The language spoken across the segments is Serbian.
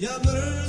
Yeah,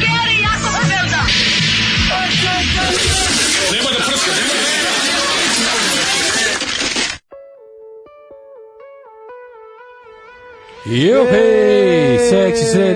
Juhej, seksi sreda,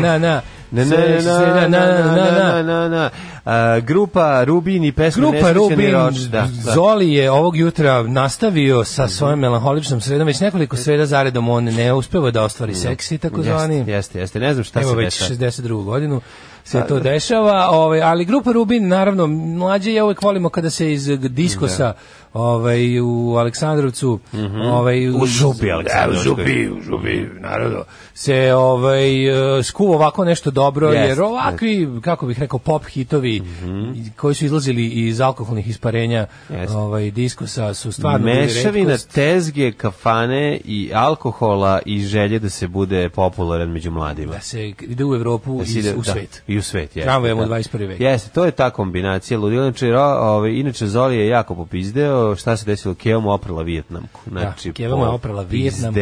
da, na, na, na. Na, na, na, na, na, na, na, na. Uh, grupa Rubin i pesma Grupa Rubin, roč, da, da. Zoli je ovog jutra nastavio sa svojom melanholičnom sredom, već nekoliko sreda zaredom on ne uspeva da ostvari seksi, tako zvani. Jeste, jeste, jeste, ne znam šta Evo se dešava. Evo već 62. godinu se to da. dešava, ovaj, ali grupa Rubin, naravno, mlađe ja uvek volimo kada se iz diskosa da ovaj, u Aleksandrovcu, mm -hmm. ovaj, u Žubi, Aleksandrovcu. Da, u Žubi, u Žubi, mhm. naravno, se ovaj, e, skuva ovako nešto dobro, yes, jer ovakvi, kako bih rekao, pop hitovi mm -hmm. koji su izlazili iz alkoholnih isparenja yes. ovaj, diskusa su stvarno... Mešavina tezge, kafane i alkohola i želje da se bude popularan među mladima. Da se ide u Evropu da i u da, svet. I u svet, jes. Tramvajemo da. 21. vek. Jeste, to je ta kombinacija ludila. Inače, ovaj, inače Zoli je jako popizdeo, video šta se desilo, Keo mu oprala Vjetnamku. Da, znači, da, mu oprala Vjetnamku,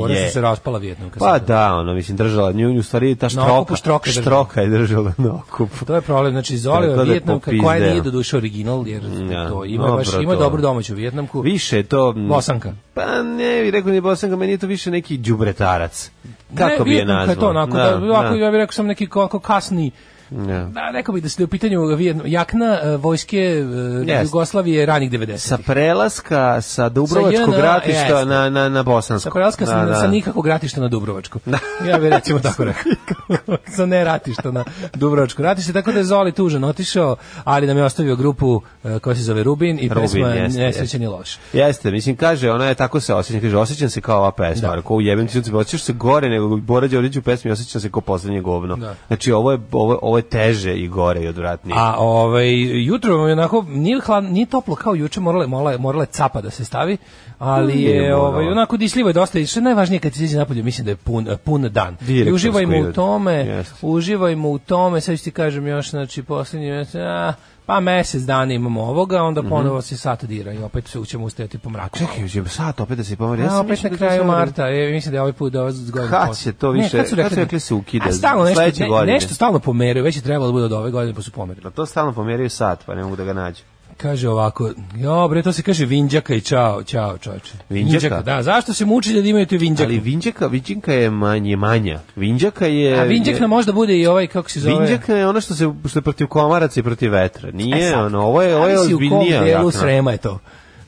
fora je. se raspala Vjetnamka. Pa da, ono, mislim, držala, nju, u stvari ta štroka, štroka, držala. štroka je držala na okupu. To je problem, znači, izolio da Vjetnamka, koja nije do original, jer ja, da, to ima, no, baš, ima to. dobru domaću Vjetnamku. Više to... Mm, Bosanka. Pa ne, rekao ni Bosanka, meni je to više neki džubretarac. Kako ne, bi je nazvao? Ne, Vjetnamka je to onako, da, da, da, ja bih rekao sam neki kako kasni Yeah. Da, rekao bih da ste u pitanju jakna e, vojske yes. E, Jugoslavije ranih 90. Sa prelaska sa Dubrovačkog sa ratišta na, na, na Bosansko. Sa prelaska da, sa, da. sa nikakvog ratišta na Dubrovačko. Da. Ja bih recimo tako rekao. sa ne ratišta na Dubrovačko ratište, tako da je Zoli tužan otišao, ali nam je ostavio grupu e, koja se zove Rubin i Rubin, pesma jeste, Nesrećen i loš. Jeste, mislim, kaže, ona je tako se osjećam, kaže, osjećam se kao ova pesma, da. ko ujebim ti sunce, osjećaš se gore nego Bora Đorđević u pesmi, osjećam se kao poslednje govno. Da. Znači, ovo je, ovo, ovo je teže i gore i odvratnije. A ovaj, jutro je onako, nije, hlad, nije toplo kao juče, morale, morale, morale capa da se stavi, ali mm, je ovaj, onako disljivo je dosta, i što je najvažnije kad se izađe napolje, mislim da je pun, pun dan. Direktor I uživajmo u tom, tome, Jest. uživajmo u tome, sad ću ti kažem još, znači, posljednji, a, pa mesec dana imamo ovoga, onda mhm. ponovo se sat dira i opet se ćemo ustajati po mraku. Čekaj, će sat opet da se pomeri. Ja opet na da kraju da- marta, je, mislim da je ovaj put da ovaj godinu. Kad će to više, ne, kad su rekli, kad su rekli se ukida, a, stalno nešto, ne, nešto stalno pomeraju, već je trebalo da bude od ove godine, pa su pomerili. Da to stalno pomeraju sat, pa ne mogu da ga nađu. Kaže ovako, jo bre, to se kaže vinđaka i čao, čao čoče. Vinđaka? vinđaka da, zašto se muči da imaju tu vinđaka? Ali vinđaka, vinđaka je manje manja. Vinđaka je... A vinđak nam možda bude i ovaj, kako se zove? Vinđaka je ono što, se, što je protiv komaraca i protiv vetra. Nije, e, ono, ovo je, ovo je ozbiljnija. u kom delu srema je to?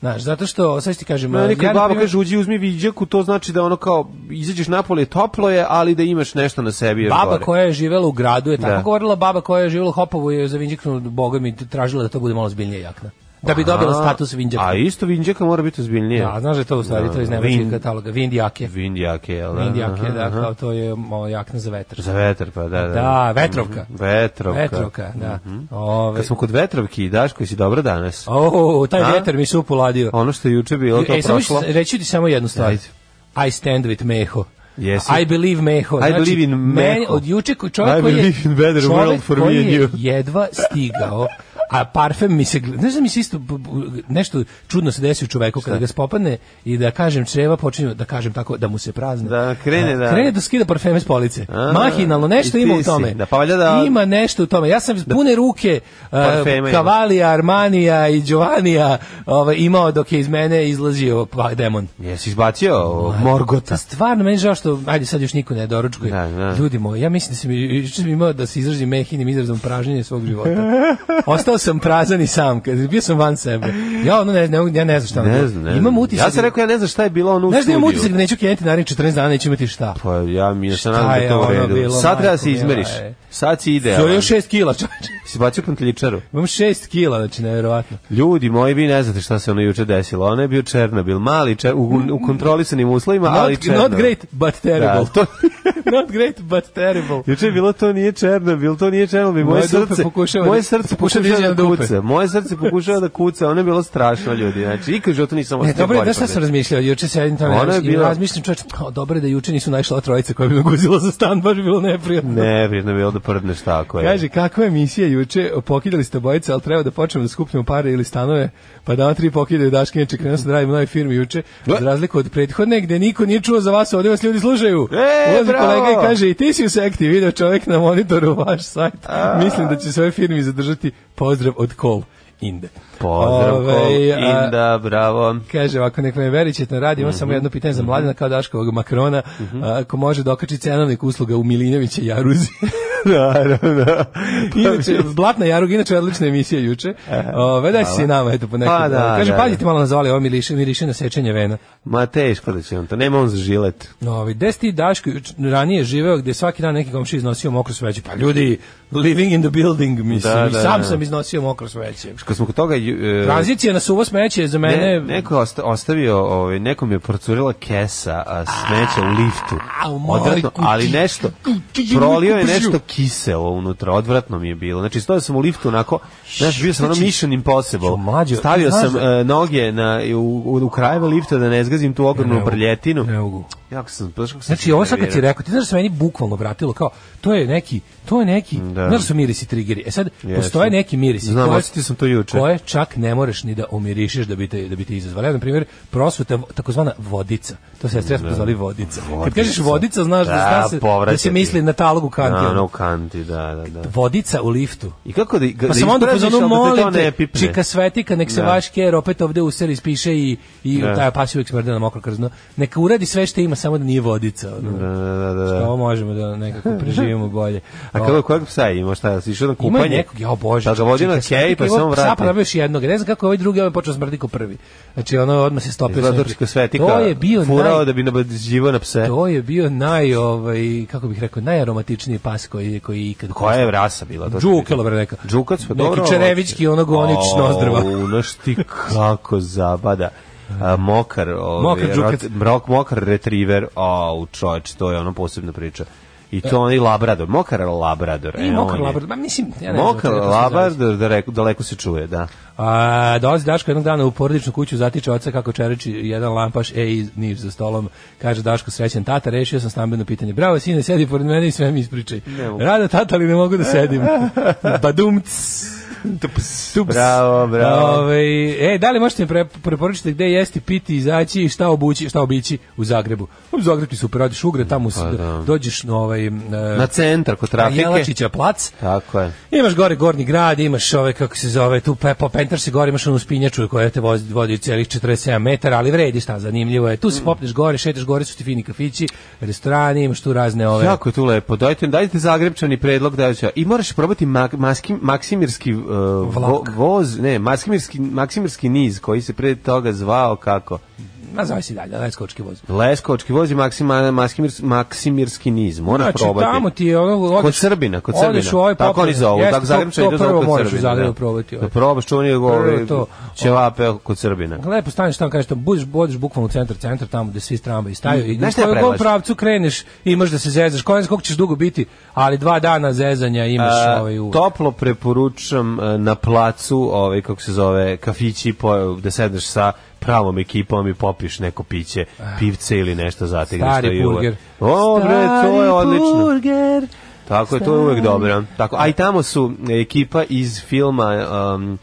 Znaš, zato što, sad ti kažem... Ne, neka ja, baba kaže, uđi uzmi viđaku, to znači da ono kao, izađeš napolje, toplo je, ali da imaš nešto na sebi. Baba gore. koja je živela u gradu je tako da. govorila, baba koja je živela u Hopovu je za viđaku, boga mi tražila da to bude malo zbiljnije jakna da bi dobila status vinđaka. A isto vinđaka mora biti ozbiljnije. Da, znaš da je to u stvari, da, to je iz da. nemačkih kataloga. Vindjake. Vindjake, jel da? Vindjake, da, kao to je jakna za vetar. Za vetar, pa da, da. Da, vetrovka. Mhm, vetrovka. Vetrovka, da. Mhm. Ove... Kad smo kod vetrovki, Daško, si dobro danas. O, taj vetar mi se upoladio. Ono što je juče bilo, to e, prošlo. Reći ti samo jednu stvar. I stand with Meho. Yes. I believe Meho. I znači, believe in Meho. Meni, od juče čovjek koji je, čovjek koji je jedva stigao a parfem mi se, ne znam da mi se isto nešto čudno se desi u čoveku kada ga spopadne i da kažem čreva počinju da kažem tako da mu se prazne. Da krene da krene da skida parfeme s police. A, Mahinalno nešto ima u tome. Da, pa da, ima nešto u tome. Ja sam da, pune ruke e, parfeme, uh, Kavalija, Armanija i Giovanija ovaj, imao dok je iz mene izlazio pa, demon. Jesi izbacio Ma, Morgota. Stvarno meni žao što ajde sad još niko ne doručkuje. Da, da. Ljudi moji, ja mislim da se sam imao da se izrazim mehinim izrazom pražnjenje svog života. Ostao ostao sam prazan i sam, bio sam van sebe. Ja ono ne, ne, ja ne znam šta ono. Ne znam, ne Imam utisak. Ja sam da- rekao ja ne znam šta je bilo ono u ne da studiju. Ne znam, imam utisak da neću kenti naredi 14 dana, neću imati šta. Pa ja mi ja se nadam da to ono Sad treba da se izmeriš. E. Sad si ide. Što je još 6 kg, čoveče. Si bacio kontljičaru? Imam 6 kg, znači nevjerovatno. Ljudi moji, vi ne znate šta se ono juče desilo. Ono je bio Černobil, mali čer, u, u mm. kontrolisanim uslovima, not, ali Černobil. Not great, but terrible. Da, to... not great, but terrible. Juče je bilo to nije Černobil, to nije Černobil. Moje, moje srce, moje srce pokušava pokušava da, da kuca. Moje srce pokušava da kuca, ono je bilo strašno ljudi. Znači, i u to nisam e, ostao. Dobro, da šta sam razmišljao, juče sedim tamo ona je bila... i razmišljam, čoveč, kao pa, dobro da juče nisu našla trojica koja bi me guzila za stan, baš bi bilo neprijatno. Neprijatno bilo da prdneš tako je. Kaže, kakva je misija juče, pokidali ste bojice, al treba da počnemo da skupljamo pare ili stanove, pa da tri pokidaju daške, inače krenuo sam da radim nove firme juče, za razliku od prethodne gde niko nije čuo za vas, ovde vas ljudi slušaju. E, Ulazi kolega i kaže, i ti si u sekti, video čovek na monitoru vaš sajt. A. Mislim da će svoje firme zadržati poz pozdrav od Kol. Inde. Pozdrav, Ove, kol, Inda, bravo. Kaže, ako nek me verićete na radi, imam mm -hmm. samo mhm. jedno pitanje za mladina mhm. kao Daškovog Makrona, mm -hmm. ako može dokači da cenovnik usluga u Milinovića Jaruzi. Naravno. Da, da, da. Inače, pa, Blatna Jarug, inače odlična emisija juče. E, Veda daj se nama, eto, po nekaj. Pa, da, Kaže, da, paljite malo na zavali, ovo miriše, miriše na sečenje vena. Ma teško da će on to, nema on za žilet. No, ovi, gde si ti Daško ranije živeo, gde svaki dan neki komši iznosio mokro sveće? Pa ljudi, living in the building, mislim, da, da, sam sam iznosio mokro sveće. Kad smo kod toga... Uh, Tranzicija na suvo smeće za mene... Ne, neko je ostavio, ovaj, nekom je procurila kesa a smeća u liftu. Odvratno, ali nešto, prolio je nešto kiselo unutra, odvratno mi je bilo. Znači, stojao sam u liftu onako, znaš, bio sam ono znači, Mission Impossible. Mlađo, Stavio sam da... E, noge na, u, u, krajeve lifta da ne zgazim tu ogromnu prljetinu. Ne mogu. Jako sam, znaš kako sam Znači, ovo sad kad ti rekao, ti znaš da se meni bukvalno vratilo, kao, to je neki, to je neki, da. znaš da su mirisi trigeri. E sad, Jesu. postoje neki mirisi. Znam, koje, sam to juče. Koje čak ne moreš ni da omirišiš da bi te, da bi te izazvali. Ja, na primjer, prosveta, takozvana vodica. To se ja stres da. vodica. vodica. Kad kažeš vodica, znaš da, da, se, da se misli na talogu kantijanu kanti, da, da, da. Vodica u liftu. I kako da, pa da pa sam onda pozvanu, da molim te, čika svetika, nek se da. vaš ker opet ovde u seri ispiše i, i da. taj pas uvijek smrde na mokro krzno. Neka uradi sve što ima, samo da nije vodica. Ono. Da, da, da, da. da. Što možemo da nekako preživimo bolje. A kako, kojeg psa ima? Šta, si išao na kupanje? Ima nekog, ja bože. Da ga vodi na kej, pa se on vrati. Psa pa nabioš jednog. Ne znam kako ovaj drugi, ovaj počeo smrdi ko prvi. Znači, ono odmah se stopio. Zlatorčka svetika, to je bio furao naj... da bi nabadživo na pse. To je bio naj, ovaj, kako bih rekao, najaromatičniji pas koji najbolje koji je ikad. Koja je rasa bila? To Džukalo, bre, neka. Džukac, pa dobro. Neki Čerevićki, ono gonič nozdrava. Unoš ti kako zabada. A, mokar, ovaj, mokar, rot, mokar retriever, au čoveč, to je ono posebna priča. I to oni Labrador, Mokar Labrador. I e, Mokar Labrador, ma mislim, ja ne Mokar Labrador, daleko, daleko se čuje, da. A, dolazi Daško jednog dana u porodičnu kuću, zatiče oca kako čereči jedan lampaš, ej, niš za stolom, kaže Daško, srećan tata, rešio sam stambeno pitanje. Bravo, sine, sedi pored mene i sve mi ispričaj. Rada tata, ali ne mogu da sedim. Badumc. Tups. Tups. Bravo, bravo. Ove, ovaj, e, da li možete pre, preporučiti gde jesti, piti, izaći i šta obući, šta obići u Zagrebu? U Zagrebu ti super, radiš ugre, tamo pa, da. dođeš na ovaj... E, na centar, kod trafike. Na Jelačića plac. Tako je. Imaš gore Gornji grad, imaš ove, kako se zove, tu Pepo centar se gore imaš onu spinjaču koja te vozi, vodi celih 47 metara, ali vredi šta, zanimljivo je. Tu se mm. popneš gore, šetaš gore, su ti fini kafići, restorani, imaš tu razne ove. Jako je tu lepo. Dajte, dajte zagrebčani predlog da će. I moraš probati mak, maskim, maksimirski uh, vo, voz, ne, maksimirski, maksimirski niz koji se pre toga zvao kako? Ma zove se dalje, Leskovački voz. Leskovački voz i Maksimir, Maksimirski, Maksimirski niz. Moraš znači, probati. Tamo ti je ono... Odeš, kod Srbina, kod Srbina. Odeš u ovaj popre, Tako oni zovu. Jest, tako Zagreb će ide zovu kod Srbina. To prvo Zagrebu da. probati. Ovaj. Da probaš čuvanje ovaj, ćevape kod Srbina. Lepo staneš tamo, kažeš, budeš, budeš bukvalno u centar, centar, tamo gde svi tramva i staju. I Znaš kojem god pravcu kreneš, imaš da se zezaš. Kojem koliko ćeš dugo biti, ali dva dana zezanja imaš A, ovaj uvek. Toplo preporučam e, na placu, ovaj, kako se zove, kafići po, gde sedneš sa pravom ekipom i popiš neko piće, ah. pivce ili nešto zategneš. Stari burger. O, bre, to je odlično. Burger. Tako je, to je uvek dobro. Tako, a i tamo su ekipa iz filma um,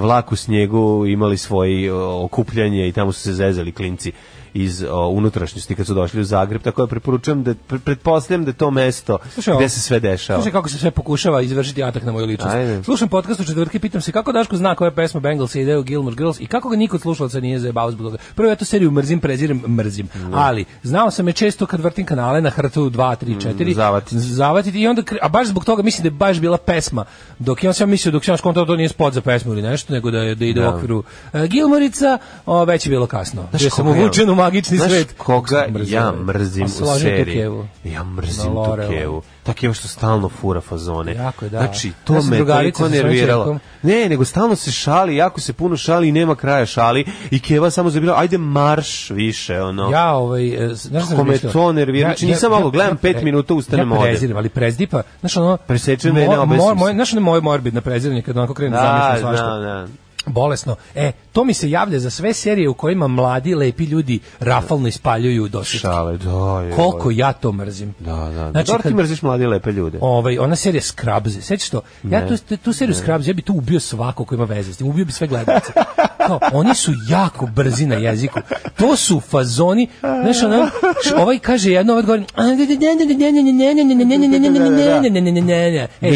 Vlak u snijegu imali svoje okupljanje i tamo su se zezali klinci iz o, unutrašnjosti kad su došli u Zagreb, tako da preporučujem da pre, pretpostavljam da je to mesto slušaj, gde se sve dešava. Slušaj kako se sve pokušava izvršiti atak na moju ličnost. Ajde. Slušam podcast u četvrtke pitam se kako Daško zna koja pesma Bengals ide u Gilmore Girls i kako ga niko od slušalaca nije zajebao zbog toga. Prvo ja to seriju mrzim, prezirem, mrzim. Mm. Ali znao sam je često kad vrtim kanale na hrtu 2, 3, 4 mm, zavatiti. zavatiti i onda a baš zbog toga mislim da je baš bila pesma. Dok ja sam mislio dok sam skontao to nije spot za pesmu ili nešto, nego da da ide da. u okviru uh, Gilmorica, o, već je bilo kasno. Znaš, ja sam uvučen u magični Znaš svet. koga ja mrzim u seriji? Ja mrzim tu Kevu. Tako je što stalno fura fazone. Jako je, da. Znači, to ja me toliko nerviralo. Ne, nego stalno se šali, jako se puno šali i nema kraja šali. I Keva samo zabira, ajde marš više, ono. Ja, ovaj, e, znaš Kako me to nervira. Znači, nisam ja, malo, gledam ja, pet e, minuta, ustanem ja prezirem, ali prezdipa, znaš ono... Presečem da je neobesim. Znaš ono moje morbidno preziranje, kad onako da, zamišljam svašta. Da, da, da bolesno. E, to mi se javlja za sve serije u kojima mladi, lepi ljudi rafalno ispaljuju dosjetke. Šale, da, je, Koliko ja to mrzim. Da, da. da. Znači, Dobro ti mrziš mladi, lepe ljude. Ovaj, ona serija Scrubs, sećaš to? Ja tu, tu seriju ne. Scrubs, ja bi tu ubio svako ko ima veze s tim, ubio bi sve gledalce. kao, oni su jako brzi na jeziku. To su fazoni, znaš, ono, ovaj kaže jedno, ovaj govori,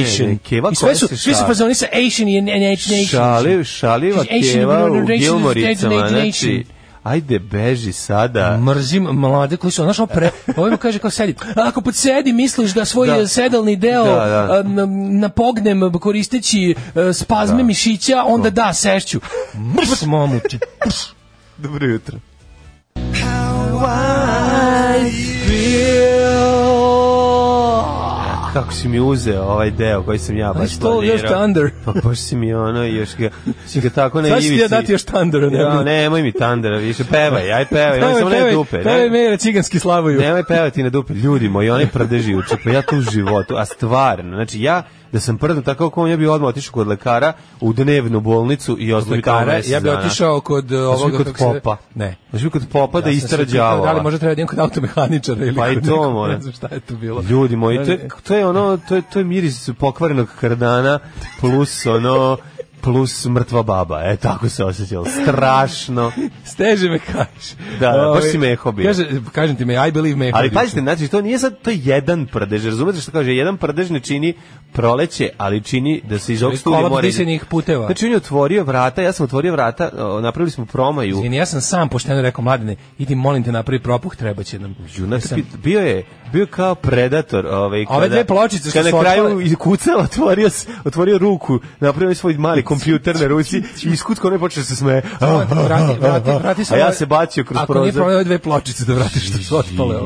Asian. I sve su, svi su fazoni sa Asian i Nation. Šaliv, šaliva keva u Gilmoricama, znači, ajde beži sada. Mrzim mlade koji su, našo pre, ovaj mu kaže kao sedi. Ako podsedi misliš da svoj da. sedalni deo da, da. Na, napognem koristeći e, spazme da. mišića, onda da, sešću. Mrs, mamu. Dobro jutro. How are you? kako si mi uzeo ovaj deo koji sam ja baš planirao. Ali još Thunder. Pa baš si mi ono, još ga, si ga tako na ivici. Sad ću ti ja dati još Thunder. Ne, ja, nemoj mi Thundera više, pevaj, aj pevaj, pevaj samo ne dupe. Pevaj me ciganski slavuju. Nemoj pevati na dupe, ljudi moji, oni prdeži uče, pa ja tu u životu, a stvarno, znači ja da sam prdo tako kao ja bi odmah otišao kod lekara u dnevnu bolnicu i ostavio lekara. ja bih otišao kod ovoga kod popa. Ne. Znači kod popa da istara đavo. Da li možda treba da kod automehaničara ili Pa i to može Ne znam šta je to bilo. Ljudi moji, to je, da to je ono to je to je miris pokvarenog kardana plus ono plus mrtva baba. E, tako se osjećalo. Strašno. Steže me kažeš. Da, da, baš ovaj, si meho bio. Kaže, kažem ti me, I believe meho. Ali pazite, znači, to nije sad to jedan prdež. Razumete što kaže? Jedan prdež ne čini proleće, ali čini da se iz ovog studija mora... puteva. Znači, on je otvorio vrata, ja sam otvorio vrata, napravili smo promaju. Zvini, ja sam sam pošteno rekao, mladine, idi, molim te, napravi propuh, treba će nam. Juna, sam... bio je, bio kao predator. Ovaj, kada, Ove dve pločice što su na kraju otvorio, kucao, otvorio, otvorio ruku, napravio svoj mali kompjuter na Rusi i iskutko ne počne da se smeje. Ah, ah, vrati, ah, vrati, vrati A ja se bacio kroz prozor. Ako nije problem, dve pločice da vratiš što su otpale.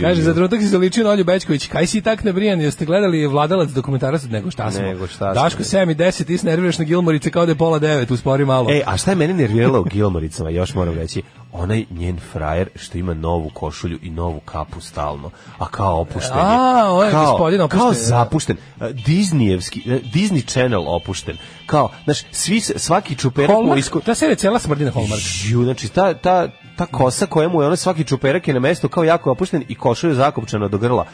Kaže, za trenutak si zaličio na Olju Bečković. Kaj si tak nebrijan? Jeste gledali vladalac dokumentarac od nego šta smo? Nego šta smo. Daško 7 i 10, ti se nerviraš na Gilmorice kao da je pola 9, uspori malo. Ej, a šta je mene nerviralo u Gilmoricama, još moram reći? onaj njen frajer što ima novu košulju i novu kapu stalno, a kao opušten je. A, on ovaj kao, opušten. Kao da. zapušten, e, Disneyevski, e, Disney Channel opušten. Kao, znaš, svi, svaki čuperak mu isku... Ta serija cijela smrdi na Hallmark. Žiju, znači, ta, ta, ta kosa koja je onaj svaki čuperak je na mesto kao jako opušten i košulju zakopčana do grla.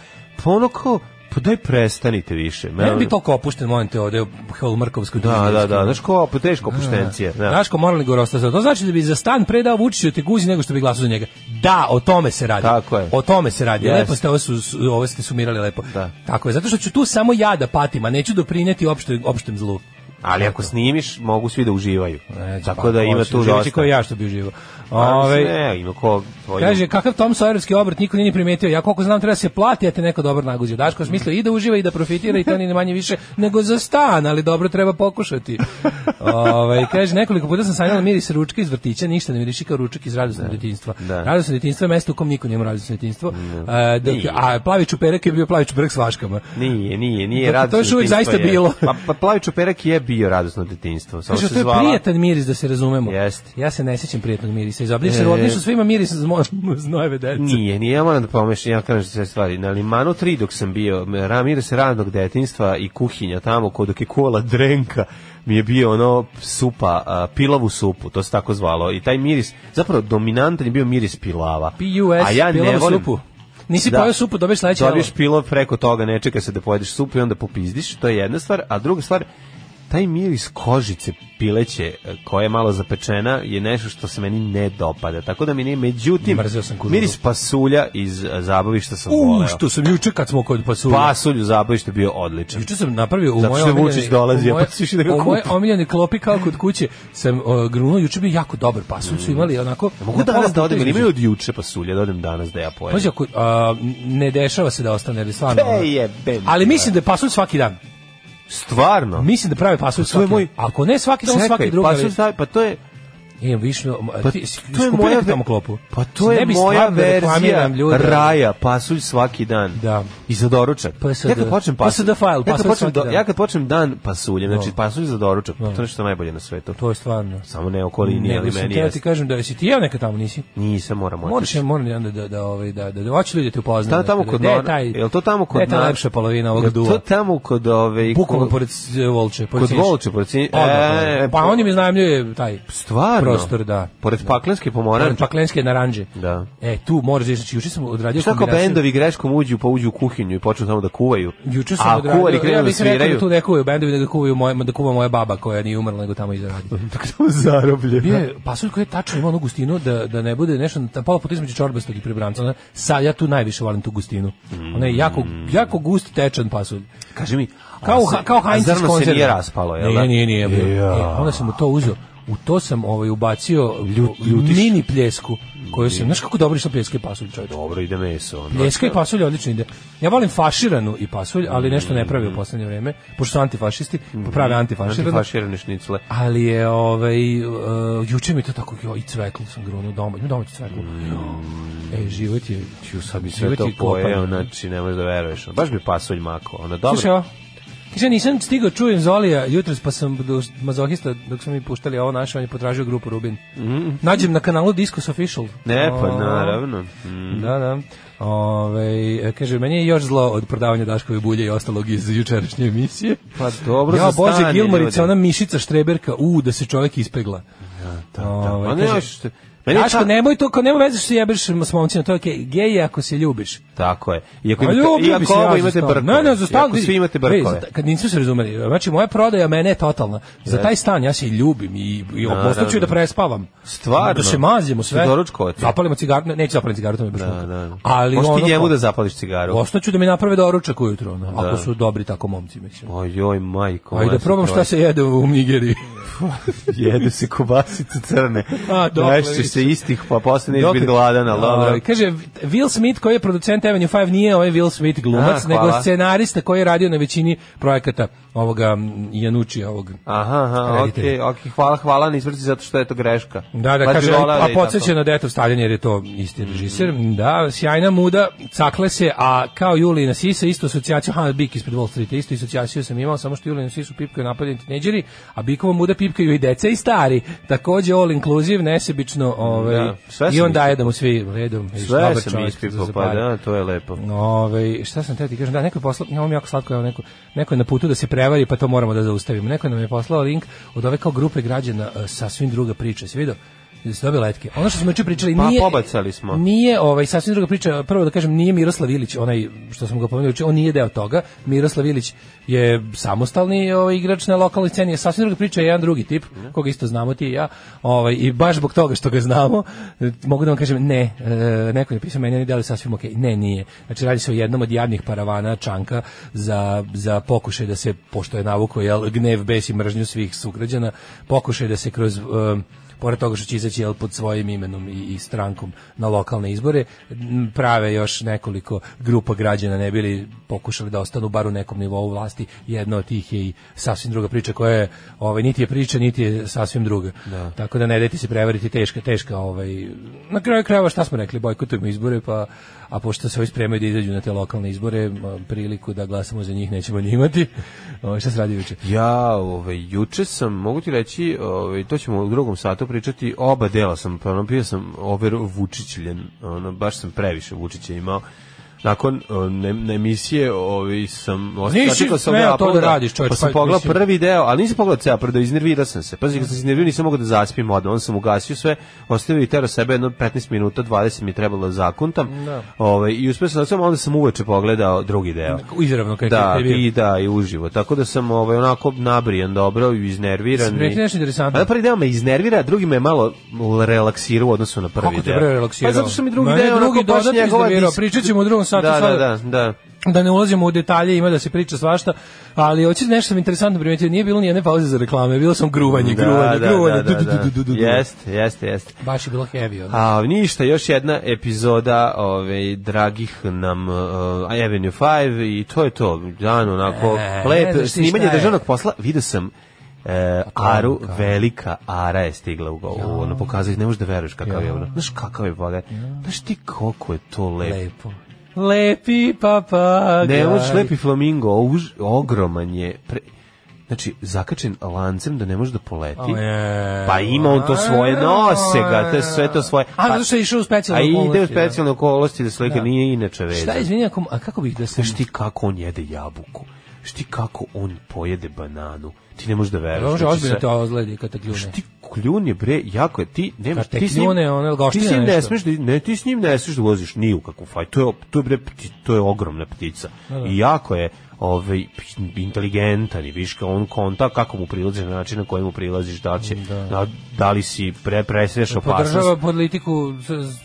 Pa ono kao, Pa daj prestanite više. Ne bi toliko opušten moment ovde u Holmarkovskoj. Da, da, da, da, znaš ko, teško opuštencije. Da. Znaš da. ko moralni gorostaz. To znači da bi za stan predao Vučiću te guzi nego što bi glasao za njega. Da, o tome se radi. Tako je. O tome se radi. Yes. Lepo ste ovo, su, ovo ste sumirali lepo. Da. Tako je, zato što ću tu samo ja da patim, a neću doprineti opštem, opštem zlu. Ali ako snimiš, mogu svi da uživaju. E, da, Tako pa, da ima tu dosta. Koji ja što bi uživao. Pa, Ove, ovaj, ne, ima ko... Tvoj... Kaže, kakav Tom Sawyerski obrt niko nije primetio. Ja koliko znam treba da se plati, a te neko dobro naguzio. Daško smislio i da uživa i da profitira i to ni manje više nego za stan, ali dobro treba pokušati. Ove, ovaj, kaže, nekoliko puta sam sanjala miris ručka iz vrtića, ništa ne miriši kao ručak iz radosnog djetinjstva. Da. Radosno djetinjstvo je mesto u kom niko nema radosno djetinjstvo. A, e, dok, a plavi čuperak je bio plavi čuperak s vaškama. Nije, nije, nije. Dok, to je zaista je. bilo. Pa, pa plavi čuperak je bio radosno detinjstvo. Samo se zvala... to je prijatan miris da se razumemo. Jest. Ja se ne sećam prijatnog mirisa. Iz se e... su svima miris zmo... znojeve dece. Nije, nije, ja moram da pomešam, ja kažem sve stvari. Na Limanu 3 dok sam bio, miris radnog detinjstva i kuhinja tamo, kod dok je kola drenka, mi je bio ono supa, a, pilavu supu, to se tako zvalo. I taj miris, zapravo dominantan je bio miris pilava. PUS, a ja ne volim, supu. Nisi da. pojeo supu, dobiješ sledeće. Dobiješ pilav preko toga, ne čeka se da pojedeš supu i onda popizdiš, to je jedna stvar, a druga stvar taj miris kožice pileće e, koja je malo zapečena je nešto što se meni ne dopada. Tako da mi ne, međutim, sam miris pasulja iz e, zabavišta sam U, voleo. što sam juče kad smo kod pasulja. Pasulj u zabavištu bio odličan. Juče sam napravio u mojoj Vučić dolazi, u moje, ja pa da moje omiljene klopi kao kod kuće sam uh, grunuo, juče bio jako dobar pasulj, su mm. imali onako... Ja mogu danas da odem, ili imaju od juče pasulja, da odem danas da ja pojedem. Pazi, ne dešava se da ostane, ali stvarno... Be ali mislim da je pasulj svaki dan. Stvarno? Mislim da prave pasulj pa svoj moj, ako ne svaki dan, svaki drugi. Pasulj, pa to je E, višno, pa, ti, to je moja tamo klopu. Pa to je moja da verzija raja, pasulj svaki dan. Da. I za doručak. Pa sad, ja kad da- počnem pasulj, pa da file, ja, kad počnem do, ja kad počnem dan pasuljem, znači pasulj za doručak, no. to je nešto najbolje na svetu. To je stvarno. Samo ne okolini, ne, ali meni je. Ja ti kažem da jesi ti jeo neka tamo nisi? Nisam, moram otići. Možeš, moram da da da ovaj da da hoće ljudi te da, Šta tamo kod nas? Jel to tamo kod nas? Ta lepša polovina ovog duva. To tamo kod ove ovaj, Bukvalno pored Volče, pored Volče, pored. E, e, pa on mi iznajmljuje taj. Stvarno prostor, da. Pored da. Paklenske pomoranče. Pored Paklenske naranđe. Da. E, tu moraš da znači, juče sam odradio Šta kao bendovi greškom uđu, pa uđu u kuhinju i počnu tamo da kuvaju. Juče sam A, odradio. kuvari krenu ja da, da sviraju. Da tu ne kuvaju bendovi, da kuvaju moja, da kuva moja baba koja nije umrla, nego tamo izradi. Tako tamo zarobljena. Bio je pasulj koji je tačno imao onu gustinu da, da ne bude nešto, tam da palo pot između čorbastog i pribranca. Sa, ja tu najviše volim tu gustinu. Ona je jako, mm. jako gust tečan pasulj. Kaži mi, kao, ha, kao Heinz iz konzerva. se nije raspalo, jel da? Nije, nije, nije. nije. Ja. E, onda sam mu to uzeo u to sam ovaj ubacio ljutiš. mini pljesku koju se znaš kako dobro išla pljeska i pasulj čovječ. Dobro ide meso. Onda. Pljeska i pasulj odlično ide. Ja volim faširanu i pasulj, ali mm. nešto ne pravi u poslednje vreme, pošto su antifašisti, mm. prave antifaširanu. Antifaširane šnicle. Ali je, ovaj, uh, juče mi to tako, jo, i cveklu sam grunuo doma, imam domaću cveklu. Mm. E, život je... Ču, sad mi sve to pojeo, znači, ne možeš da veruješ. Baš bi pasulj mako. Ona, dobro. Slušaj, Kaže, nisam stigao, čujem Zolija jutros, pa sam do mazohista, dok smo mi puštali ovo naše, on je potražio grupu Rubin. Mm. Nađem na kanalu Discos Official. Ne, pa o, naravno. Mm. Da, da. Ove, e, kaže, meni je još zlo od prodavanja Daškove bulje i ostalog iz jučerašnje emisije. Pa dobro ja, Bože, Gilmarica, ona mišica štreberka, u, da se čovjek ispegla. Ja, da, da. da. Ove, kaže, ne, Meni Daško, ta... nemoj to, kao nema veze što se jebeš s momcima, to je okej. Okay. Gej ako se ljubiš. Tako je. I ako imate, i ako ovo imate brkove. Ne, ne, za stan. svi imate brkove. Kad nismo se razumeli, znači moja prodaja mene je totalna. Za taj stan ja se i ljubim i, i ostaću da, da prespavam. Stvarno? Da se mazimo sve. Doručkovati. Zapalimo cigaru, ne, neću zapaliti cigaru, to mi je baš da, da, da. Ali Možeš ti njemu da zapališ cigaru. Ostaću da mi naprave doručak ujutro, no, ako da. su dobri tako momci, mislim. Ojoj, majko. Ajde, da probam šta se jede u Nigeriji. Jede se kobasice crne. A, dobro više istih, pa posle neće biti gladan, ali dobro. Ovaj, kaže, Will Smith koji je producent Avenue 5 nije ovaj Will Smith glumac, A, nego scenarista koji je radio na većini projekata ovoga Janučija, ovog Aha, aha, okej, okay, okay, hvala, hvala na izvrci zato što je to greška. Da, da, pa kaže, da a podsećeno da je to stavljanje jer je to isti režiser. Mm. Da, sjajna muda, cakle se, a kao Julijina Sisa, isto asocijacija Hanna Bik ispred Wall Street, isto asocijaciju sam imao, samo što Julijina Sisu pipkaju napadljeni tineđeri, a Bikova muda pipkaju i deca i stari. Takođe all inclusive, nesebično ove, da, i on daje da mu svi redom. Sve sam ispipao, pa da, to je lepo. Ove, šta sam te ti kažem, da, neko je poslao, ja jako slatko, evo, neko, neko je na putu da se prevari, pa to moramo da zaustavimo. Neko nam je poslao link od ove kao grupe građana, e, sa svim druga priča, si vidio? da se letke. Ono što smo juče pričali pa, nije pobacali smo. Nije ovaj sasvim druga priča. Prvo da kažem nije Miroslav Ilić onaj što smo ga pomenuli, on nije deo toga. Miroslav Ilić je samostalni ovaj igrač na lokalnoj sceni, sasvim druga priča, jedan drugi tip koga isto znamo ti i ja. Ovaj i baš zbog toga što ga znamo, mogu da vam kažem ne, e, neko je pisao meni oni dali sasvim okej. Okay. Ne, nije. Znači radi se o jednom od javnih paravana Čanka za, za pokušaj da se pošto je navukao jel, gnev, bes i mržnju svih sugrađana, pokušaj da se kroz um, pored toga što će izaći jel, pod svojim imenom i, i strankom na lokalne izbore, prave još nekoliko grupa građana ne bili pokušali da ostanu bar u nekom nivou vlasti. Jedna od tih je i sasvim druga priča koja je ovaj niti je priča, niti je sasvim druga. Da. Tako da ne dajte se prevariti teška, teška ovaj na kraju krajeva šta smo rekli, bojkotujemo izbore pa a pošto se ovi spremaju da izađu na te lokalne izbore, priliku da glasamo za njih nećemo ni imati. Ovo, ovaj, šta se radi juče? Ja, ovaj, juče sam, mogu ti reći, ovaj, to ćemo u drugom satu pričati, oba dela sam, pa ono, bio sam over Vučićljen, ono, baš sam previše Vučića imao, nakon ne, ne emisije ovi sam ostačekao znači, sam ja to da radiš čovjek pa sam pa, pogledao prvi deo ali nisam pogledao ceo prvi deo iznervirao sam se pazi kad sam se iznervirao nisam mogao da zaspim odmah on sam ugasio sve ostavio i tero sebe jedno 15 minuta 20 mi je trebalo da zakuntam da. ovaj i uspeo sam da sam onda sam uveče pogledao drugi deo izravno kad da, je i da i uživo tako da sam ovaj onako nabrijan dobro i iznerviran i nešto interesantno pa prvi deo me iznervira drugi me malo relaksirao u odnosu na prvi Kako deo relaksirao pa zato što mi drugi Mene deo drugi dodatno iznervirao pričaćemo u drugom satu da, da, sada, da, da, da. da ne ulazimo u detalje, ima da se priča svašta, ali hoće nešto sam interesantno primetio, nije bilo ni jedne pauze za reklame, bilo sam gruvanje, da, gruvanje, da, gruvanje. Da, da, da. du, du, Jeste, jeste, jeste. Baš je bilo heavy. Ono. A ništa, još jedna epizoda ove, ovaj, dragih nam uh, Avenue 5 i to je to, dan onako, e, lep, ne, snimanje državnog posla, vidio sam E, Aru velika Ara je stigla u govu, ja. ono pokazuje, ne možeš da veruješ kakav ja. je ono. Znaš kakav je bogat. Ja. Znaš ti koliko je to lepo. lepo. Lepi papagaj. Ne, ovo lepi flamingo, ovo ogroman je. Pre, znači, zakačen lancem da ne može da poleti. Je, pa ima on to svoje nose, ga, te sve to svoje. a, zato pa- što je išao u specijalne okolnosti. A ide u da. specijalne okolnosti da slika da. nije inače vezan. Šta, izvini, a kako bih da se... Znaš ti kako on jede jabuku? Šti kako on pojede bananu? Ti ne možeš da veruješ. Može da ozbiljno te ozledi katakljume. Šti kljuni bre, jako je ti, nemaš ti s njim. Ono ti s njim ne smeš da ne ti s njim ne smeš da voziš ni u kakvu faj. To je to je bre to je ogromna ptica. Da, da. I jako je ovaj inteligentan i viš on konta kako mu prilaziš na način na koji mu prilaziš da će da, da, da li si pre presreš pa opasnost podržava politiku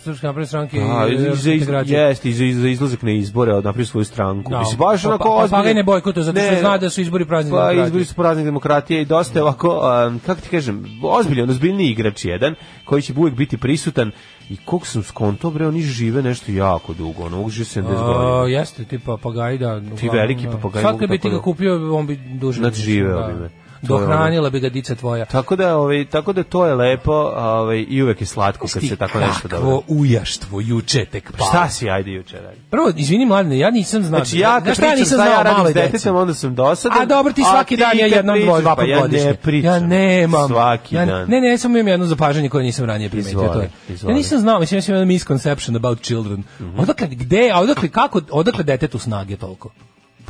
srpske napredne stranke da, i za iz, jeste i iz, za izlazak na izbore od napred svoju stranku da. mislim baš pa onako pa, pa, pa ne bojkota zato što zna da su izbori prazni pa demokratije. izbori su prazni demokratije i dosta je ovako um, kako ti kažem ozbiljan ozbiljni igrač jedan koji će uvek biti prisutan i kog sam skonto, bre, oni žive nešto jako dugo, ono, užive 70 godina. Jeste, tipa papagaj, da. Ti veliki papagaj. Da. Svak bi ti ga da- kupio, on bi duže. Nadživeo da. bi me. Dohranila bi ga dica tvoja. Tako da, ovaj, tako da to je lepo ovaj, i uvek je slatko kad se tako nešto dobro. Kakvo ujaštvo juče tek pa. Šta si ajde juče radi? Prvo, izvini mladine, ja nisam znao. Znači ja kad pričam šta ja radim s detetom, onda sam dosadan. A dobro, ti svaki dan ja jednom dvoj, dva pa ja ne pričam. Ja nemam. Svaki dan. Ne, ne, samo imam jedno zapažanje koje nisam ranije primetio. to je. Ja nisam znao, mislim, ja sam imao misconception about children. Mm -hmm. Odakle, gde, odakle, kako, odakle detetu snage toliko?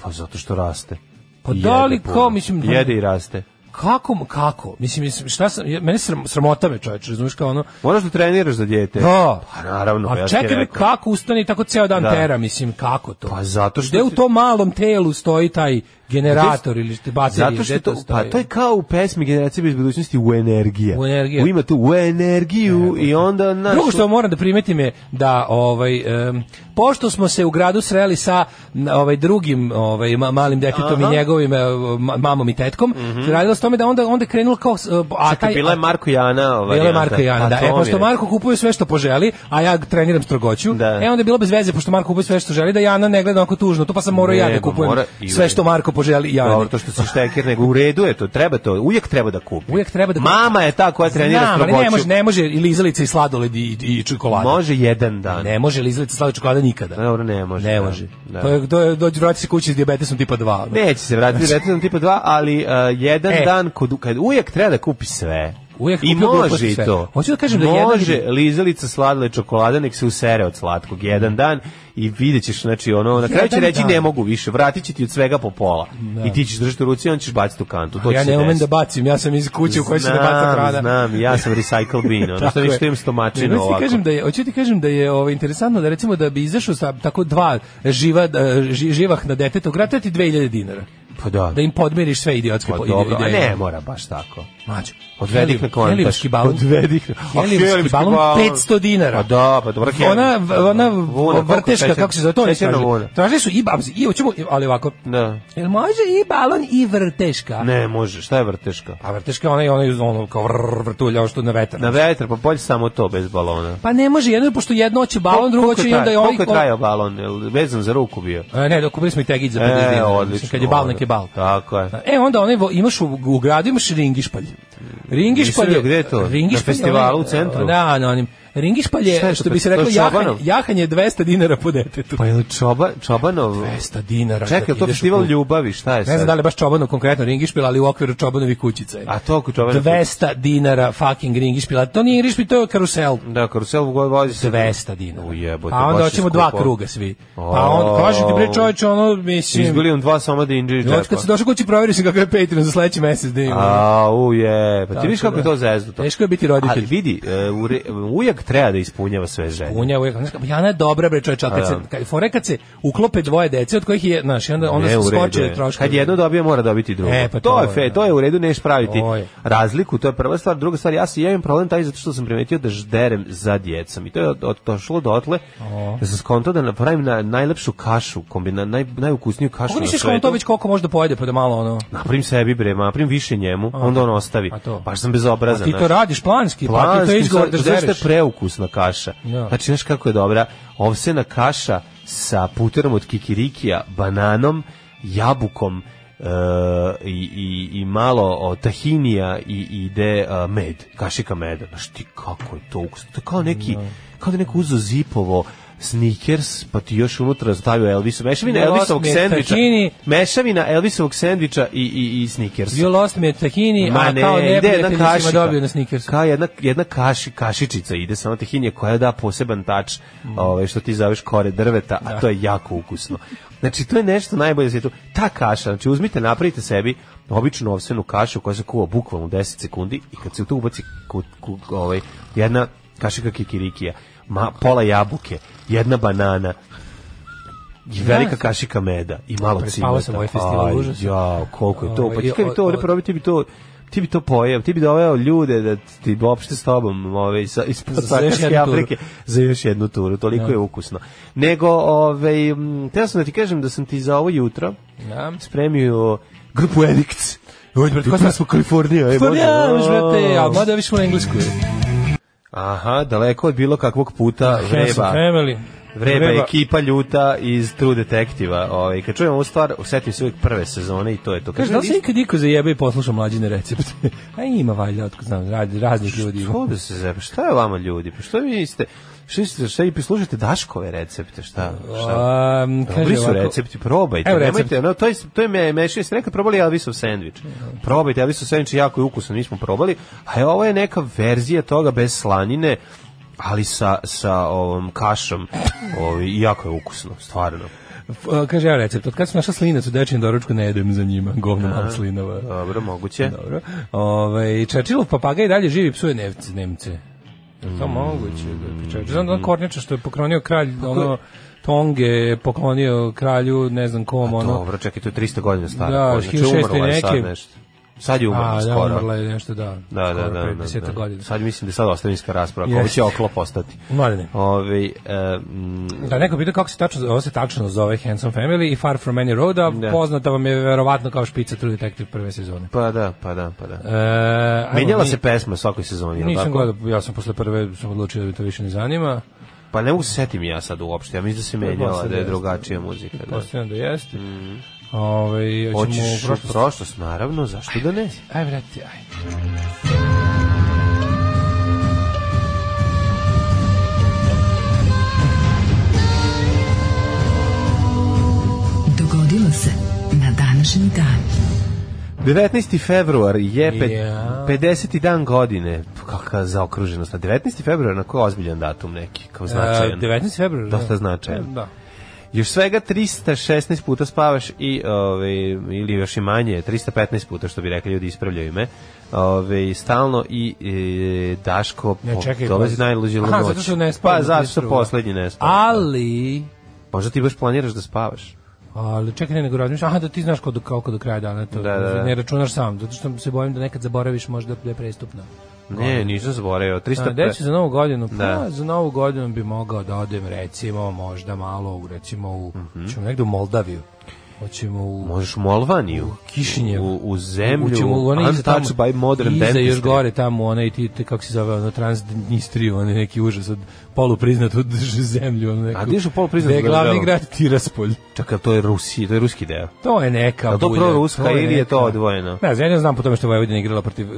Pa zato što raste. Pa da li kao, mislim... Jede i raste kako kako mislim mislim šta sam mene sram, sramota me čoveče razumeš kao ono moraš da treniraš za dijete da pa naravno a ja čekaj me kako ustani tako ceo dan da. tera mislim kako to pa zato što gde ti... u tom malom telu stoji taj generator ili baterije. Zato što to, pa to je kao u pesmi generacije bez budućnosti u energija. U energija. U ima tu u energiju e, i onda naš... Drugo što moram da primetim je da ovaj um, pošto smo se u gradu sreli sa ovaj drugim ovaj malim detetom Aha. i njegovim e, mamom i tetkom, mm -hmm. radilo se tome da onda onda krenulo kao e, a Čekaj, taj bila je Marko Jana, ovaj. Bila je Marko Jana, pa da. E pošto Marko kupuje sve što poželi, a ja treniram strogoću. Da. E onda je bilo bez veze pošto Marko kupuje sve što želi da Jana ne gleda onako tužno. To pa sam morao ja da kupujem mora, sve što Marko poželi Jani. Dobro, to što se štekir, nego u redu je to, treba to, uvijek treba da kupi. Uvijek treba da kupi. Mama je ta koja trenira strogoću. Ne može, ne može lizalica i sladoled i, i čokolada. Može jedan dan. Ne može lizalica i sladoled čokolada nikada. Dobro, ne može. Ne da. može. Da. To je, do, dođe, vrati se kući s dijabetesom tipa 2. Neće se vratiti znači- dijabetesom tipa 2, ali uh, jedan e. dan, kod, kad uvijek treba da kupi sve. Uvijek I može i to. Hoću da kažem može da jedan... Može lizalica, sladoled, čokolada, nek se usere od slatkog jedan dan i videćeš znači, ono, na kraju će reći ne mogu više, vratit ti od svega po pola. Da. I ti ćeš držati u ruci, on ćeš baciti u kantu. To ja ne umem da bacim, ja sam iz kuće u kojoj se da ne baca hrana. Znam, ja sam recycle bin, ono što ništa im stomačinu ovako. Kažem da je, hoćete kažem da je ovo, ovaj, interesantno da recimo da bi izašao sa tako dva živa, e, živah na detetu, gratati 2000 dinara. Pa da. Da im podmiriš sve idiotske pa, dobro, ideje. ne mora baš tako. Mađo, Odvedih na kontaš. Helivski balon. Odvedi. Helivski balon 500 dinara. Pa da, pa dobro. Ona ona vrteška kako se zove to, Tražili su i babzi i hoćemo ali ovako. Da. Jel može i balon i vrteška? Ne, može. Šta je vrteška? A pa vrteška ona je ona ono kao vrtulja što na vetar. Na vetar, pa bolje samo to bez balona. Pa ne može jedno pošto jedno će balon, drugo će i onda je ovaj. Kako je trajao balon? Vezan za ruku bio. E, ne, dok bili smo i tegić za 50 dinara. Kad je balon je bal. Tako je. E, onda oni imaš u, u gradu, imaš ringišpalj. Ringišpalj je... Gde je to? Ringišpalj, Na festivalu u centru? Da, na onim Ringišpalj je, što bi se reklo, jahanje, jahanje 200 dinara po detetu. Pa je li čoba, Čobanov? 200 dinara. Čekaj, to festival ljubavi, šta je sad? Ne znam da li je baš Čobanov konkretno Ringišpil, ali u okviru Čobanovi kućice. A to oko Čobanov? 200 dinara fucking Ringišpil, To nije Ringišpil, to je karusel. Da, karusel vozi se. 200 dinara. Ujebote, A pa onda hoćemo dva kruga svi. Pa on, kaže ti bre čoveče, ono, mislim... Izbili on dva samo da inđe džepa. Kad se došao kući, provjerio sam kako je Patreon za sledeći mesec da ima. A, uje, pa ti viš kako je da. to zezdu. Teško je biti roditelj. Ali vidi, e, ujak čovjek treba da ispunjava sve želje. Ispunjava uvijek. Jana je dobra, bre, čovječa. Kad da. se, kad, fore kad se uklope dvoje dece, od kojih je, znaš, onda, onda su skočili troškovi. Kad jedno dobije, mora dobiti drugo. E, pa to, to, je fe, to je u redu, neš praviti razliku, to je prva stvar. Druga stvar, ja se javim problem taj zato što sam primetio da žderem za djecom. I to je od, od, došlo dotle o. da sam skonto da napravim na, najlepšu kašu, kombina, naj, najukusniju kašu Kako na svetu. Kako nisi koliko možda pojede, pa da malo ono... Napravim sebi, bre, napravim više njemu, onda on ostavi. Baš sam bezobrazan. A ti to radiš planski, planski pa ti to izgovor da ždereš neukusna kaša. Ja. Da. Znači, znaš kako je dobra? Ovsena kaša sa puterom od kikirikija, bananom, jabukom, Uh, i, i, i, malo o, tahinija i ide uh, med, kašika meda. Znaš ti kako je to ukusno. To je kao neki, da. kao da neko uzo zipovo, Snickers, pa ti još unutra stavio Elvis, mešavina Bio Elvisovog sendviča, tahini. mešavina Elvisovog sendviča i, i, i Snickers. Bio lost mi je tahini, Ma a ne, kao ide jedna kašika, dobio na Snickersu. Kao jedna, jedna kaši, kašičica ide samo tahinije koja da poseban tač, mm. ovaj, što ti zoveš kore drveta, a da. to je jako ukusno. Znači, to je nešto najbolje za to. Ta kaša, znači, uzmite, napravite sebi običnu ovsenu kašu koja se kuva bukvalno 10 sekundi i kad se u to ubaci ku, ku, ovaj, jedna kašika kikirikija, ma, pola jabuke, jedna banana, i da. velika kašika meda i malo cimeta. Prespavao sam ovaj festival, užas. Ja, koliko je to, pa ovaj, ti kad bi to probiti bi to ti bi to pojeo, ti bi doveo ljude da ti opšte s tobom ove, ovaj, iz, iz Sakarske Afrike za još jednu turu, toliko ja. Da. je ukusno. Nego, ove, ovaj, teo sam da ti kažem da sam ti za ovo jutro ja. Da. spremio grupu Edicts. Oj, brate, smo Kalifornija, ej, možda. Kalifornija, brate, a mada više u englesku je. Aha, daleko od bilo kakvog puta vreba. Vreba, vreba. ekipa ljuta iz True Detektiva. Ovaj kad čujem ovu stvar, osetim se uvijek prve sezone i to je to. Kaže, da li se ikad niko zajebe i posluša mlađine recepte? A ima valjda, otko znam, raznih ljudi. Što da se zajebe? Šta je vama ljudi? Pa što vi ste? Šiste, šta i prislušajte Daškove recepte, šta? šta? Um, Dobri su ovako, recepti, probajte. Evo recept. Nemajte, no, to je, to je me, mešio, ste nekad probali Elvisov sendvič. Probajte, Elvisov sendvič jako je ukusan, nismo probali. A ovo je neka verzija toga bez slanine, ali sa, sa ovom kašom. Ovi, ovaj, jako je ukusno, stvarno. Uh, kaže ja recept, od kad sam našla slinac u dečijem doručku ne jedem za njima, govno malo slinova. Dobro, moguće. Dobro. Ove, ovaj, Čečilov papagaj dalje živi psuje nevce, Nemce. Je mm. to moguće? Da, da je Znam da Kornjača što je pokronio kralj, ono, Tonge poklonio kralju, ne znam kom, pa ono. Dobro, čekaj, to je 300 godina staro. Da, znači, 1600 neke. Sad nešto. Sad je umrla da, skoro. Da, umrla je nešto, da. Da, da skoro, da, da. da, da. Godina. Sad mislim da je sad ostavinska rasprava, yes. ovo će oklop ostati. Mladine. Ove, um, mm. da, neko pita kako se tačno, ovo se tačno zove Handsome Family i Far From Any Road, a da. poznata vam je verovatno kao špica True Detective prve sezone. Pa da, pa da, pa da. E, Menjala se pesma svakoj sezoni, Nisam gledao, ja sam posle prve sam odlučio da mi to više ne zanima. Pa ne mogu se setim ja sad uopšte, ja mislim da se menjala, da je drugačija muzika. Da. Postavljam da jeste. Mm. Ovaj hoćemo u prošlost. prošlost naravno, zašto aj, da ne? Aj vrati, ajde. Dogodilo se na današnji dan. 19. februar je pe, yeah. 50. dan godine. Kakva zaokruženost. 19. februar na koji ozbiljan datum neki, kao značajan. Uh, 19. februar. Dosta da. značajan. Da još svega 316 puta spavaš i ove, ovaj, ili još i manje 315 puta što bi rekli ljudi ispravljaju me ove, ovaj, stalno i e, Daško ne, čekaj, dolazi pa- najluđi noć zato što ne pa, spavaš pa zato što poslednji ne spavaš ali možda ti baš planiraš da spavaš ali čekaj, ne nego razmišljam, aha, da ti znaš kako do, kako do kraja dana to, da, da, da. ne računaš sam, zato što se bojim da nekad zaboraviš možda da je prestupno. Ne, nisam zaboravio. 300 pre... Gde za novu godinu? Da. Pa, da. za novu godinu bi mogao da odem, recimo, možda malo, u, recimo, u, mm -hmm. ćemo negde u Moldaviju. Hoćemo u Možeš u Albaniju, u Kišinjev, u, u zemlju, hoćemo u onaj tamo by modern Iza još gore tamo onaj ti kako se zove, na Transnistriju, onaj neki užas od polupriznatu zemlju. Neku, A dižu polupriznatu državu? Da je glavni grad Tiraspolj. Čekaj, to je Rusi, to je ruski deo. To je neka bulja. A to proruska ili je to odvojeno? Ne ja ne znam po tome što Vojvodina igrala protiv e,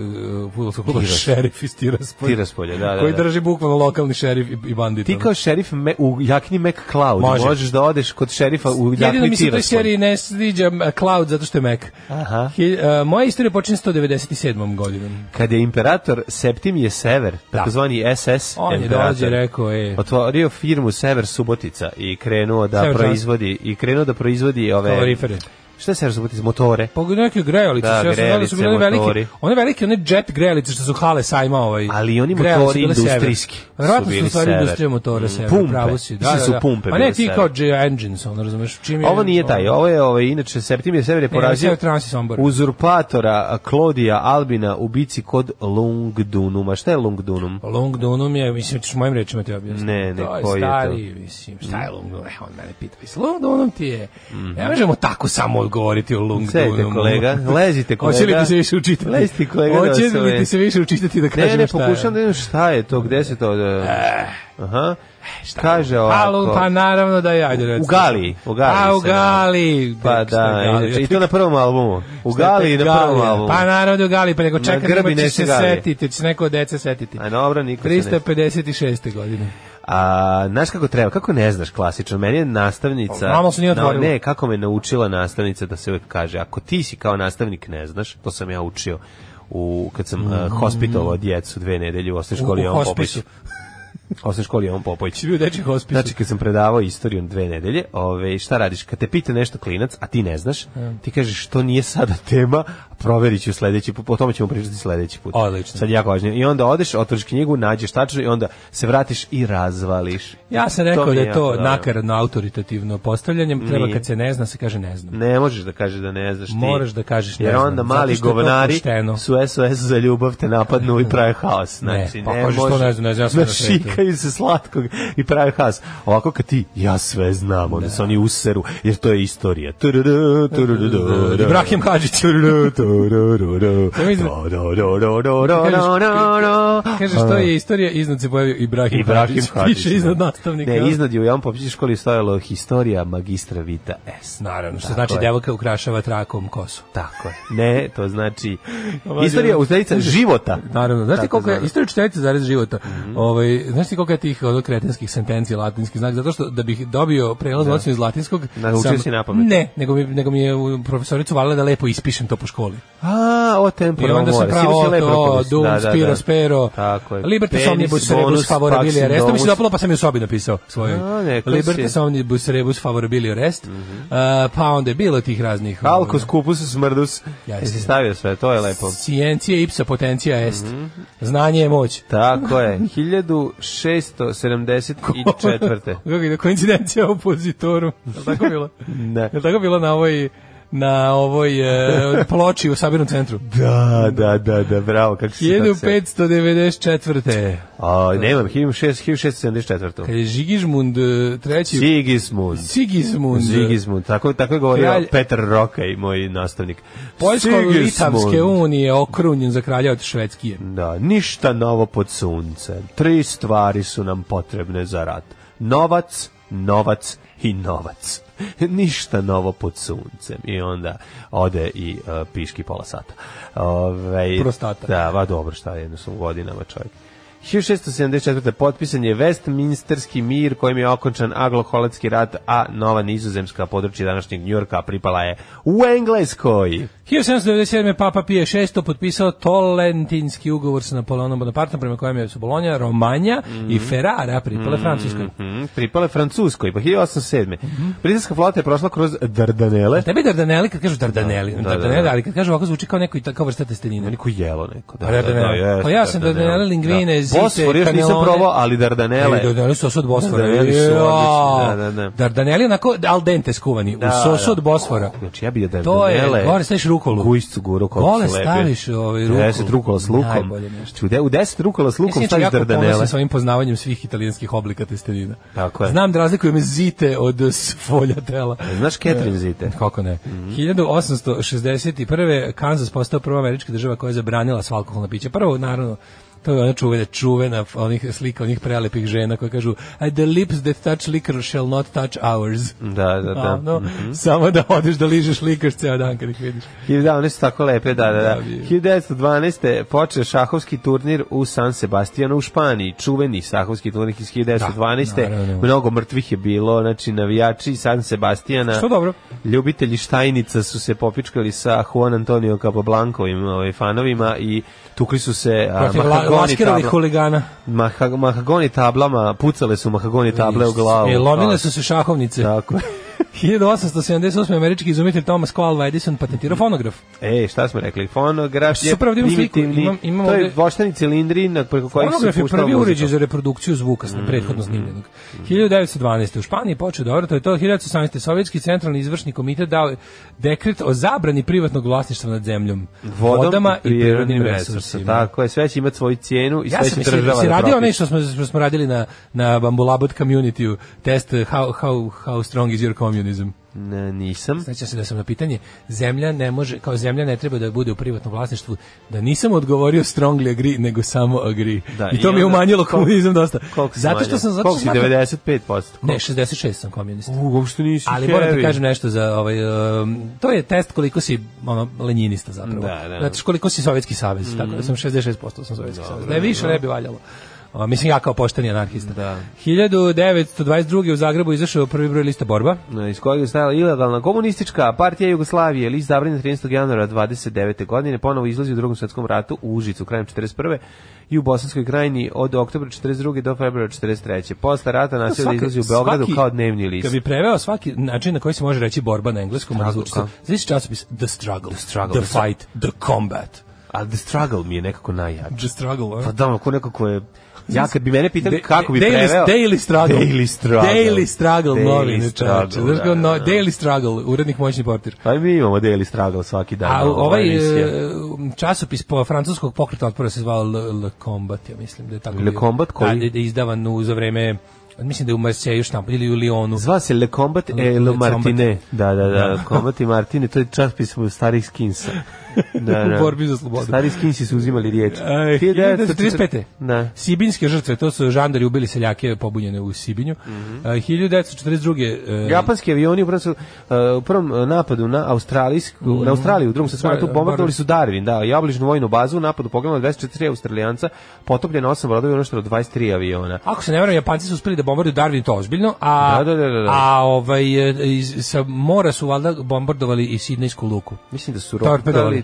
futbolskog uh, kluba šerif iz Tiraspolja. Tiraspolja, da, da. Koji da. drži bukvalno lokalni šerif i, i bandit. Ti kao šerif me, u jakni McCloud Može. možeš da odeš kod šerifa u jakni Tiraspolja. Jedino mi se toj seriji ne sviđa Cloud zato što je Mac. Aha. He, uh, moja istorija počinje 197. godinom. Kad je imperator Septim je sever, da. takozvani SS. On je dođe rekao koje otvorio firmu Sever Subotica i krenuo da Sever proizvodi i krenuo da proizvodi ove kalorifere Šta se iz motore? Pa neke grejalice, da, da grejalice, ja sam su bile velike. One velike, one jet grejalice što su hale sajma ovaj. Ali oni motori industrijski. Verovatno su stvari industrije motora se, mm, pravo si. Da, da, da. su pumpe. Pa ne ti kao J engines, on razumeš čim je. Ovo nije taj, ovo je ovaj inače Septimije Sever je porazio uzurpatora Klodija Albina u bici kod Lungdunuma. Šta je Lungdunum? Lungdunum je, mislim, ćeš mojim rečima te objasniti. Ne, ne, koji je to? Stari, mislim, šta je Lungdunum? on mene pita. Lungdunum ti je, mhm. ne možemo tako samo govoriti o Lungdunu. kolega, lezite kolega. Hoće li ti se više učitati? Lezite kolega. Da Hoće da li ti se više učitati da kažem ne, ne, šta je? Ne, pokušam da vidim šta je to, gde se to... Da... Eh, Aha. Eh, šta kaže ovako? Pa, pa naravno da ja ajde recimo. U Galiji, u Galiji. A pa, u Galiji. Pa da, inače i to na prvom albumu. U Galiji na prvom albumu. Pa naravno da u Galiji, pa nego čekaj, ćeš se setiti, ćeš neko dece setiti. A dobro, niko se ne. 356. godine. A, znaš kako treba, kako ne znaš klasično, meni je nastavnica... Malo se nije no, ne, kako me naučila nastavnica da se uvijek kaže, ako ti si kao nastavnik ne znaš, to sam ja učio u, kad sam mm. uh, hospitovao djecu dve nedelje u osnovnoj školi. U, u Osam školi on Popović. Bio dečji hospis. Znači kad sam predavao istoriju dve nedelje, ove šta radiš? Kad te pita nešto klinac, a ti ne znaš, da. ti kažeš što nije sada tema, proveriću sledeći put, o tome ćemo pričati sledeći put. Odlično. Sad jako važno. I onda odeš, otvoriš knjigu, nađeš tačno i onda se vratiš i razvališ. Ja sam rekao to da je to nakaradno autoritativno postavljanje, treba kad se ne zna se kaže ne znam. Ne možeš da kažeš da ne znaš ti. Moraš da kažeš ne Jer onda znam, mali govnari su SOS za ljubav te napadnu i prave haos. Znači, pa ne, ne pa kažeš to ne znam, ne znam, ja sam znači, na svetu sekaju se slatkog i prave has. Ovako kad ti, ja sve znam, onda se oni useru, jer to je istorija. Ibrahim Hadžić. Kažeš, to je istorija, iznad se pojavio Ibrahim, Ibrahim Hadžić. Piše da. iznad nastavnika. Ne, iznad je u jednom popisu školi stojalo historija magistra Vita S. Naravno, što znači devojka ukrašava trakom kosu. Tako je. Ne, to znači ovaj, istorija ovaj, učiteljica života. Naravno, znate koliko je istorija učiteljica zarez života. Mhm. Ovaj, znaš ti koliko je tih od kretenskih sentenci latinski znak, zato što da bih dobio prelaz da. ocenu iz latinskog... Naučio sam, si napamet. Ne, nego mi, nego mi je profesoricu valila da lepo ispišem to po školi. A, o tempo I da, onda se pravo to, dum, da, da, da, spiro, da. spero, Tako je. libertas omnibus rebus favorabili rest, to mi se dopalo pa sam je u sobi napisao svojoj. Libertas omnibus rebus favorabilia rest, mhm. pa onda je bilo tih raznih... Alkos, ovaj, kupus, smrdus, si stavio sve, to je lepo. Cijencija ipsa potencija est. Mhm. Znanje je moć. Tako je. 1600 674. Kako je koincidencija opozitoru? Je li tako bilo? ne. Je li tako bilo na ovoj na ovoj e, ploči u Sabirnom centru. Da, da, da, da, bravo. Kako 1594. A, nemam, 1674. Kada je Žigižmund e, treći... Sigismund. Sigismund. Sigismund, tako, tako je govorio Kralj... Petar Roka moj nastavnik. Poljsko-Litavske unije okrunjen za kralja od Švedskije. Da, ništa novo pod suncem. Tri stvari su nam potrebne za rat. Novac, novac i novac. Ništa novo pod suncem. I onda ode i uh, piški pola sata. Ove, ovaj, Prostata. Da, va dobro, šta jedno su godinama čovjek. 1674. potpisan je Westminsterski mir kojim je okončan agloholatski rat, a nova nizozemska područja današnjeg Njurka pripala je u Engleskoj. 1797. Papa Pije VI potpisao Tolentinski ugovor sa Napoleonom Bonapartom prema kojem je su Bolonja, Romanja mm -hmm. i mhm. Ferrara pripale mhm, Francuskoj. Mm -hmm. Pripale Francuskoj, pa 1807. Mm -hmm. Britanska flota je prošla kroz Dardanele. Tebi Dardaneli kad kažu da, Dardaneli, da, Dardanele, da, da, ali kad kažu ovako zvuči kao neko, kao vrsta testenine. Neko jelo neko. Da, pa da, da, pa da, da, da, da, da, da, da, da, da, da, da, Bosfor još nisam probao, ali Dardanele. E, Dardanele sos od Bosfora. Dardanele su odlični, da da, da, da, da. Dardanele onako al dente skuvani, da, u da. sosu od Bosfora. Znači ja bih bi Dardanele. To je, gore staviš rukolu. Kujscu guru, kako Gore staviš ovaj rukolu. 10 rukola s lukom. Najbolje nešto. U 10 rukola s lukom staviš Dardanele. Ja sam svojim poznavanjem svih italijanskih oblika testenina. Tako je. Znam da razlikujem zite od folja tela. E, znaš Ketrin e, zite? Kako ne. 1861. Mhm. Kansas postao prva američka država koja je zabranila sva alkoholna pića. Prvo, naravno, To je ona čuvena, čuvena onih slika onih prelepih žena koje kažu I the lips that touch liquor shall not touch ours. Da, da, da. No, mm -hmm. Samo da odeš da ližeš likaš ceo dan kad ih vidiš. Da, one su tako lepe, da, da, da. 1912. Da, počeo šahovski turnir u San Sebastianu u Španiji. Čuveni šahovski turnir iz 1912. Da, naravno. Mnogo mrtvih je bilo, znači navijači San Sebastiana. Što dobro. Ljubitelji štajnica su se popičkali sa Juan Antonio Capoblankovim ovaj, fanovima i tukli su se mahagoni huligana. mahagoni tablama, pucale su mahagoni table u glavu. i e, lomile su se šahovnice. Tako 1878. američki izumitelj Thomas Coalva Edison patentirao fonograf. E, šta smo rekli? Fonograf je Super, imam primitivni. imam, imam to ovde... je voštani cilindri na preko kojih se Fonograf je prvi uređaj za reprodukciju zvuka mm, prethodno mhm, snimljenog. 1912. Mhm. u Španiji počeo dobro, to je to 1918. Sovjetski centralni izvršni komitet dao dekret o zabrani privatnog vlasništva nad zemljom, Vodom, vodama i prirodnim resursima. Tako je, sve će imati svoju cijenu i sve će država da radio ono što smo, smo radili na, na Bambulabot community test how, how, how strong is your community kretenizam? Ne, nisam. Sjećam se da sam na pitanje zemlja ne može, kao zemlja ne treba da bude u privatnom vlasništvu, da nisam odgovorio strongly agree, nego samo agree. Da, I to i mi je umanjilo komunizam dosta. Koliko zato što sam zato što si 95%? Koliko? Ne, 66 sam komunist. U, uopšte nisi Ali da heavy. moram ti kažem nešto za ovaj um, to je test koliko si ono leninista zapravo. Da, da. Znači koliko si sovjetski savez, mm tako da sam 66% sam sovjetski savez. Da je više ne bi valjalo. A, mislim ja kao pošteni anarhista. Da. 1922. u Zagrebu izašao prvi broj lista borba. Iz kojeg je stajala ilegalna komunistička partija Jugoslavije, list zabranjen 13. januara 29. godine, ponovo izlazi u drugom svetskom ratu u Užicu, krajem 41 i u Bosanskoj krajini od oktobra 42. do februara 43. Posle rata nasilje no, izlazi u Beogradu svaki, kao dnevni list. Kad bi preveo svaki način na koji se može reći borba na engleskom, Struggle, zvuči znači časopis The Struggle, The, struggle, the da Fight, The Combat. A The Struggle mi je nekako najjači. The Struggle, a? Pa da, ako nekako je Ja kad bi mene pitali kako bi daily, preveo... Daily Struggle. Daily Struggle. Daily Struggle, daily novine, čače. Znaš da, no, da, da. Daily Struggle, urednik moćni portir. Pa mi imamo Daily Struggle svaki dan. A ovaj e, časopis po francuskog pokreta otpora se zvao Le, Le Combat, ja mislim da je tako. Le bio. Combat koji? Da, da je izdavan u, za vreme mislim da je u Marseju štampa ili u Lyonu. Zva se Le Combat et Le, Le Martine. Da, da, da, Combat i Martine, to je časopis starih skinsa. da, da. u borbi za slobodu. Stari skinci su uzimali riječ. 1935. Da. Sibinske žrtve, to su žandari ubili seljake pobunjene u Sibinju. Mm -hmm. 1942. Japanski avioni u prvom, su, e, u prvom e, napadu na Australijsku, mm -hmm. na Australiju, u drugom se tu bombardovali su Darwin, da, i obližnu vojnu bazu napadu poginulo 24 Australijanca, potopljeno 8 brodova i ono što 23 aviona. Ako se ne varam, Japanci su uspeli da bombarduju Darwin to ozbiljno, a da, da, da, da. da. a ovaj e, iz, sa mora su valjda bombardovali i Sidnejsku luku. Mislim da su torpedovali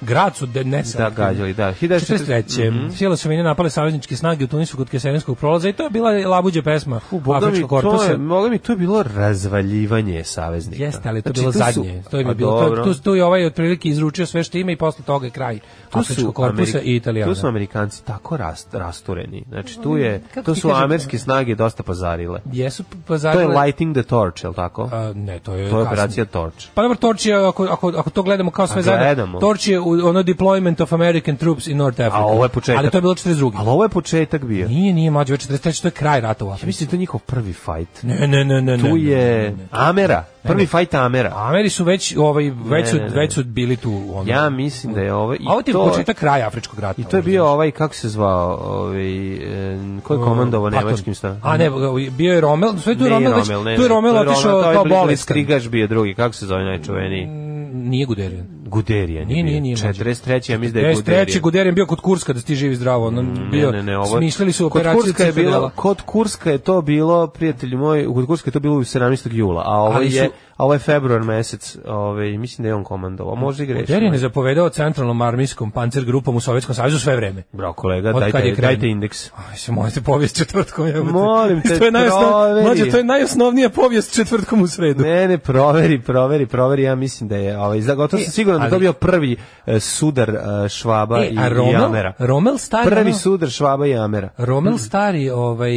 grad su de, ne da gađali, da. 1943. Mm -hmm. Sila su mene napale savezničke snage u Tunisu kod Kesenskog prolaza i to je bila labuđa pesma u Afričkog korpusa. Mogu mi, to je bilo razvaljivanje saveznika. Jeste, ali to znači, bilo tu zadnje. to je pa bilo, dobro. to, je ovaj otprilike izručio sve što ima i posle toga je kraj tu su korpusa Ameri i Italijana. Tu su Amerikanci tako rast, rastureni. Znači, tu je, mm, Kako to su američke snage dosta pazarile. Jesu pazarile. To je Lighting the Torch, je li tako? A, ne, to je, to je operacija Torch. Pa dobro, Torch je, ako, ako, ako to gledamo kao pa sve zajedno, Torch je ono deployment of American troops in North Africa. A ovo je početak. Ali to je bilo 42. Ali ovo je početak bio. Nije, nije mlađe, 43. to je kraj rata u Africi. Ja mislim to je njihov prvi fight. Ne, ne, ne, ne. Tu je Amera. Prvi fight Amera. Ameri su već ovaj već su, već su bili tu ono. Ja mislim da je ovaj i ovo ti to početak kraja afričkog rata. I to je bio znači. ovaj kako se zvao, ovaj eh, ko je komandovao nemačkim stavom? A ne, bio je Rommel, sve tu je Rommel, već, tu je Rommel otišao kao bolest. Krigaš bio drugi, kako se zove najčuveniji? Mm, nije Guderian. Guderijan nije, nije, nije, 43. ja mislim da je Guderijan. 43. Guderijan bio kod Kurska da stiže živ i zdravo. On mm, bio, ne, ne, ne, ovo, smišljali su kod Kurska je bilo, Kod Kurska je to bilo, prijatelju moj, kod Kurska je to bilo 17. jula, a ovo ovaj je a ovo je februar mesec, ovaj, mislim da je on komandovao, može i grešim. Derin je zapovedao centralnom armijskom pancer grupom u Sovjetskom savjezu sve vreme. Bravo kolega, Od dajte, dajte indeks. Aj, se možete povijest četvrtkom. Jebate. Molim te, to je najosnov... Mlađe, to je najosnovnija povijest četvrtkom u sredu. Ne, ne, proveri, proveri, proveri, ja mislim da je, ovaj, gotovo e, sam siguran da to bio prvi e, sudar uh, Švaba e, i, Rommel, Romel, i stari, prvi sudar Švaba i Amera. Rommel mm. stari, ovaj,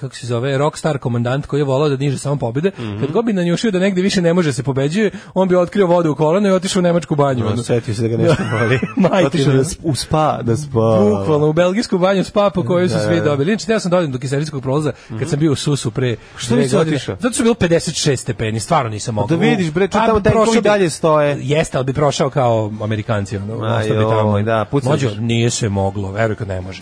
kako se zove, rockstar komandant koji je volao da diže samo pobjede, mm -hmm. kad god bi na nanjušio da negdje više ne može da se pobeđuje, on bi otkrio vodu u kolano i otišao u nemačku banju. No, setio se da ga nešto da. boli. otišao da u spa, da spa. Bukvalno, u belgijsku banju spa po kojoj su da, svi da, dobili. Znači, ja sam dođen do kiserijskog prolaza mm -hmm. kad mhm. sam bio u Susu pre Što nisi otišao? Zato što je bilo 56 stepeni, stvarno nisam pa mogao. Da vidiš, bre, čo pa tamo taj koji dalje stoje. Jeste, ali bi prošao kao Amerikanci. Ono, Aj, joj, da, pucaš. Mođo, nije se moglo, veruj kad ne može.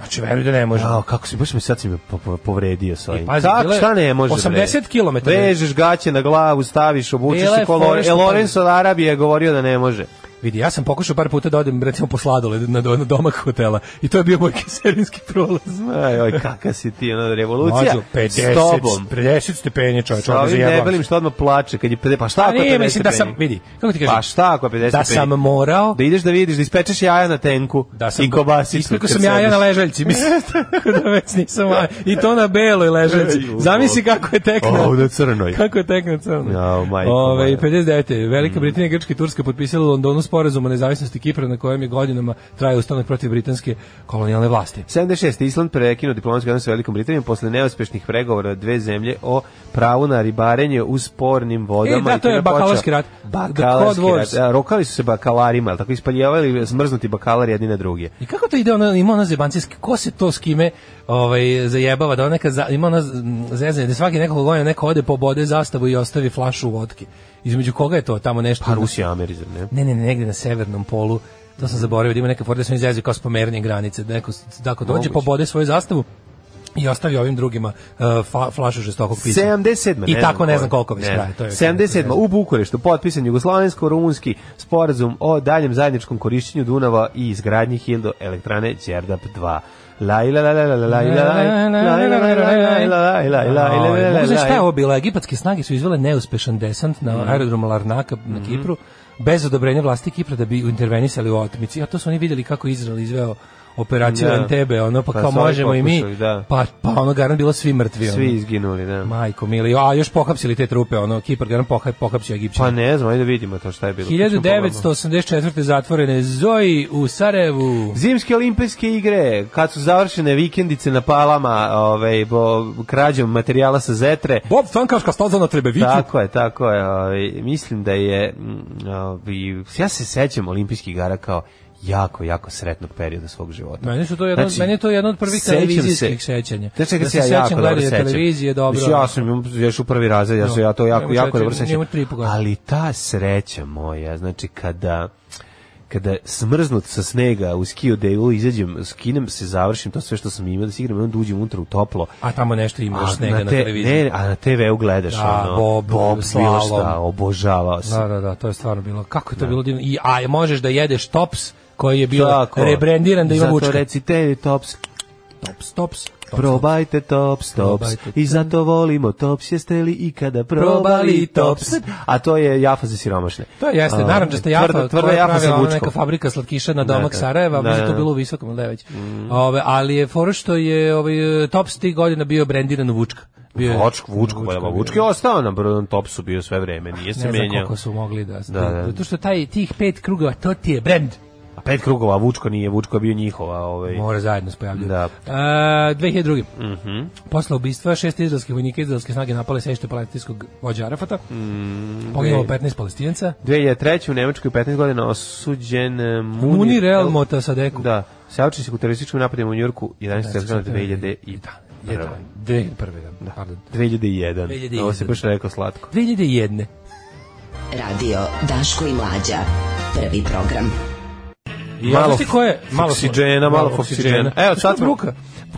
Znači, veruj da ne može. Jao, kako si, baš mi sad si me povredio sa e, ovim. Pazi, Kak, šta ne može? 80 km. Vežeš gaće na glavu, staviš, obučeš se kolo. E, Lorenzo od Arabije je govorio da ne može. Vidi, ja sam pokušao par puta da odem recimo po sladoled na, na domak hotela i to je bio moj keserinski prolaz. Aj, oj, kakav si ti, ona revolucija. Mađo, 50, s tobom. 50 stepenje, čovječ, ovdje zajebam. Sa ovim što odmah plače, kad je pa šta pa ako je 50 stepenje? da sam, vidi, kako ti kažem? Pa šta ako je 50 Da sam morao. Da ideš da vidiš, da ispečeš jaja na tenku da sam, i kobasicu. Ispeko sam jaja na ležaljci, mislim, tako da već nisam, i to na beloj ležaljci. Zamisli kako je tekno. O, na crnoj. Kako je tekno crnoj. Ja, majko. Ove, 59. Velika mm. Britanija, Grčka i Turska potpisala Londonu sporazuma nezavisnosti Kipra na kojem je godinama traje ustanak protiv britanske kolonijalne vlasti. 76. Island prekinuo diplomatske odnose sa Velikom Britanijom posle neuspešnih pregovora dve zemlje o pravu na ribarenje u spornim vodama. E, da, to je bakalarski rat. Bakalarski rat. Da, rokali su se bakalarima, tako ispaljavali smrznuti bakalar jedni na druge. I kako to ide, ona, ima ona zebancijski, ko se to s kime ovaj, zajebava, da ona kad za, ima ona zezanje, da svaki nekog godina neko ode po bode zastavu i ostavi flašu vodke. Između koga je to tamo nešto? Pa Rusija, Ameriza, ne? Ne, ne, negde na severnom polu. To sam zaboravio da ima neka forda da se kao spomeranje granice. Da neko, da ako dođe, pobode svoju zastavu, i ostavi ovim drugima uh, flašu žestokog pisa. 77. I ne tako ne znam koliko već traje. To je 77. U Bukureštu potpisan jugoslavensko-rumunski sporazum o daljem zajedničkom korišćenju Dunava i izgradnji Hildo elektrane Đerdap 2. La ila la la la la ila la la Kipru bez odobrenja vlasti Kipra da bi intervenisali u otmici. A to su oni videli kako Izrael izveo operaciju da. Entebbe, ono pa, pa kao možemo pokušali, i mi. Da. Pa pa ono garant bilo svi mrtvi, ono. Svi izginuli, da. Majko mili, a još pohapsili te trupe, ono Kipar garant pohaj pohapsio Egipćane. Pa ne znam, ajde da vidimo to šta je bilo. 1984. zatvorene Zoji u Sarajevu. Zimske olimpijske igre, kad su završene vikendice na Palama, ovaj bo krađom materijala sa Zetre. Bob Stankaška staza na Trebeviću. Tako je, tako je. Ovaj mislim da je mm, ovaj ja se sećam olimpijskih igara kao jako, jako sretnog perioda svog života. Meni, su to jedno, znači, meni je to jedno od prvih televizijskih se, sećanja. Da da se, da se ja jako dobro sećam. Televizije, dobro. Znači, ja sam još u prvi razred, ja, sam, ja to jako, jako dobro sećam. Ali ta sreća moja, znači kada kada smrznut sa snega u skio da delu izađem, skinem se, završim to sve što sam imao da se igram, onda uđem unutra u toplo. A tamo nešto imaš snega na, te, na televiziji. Ne, a na TV-u gledaš da, ono, Bob, Bob slalom. obožavao sam. Da, da, da, to je stvarno bilo, kako je to da. bilo divno. I, a možeš da jedeš tops, koji je bio Tako. rebrendiran da ima Zato Vučka. recite Tops. Tops, Tops. Tops, Probajte Tops, Tops. Probajte. I zato volimo Tops, jeste li ikada probali Tops? A to je jafa za siromašne. To jeste, naranđasta jafa, tvrda, tvrda jafa pravila, sa neka fabrika slatkiša na da, domak da. Sarajeva, da, da, to bilo u visokom ili već. Mm. ali je fora što je ovaj, Tops tih godina bio brendiran u Vučka. Bio je, Vočk, Vučko, Vučko, Vučko je ostao na brodan topsu bio sve vreme, nije se menjao. Ne znam koliko su mogli da, da, da. Zato što taj, tih pet krugova, to ti je brend pet krugova, a Vučko nije, Vučko je bio njihova. Ovaj. Mora zajedno spojavljaju. Da. E, 2002. Mm -hmm. Posle ubistva šest izraelskih vojnika izraelske snage napale sešte palestinskog vođa Arafata. Mm, Poginulo 15 palestinca. 2003. u Nemačkoj 15 godina osuđen Muni, e, Munir El Mota Sadeku. Da. Sauči se u terorističkom napadima u Njurku 11. septembra 2001. i Jedan, dve, prve, da. Pardon. 2001. 2001. Ovo se baš rekao slatko. 2001. Radio Daško i Mlađa. Prvi program malo, I malo, malo oksigena, malo oksigena. Evo, sad smo,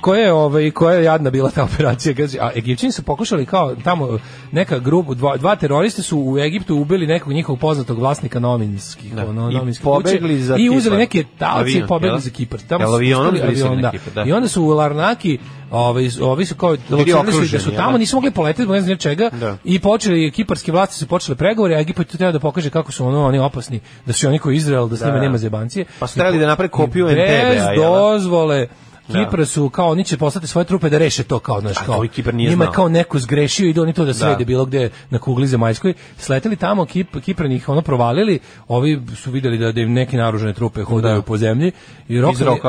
koja je ovaj koja je jadna bila ta operacija kaže a Egipćani su pokušali kao tamo neka grupa dva, dva teroriste su u Egiptu ubili nekog njihovog poznatog vlasnika novinskih da. ono, novinskih i pobegli za i uzeli neke talce i pobegli za Kipar tamo su avionom avion, da. Kipar, da. i onda su u Larnaki ovaj ovi su kao lokalizovali da su tamo da? nisu mogli poleteti ne znam čega da. i počeli kiparski vlasti su počeli pregovore a Egipat treba da pokaže kako su ono oni opasni da su oni koji Izrael da s da, njima da. nema zebancije pa su trebali da naprave kopiju NTB-a bez dozvole Da. Kipra su kao oni će poslati svoje trupe da reše to kao znači kao. Kipar nije znao. kao neko zgrešio i oni to da, da srede bilo gde na kugli zemaljskoj. Sleteli tamo Kip Kipranih ono provalili, ovi su videli da da im neke naoružane trupe hodaju da. po zemlji i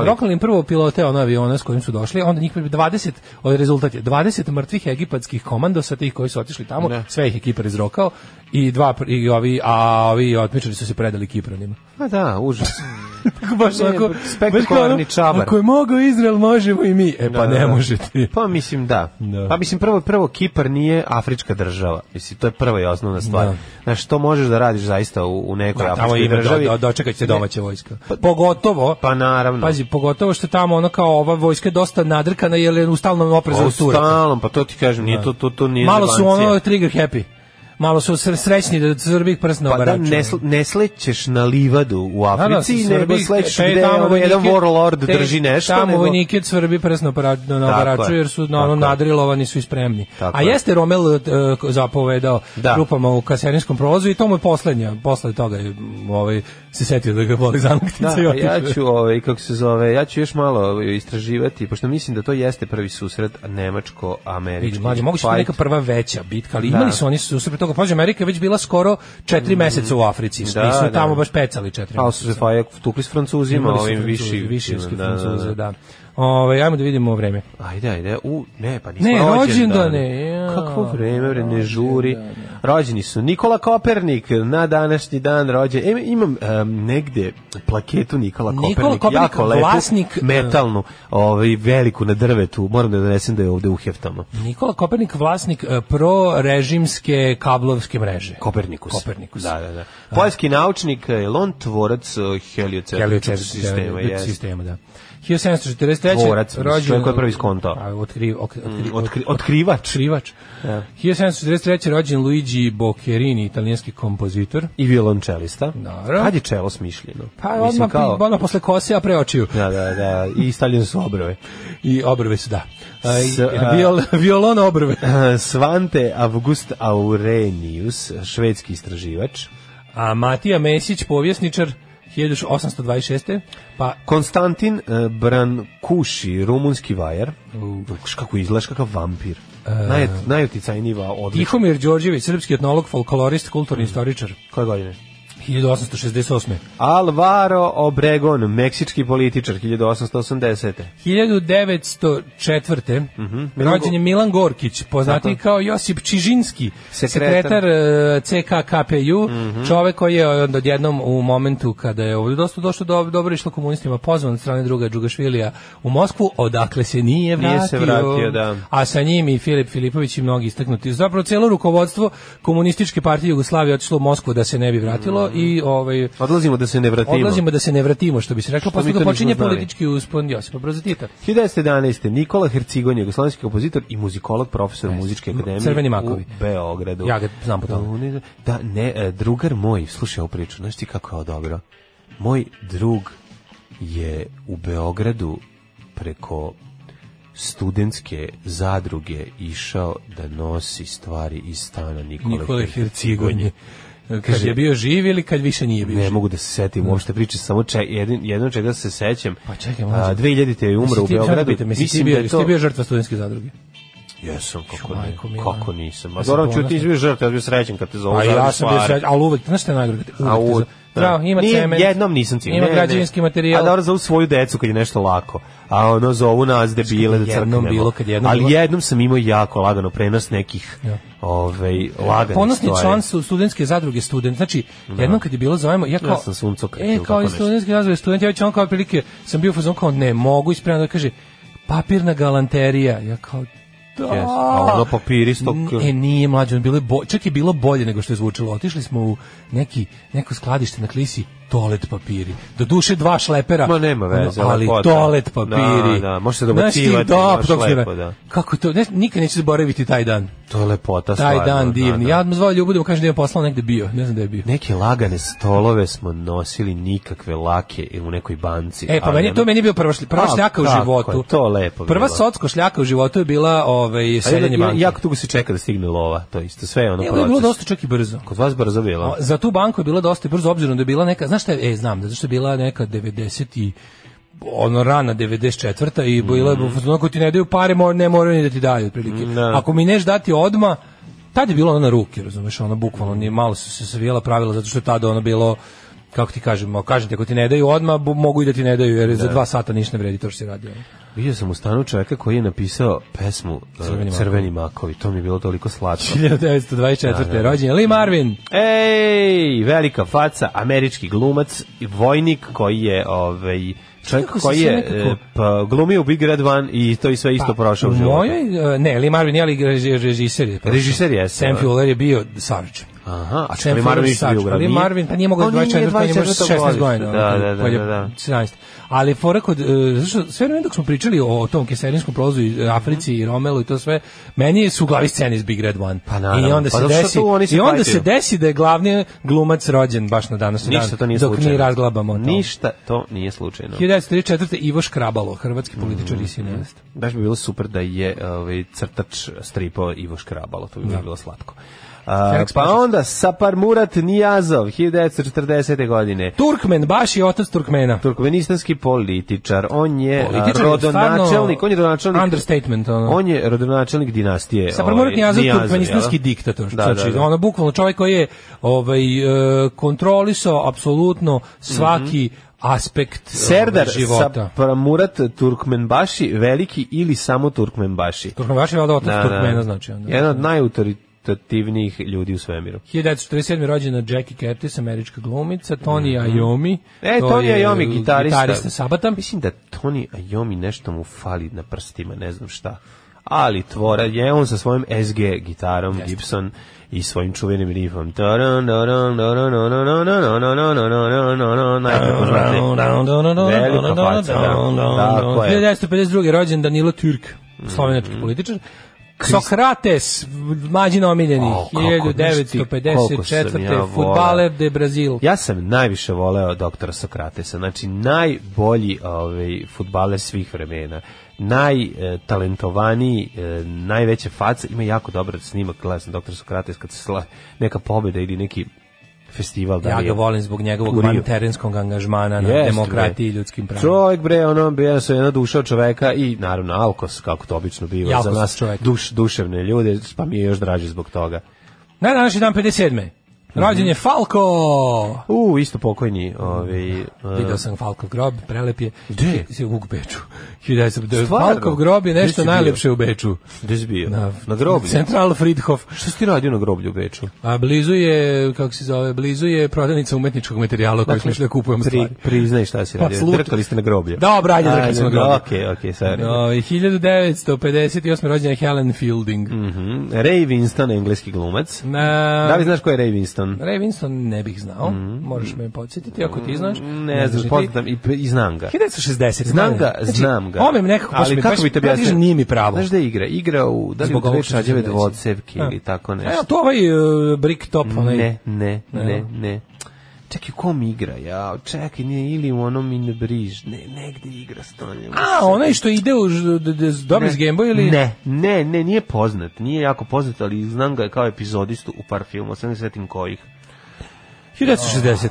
rokali im prvo pilote ona aviona s kojim su došli, onda njih 20 ovaj rezultat je 20 mrtvih egipatskih komandosa tih koji su otišli tamo, ne. Da. sve ih je Kipar izrokao i dva i ovi a ovi otmičari su se predali Kipranima. Pa da, užas. baš tako spektakularni čabar. Ako je mogao Izrael, možemo i mi. E pa da, ne da. možete. Pa mislim da. da. Pa mislim prvo prvo Kipar nije afrička država. Mislim to je prva i osnovna stvar. Da. Znaš, što možeš da radiš zaista u, u nekoj da, afričkoj ima, državi? Da, dočekat će domaća vojska. Pa, pogotovo. Pa naravno. Pazi, pogotovo što tamo ona kao ova vojska je dosta nadrkana jer je u stalnom oprezu Turaka. Pa u stalnom, pa to ti kažem, nije da. to to to nije. Malo su ono trigger happy malo su srećni da srbih prst na Pa da, ne, ne slećeš na livadu u Africi, da, da, nego pa slećeš gde tamo jedan warlord te, drži nešto. Tamo nego... vojnike cvrbi prst na, obaraču, jer su na, ono, nadrilovani su i spremni. Tako A jeste Romel uh, zapovedao da. grupama u kaserinskom prolazu i to mu je poslednja, posle toga je, ovaj, se setio da ga boli zanaktica da, Ja ću, ovaj, kako se zove, ja ću još malo ovaj, istraživati, pošto mislim da to jeste prvi susret Nemačko-Američki. Mlađe, moguće da neka prva veća bitka, ali da. imali su oni susret toga nego pađe Amerika je već bila skoro 4 mm, meseca u Africi. Da, Nisu da. tamo baš pecali 4 meseca. Ali su se fajak tukli s Francuzima, Imali ovim viši. Viši Francuze, da. da. da. da. Ove, ovaj, ajmo da vidimo vreme. Ajde, ajde. U, ne, pa nismo rođendane. Ne, rođendane. Ja, Kakvo vreme, vreme, ne žuri. Da, Rođeni su Nikola Kopernik, na današnji dan rođen. E, imam um, negde plaketu Nikola, Nikola Kopernik, jako lepu, vlasnik, metalnu, ovaj, veliku na drvetu, moram da donesem da je ovde u heftama. Nikola Kopernik, vlasnik uh, pro-režimske kablovske mreže. Kopernikus. Kopernikus. Da, da, da. Poljski naučnik, je on tvorac uh, sistema. Heliocentrum sistema, da. 1743. Tvorac, rođen, čovjek koji je prvi skonto. A, otkri, mm, otkri, otkri, otkri, otkrivač. otkrivač. Da. Ja. 1743. rođen Luigi Boccherini, italijanski kompozitor. I violončelista. Dobro. Kad je čelo smišljeno? Pa odmah, kao... odmah posle kose, a pre očiju. Da, da, da. I stavljene su obrve. I obrve su, da. S, a, viol, violon obrve. Svante August Aurenius, švedski istraživač. A Matija Mesić, povjesničar. 1826. Pa Konstantin e, Brankuši, rumunski vajar. Kako izgledaš kakav vampir. Uh, e, Naj, najuticajniji Tihomir Đorđević, srpski etnolog, folklorist, kulturni mm. istoričar. Koje godine? 1868. Alvaro Obregon, meksički političar, 1880. 1904. Mm -hmm. Rođen je Milan Gorkić, poznati Zato. kao Josip Čižinski, sekretar, sekretar e, CK KPU, mm -hmm. čovek koji je odjednom u momentu kada je ovdje dosta došlo do, dobro išlo komunistima, pozvan od strane druga Đugašvilija u Moskvu, odakle se nije vratio. Nije se vratio, da. A sa njim i Filip Filipović i mnogi istaknuti. Zapravo celo rukovodstvo komunističke partije Jugoslavije otišlo u Moskvu da se ne bi vratilo mhm. Mhm. i ovaj odlazimo da se ne vratimo. Odlazimo da se ne vratimo, što bi se reklo, pa što počinje politički uspon Josipa Broza Tita. 1911. Nikola Hercigon, jugoslovenski kompozitor i muzikolog, profesor yes. muzičke akademije Crveni makovi. u Beogradu. Ja ga znam po tome. Da, da ne, e, drugar moj, slušaj ovu priču, znaš ti kako je dobro? Moj drug je u Beogradu preko studentske zadruge išao da nosi stvari iz stana Nikole, Nikole Hercigonje. Hercigonje Kad je bio živ ili kad više nije bio Ne živ? mogu da se setim da. uopšte priče, samo če, jedin, jedno čega se sećam. Pa čekaj, možda. A, 2000. je umro u Beogradu. Mislim bio, da je to... ti bio žrtva studentske zadruge. Jesam, kako ne, kako nisam. A Zoran ti izbio žrtve, ja bio srećen kad te zovu. A ja sam bio srećen, ali uvek, znaš što je najgore? A uvek, Bravo, da. ima Nije, cement. Jednom nisam ti. Ima građevinski materijal. A dobro zovu svoju decu kad je nešto lako. A ono zovu nas debile da crknemo. Jednom bilo kad jednom. Ali jednom sam imao jako lagano prenos nekih ja. ovaj lagano. Ponosni stvari. član su studentske zadruge student. Znači da. jednom kad je bilo zovemo ja kao ja sam sunco E kao studentske zadruge student ja već on kao prilike sam bio fazon kao ne mogu ispravno da kaže papirna galanterija. Ja kao da. Yes. A ono papiristok. E, nije mlađe, bilo je bo, čak je bilo bolje nego što je zvučilo. Otišli smo u neki, neko skladište na klisi, toalet papiri. Do duše dva šlepera. Ma nema veze, ono, ali lepota. toalet da, papiri. Da, da, može se dobacivati. Znaš ti, da, lepo, da. Kako to, ne, nikad neće zaboraviti taj dan. To je lepota, taj stvarno. Taj dan da, divni. Da, da. Ja sam zvao ljubu da mu kažem da je poslao negde bio, ne znam da je bio. Neke lagane stolove smo nosili nikakve lake u nekoj banci. E, pa meni, to meni je bio prva, šli, prva šljaka u životu. Je, to lepo Prva bilo. socko šljaka u životu je bila ovaj, sedenje banke. Jako dugo se čeka da stigne lova, to isto, sve je ono e, proces. Je bilo dosta čak i brzo. Kod vas brzo bilo? Za tu banku je bilo dosta brzo, obzirom da je bila neka, znaš šta je, e, znam, zato što je bila neka 90 i ono rana 94. i bila je mm. ono, ako ti ne daju pare, mor, ne moraju ni da ti daju otprilike. Mm, ako mi neš dati odma, tad je bilo ono na ruke, razumeš, ono bukvalno nije malo su se svijela pravila zato što je tada ono bilo kako ti kažemo, kažem ti, ako ti ne daju odmah, mogu i da ti ne daju, jer da. za dva sata ništa ne vredi to što si radio. Vidio sam u stanu čovjeka koji je napisao pesmu e, Crveni, Crveni makovi. to mi je bilo toliko slatko. 1924. Da, da. da. rođen, Lee Marvin. Ej, velika faca, američki glumac, vojnik koji je, ovaj, čovjek koji je e, pa, glumio u Big Red One i to i sve pa, isto pa, prošao u životu. Mojoj, e, ne, Lee Marvin je ali režiser je prošao. Režiser je. Sam da. Fuller je bio Sarge. Aha, a čekali Marvin ništa bio ugrabio. Marvin, pa nije mogao 24. kad imaš 16 godina. Da, da, da, da, da. 17. Ali fora kod, e, zašto, sve vreme dok smo pričali o tom keserinskom prolazu i Africi i Romelu i to sve, meni su u glavi scene iz Big Red One. Pa naravno. I onda pa se desi, i onda se desi da je glavni glumac rođen baš na danas. Ništa to nije slučajno. Dok mi razglabamo. Ništa to nije slučajno. 1934. Ivo Škrabalo, hrvatski političar mm, i sinest. Baš bi bilo super da je ovaj, crtač stripao Ivo Škrabalo, to bi da. bilo slatko. A, pa onda Sapar Murat Nijazov 1940. godine. Turkmen, baš je otac Turkmena. Turkmenistanski političar. On je političar rodonačelnik, on je rodonačelnik. Understatement ono. On je rodonačelnik dinastije. Sapar Murat ovaj, Nijazov, Nijazov turkmenistanski jel? Da, diktator. Da, znači, da, da. ono bukvalno čovjek koji je ovaj e, kontrolisao apsolutno svaki mm -hmm aspekt Serdar života. Serdar Murat Turkmenbaši, veliki ili samo Turkmenbaši. Turkmenbaši je valjda otac da, da. Turkmena, znači. Onda. Jedan od najautori, najtalentativnijih ljudi u svemiru. 1947. rođena Jackie Curtis, američka glumica, Tony mm -hmm. Iommi. E, to Tony Iommi, gitarista. Gitarista Sabata. Mislim da Tony Iommi nešto mu fali na prstima, ne znam šta. Ali tvora je on sa svojim SG gitarom, Jeste. Gibson i svojim čuvenim rifom. Velika faca, da. da, da, da, da, da, da, da, da, da, da, Tako je. 1952. rođen Danilo Türk, slovenački političar. Sokrates, mlađi omiljeni, oh, 1954. Ja futbaler de Brazil. Ja sam najviše voleo doktora Sokratesa, znači najbolji ovaj, futbaler svih vremena najtalentovaniji, eh, e, eh, e, najveće face, ima jako dobar snimak, gledam Doktor Sokrates, kad se sla, neka pobjeda ili neki festival da Ja ga volim zbog njegovog van terenskog angažmana na Jest, demokratiji i ljudskim pravima. Čovjek bre, ono bi jedna, jedna duša od čoveka i naravno alkos kako to obično biva za nas čovjek. duš duševne ljude, pa mi je još draže zbog toga. Na današnji dan 57. Mhm. Rođen je Falko! U, isto pokojni. Ovaj, uh... Video sam Falkov grob, prelep je. Gde? Se u Beču. Falkov grob je nešto najlepše u Beču. Gde si bio? Na, na groblju? Central Friedhof. Što si ti radio na groblju u Beču? A blizu je, kako se zove, blizu je prodavnica umetničkog materijala koju dakle, smo da kupujemo stvari. Priznaj šta si pa, radio, pa, drkali ste na groblje. Da, ajde, drkali smo na da, groblje. okej, ok, sorry. No, 1958. rođen je Helen Fielding. Mm -hmm. Ray Winston, engleski glumac. Na... Da li znaš ko je Ray Winston? Ravinston. Ravinston ne bih znao, mm. možeš me podsjetiti ako ti znaš. Ne, ne znam, poznatam i, i znam ga. 1960. Znam ga, znači, znam ga. Ome mi nekako, ali kako bi te objasnio? Ja pa nije mi pravo. Znaš da igra? Igra u, da li Zbog u dve šađeve dvocevke ili tako nešto. E, to ovaj uh, brick top, onaj. Ne, ne, ne, ne čekaj, kom igra, ja, čekaj, nije, ili u onom in the bridge, ne, negde igra stanje. A, onaj što ide u dobro iz Gameboy ili? Ne, ne, ne, nije poznat, nije jako poznat, ali znam ga kao epizodistu u par filmu, sam ne svetim kojih. 1960.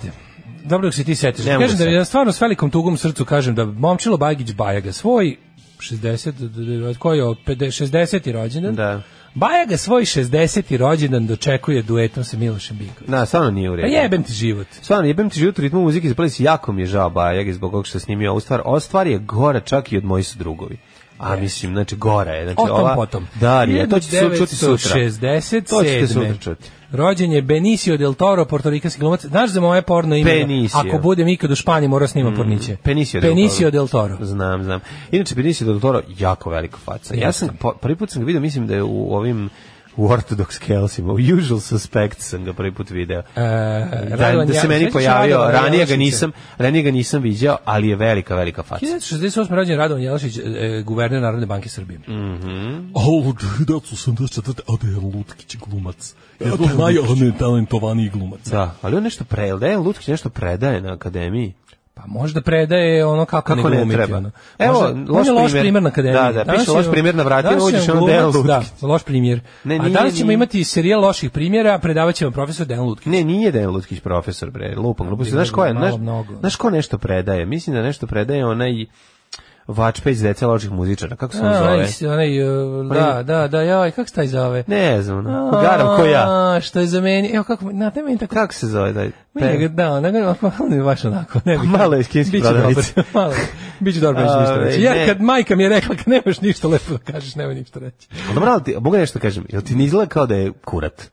Dobro dok se ti setiš. Nemo kažem da ja stvarno s velikom tugom srcu kažem da momčilo Bajgić Bajaga svoj 60, koji je 60. rođendan. Da Baja ga svoj 60. rođendan dočekuje duetom sa Milošem Bikovićem. Na, stvarno nije u redu. Pa jebem ti život. Stvarno, jebem ti život u ritmu muzike, zapali si jako mi je žao Baja zbog ovog što je snimio ovu stvar. Ova stvar je gore čak i od moji su drugovi. A mislim, znači gora je. Znači, o tom ova, potom. Da, je, to ćete čuti sutra. 1967. To ćete sutra čuti. Rođen je Benicio del Toro, portorikanski glumac. Znaš za moje porno ime? Benicio. Ako budem ikad u Španiji, mora snima mm, porniće. Benicio del, Benicio del Toro. Znam, znam. Inače, Benicio del Toro, jako velika faca. Ja sam, prvi put sam ga vidio, mislim da je u ovim u Orthodox Kelsima, u Usual Suspects sam ga prvi put video. E, da, da se meni pojavio, ranije ga nisam, ranije ga nisam viđao, ali je velika, velika faca. 1968. rođen Radovan Jelašić, e, e, guverner Narodne banke Srbije. Mhm. Mm -hmm. Alo, 1984. Adrian Lutkić, glumac najtalentovaniji glumac. Da, ali on nešto predaje, Lutkić nešto predaje na akademiji. Pa možda predaje ono kako, kako ne, ne treba. Ono. Evo, možda, loš, on je loš primjer, primjer na akademiji. Da, da, danas piše loš primjer na vratima, uđeš ono Dejan da, Lutkić. Da, loš primjer. Ne, nije, A danas ćemo nije. imati serijal loših primjera, predavat ćemo profesor Dejan Lutkić. Ne, nije Dejan Lutkić profesor, bre, lupam. Znaš ko je, znaš, znaš ko nešto predaje? Mislim da nešto predaje onaj Watchpage dece loših muzičara, kako se on zove? Onaj, uh, da, da, da, joj, ovaj, kako se taj zove? Ne znam, garam ko ja. Što je za meni, evo kako, na te meni tako... Kako se zove, daj? Meni, da, ne garam, on je baš onako, ne bi. Malo je skinski prodavnice. Malo, biće dobro, neće ništa reći. Ja kad majka mi je rekla, kad nemaš ništa lepo da kažeš, nema ništa reći. Dobro, ali ti, mogu nešto da kažem, jel ti ne kao da je kurat?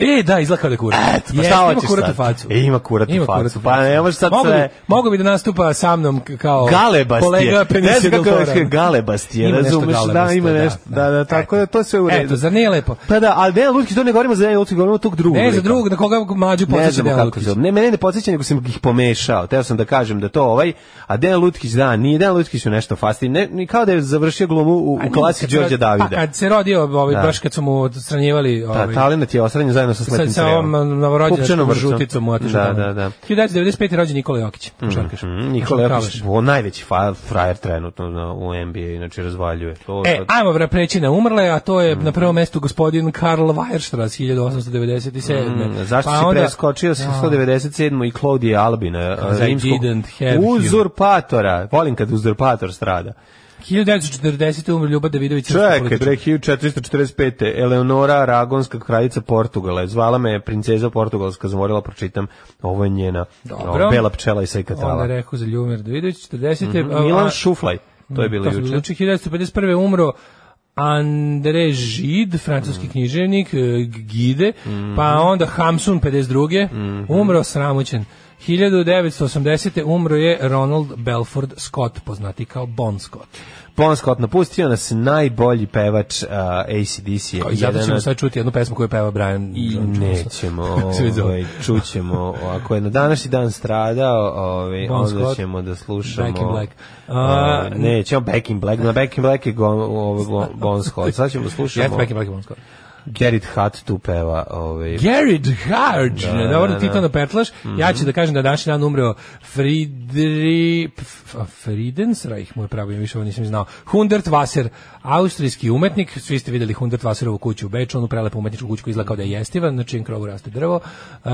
E, da, izgleda kao da kura. Eto, pa šta hoćeš sad? Facu. E, ima kurat ima facu. facu. Pa ne možeš sad mogu sve... mogu bi da nastupa sa mnom kao... Galebastije. Kolega penisi Ne znam kako je galebastije, razumeš? Da, ima nešto. Da, da, da, da, da tako da to sve u redu. Eto, zar nije lepo? Pa da, ali Dejan Lutkić, to ne govorimo za Dejan Lutkić, govorimo tog drugog. Ne, za drugog, na koga mađu podsjeća Dejan Lutkić. Ne, mene ne podsjeća, nego sam ih pomešao. Teo sam da kažem da to ovaj, a Dejan Lutkić, da, nije Dejan Lutkić u nešto fasti. Ne, ni kao da je završio glumu u, u pa klasi Đorđa pa Davida. Pa kad se rodio, ovaj, da. baš kad su mu odstranjivali... Ovaj, ta, talenat je ostranjen zajedno sa sletnim Sa ovom novorođenom žuticom u otišu. Da, da, da, da. 1995. rođen Nikola Jokić, mm, košarkaš. Mm, Nikola Jokić, on najveći frajer trenutno na, u NBA, znači razvaljuje. To, e, sad... ajmo vre preći na umrle, a to je mm. na prvom mestu gospodin Karl Weierstrass, 1897. Mm, pa zašto pa si onda... preskočio sa 197. i Claudia Albina, rimskog uzurpatora, volim kad uzurpator strada. 1940. umre Ljuba Davidović. Čekaj, bre, 1445. Eleonora Aragonska kraljica Portugala. Zvala me princeza Portugalska, zamorila, pročitam. Ovo je njena Dobro. O, bela pčela i sajkatala. Onda rekao za Ljubomir Davidović, 40. Mm -hmm. Milan Šuflaj, to je bilo juče. Znači, 1951. umro André Žid, francuski mm. književnik, e, Gide, mm. pa mhm. onda Hamsun, 52. Mm -hmm. Umro sramućen. 1980. umro je Ronald Belford Scott, poznati kao Bon Scott. Bon Scott napustio nas najbolji pevač uh, ACDC. I zato ćemo sad čuti jednu pesmu koju peva Brian. I John nećemo, ovaj, čućemo. Ako je na današnji dan stradao, ovaj, bon onda Scott, ćemo da slušamo. Back in Black. Uh, ovaj, uh, ne, ćemo Back in Black. Na Back in Black je go, ovaj, Bon Scott. Sad ćemo da slušamo. Jeste Back in Black je Bon Scott. Gerrit Hart tu peva. Ovaj. Gerrit Hart! Da, ne, dobro, da, ti da. to napetlaš. Mm -hmm. Ja ću da mhm. kažem da današnji dan umreo Friedrich... Friedensreich, moje pravo ime, više ovo nisam znao. Hundert Wasser, austrijski umetnik. Svi ste videli Hundert Wasserovu kuću u Beču, onu prelepu umetničku kuću koja izgleda kao da je jestiva, na čijem krovu raste drvo. Uh,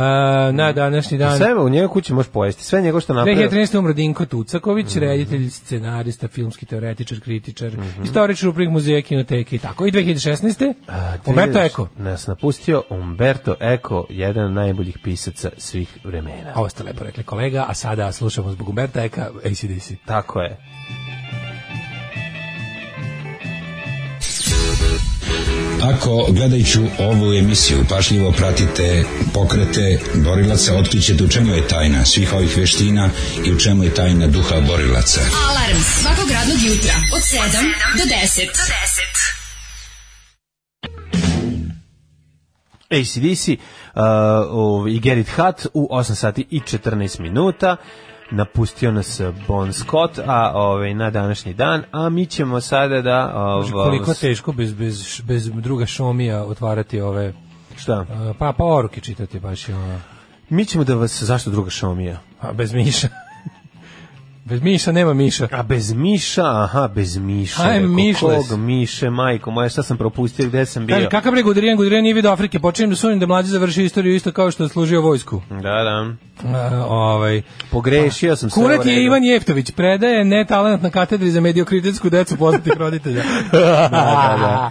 na današnji dan... Sve u njegovu kući možeš pojesti, sve njegov što napravio. 2013. umro Dinko Tucaković, mm -hmm. reditelj, scenarista, filmski teoretičar, kritičar, mm -hmm. istoričar u muzeja, kinoteke i tako. I 2016. Uh, Eko. Nas napustio Umberto Eko, jedan od najboljih pisaca svih vremena. Ovo ste lepo rekli kolega, a sada slušamo zbog Umberta Eka ACDC. Tako je. Ako gledajuću ovu emisiju pašljivo pratite pokrete borilaca, otkrićete u čemu je tajna svih ovih veština i u čemu je tajna duha borilaca. Alarm svakog radnog jutra od 7 do 10. Do 10. ACDC uh, i Gerrit Hat u 8 sati i 14 minuta napustio nas uh, Bon Scott, a ovaj na današnji dan, a mi ćemo sada da ovaj koliko teško bez bez bez druga šomija otvarati ove šta? Uh, pa pa oruke čitati baš ono. Mi ćemo da vas zašto druga šomija? A pa, bez Miša. Bez Miša nema Miša. A bez Miša, aha, bez Miša. Aj, Mišles. Kog Miše, majko moja, šta sam propustio, gde sam bio? Kaži, kakav bre Guderijan, Guderijan nije vidio Afrike, počinjem da sunim da mlađi završi istoriju isto kao što je služio vojsku. Da, da. A, ovaj. Pogrešio a, pa, sam se. Kuret je Ivan Jeftović, predaje netalent na katedri za mediokritetsku decu poznatih roditelja. Da, da, da, da,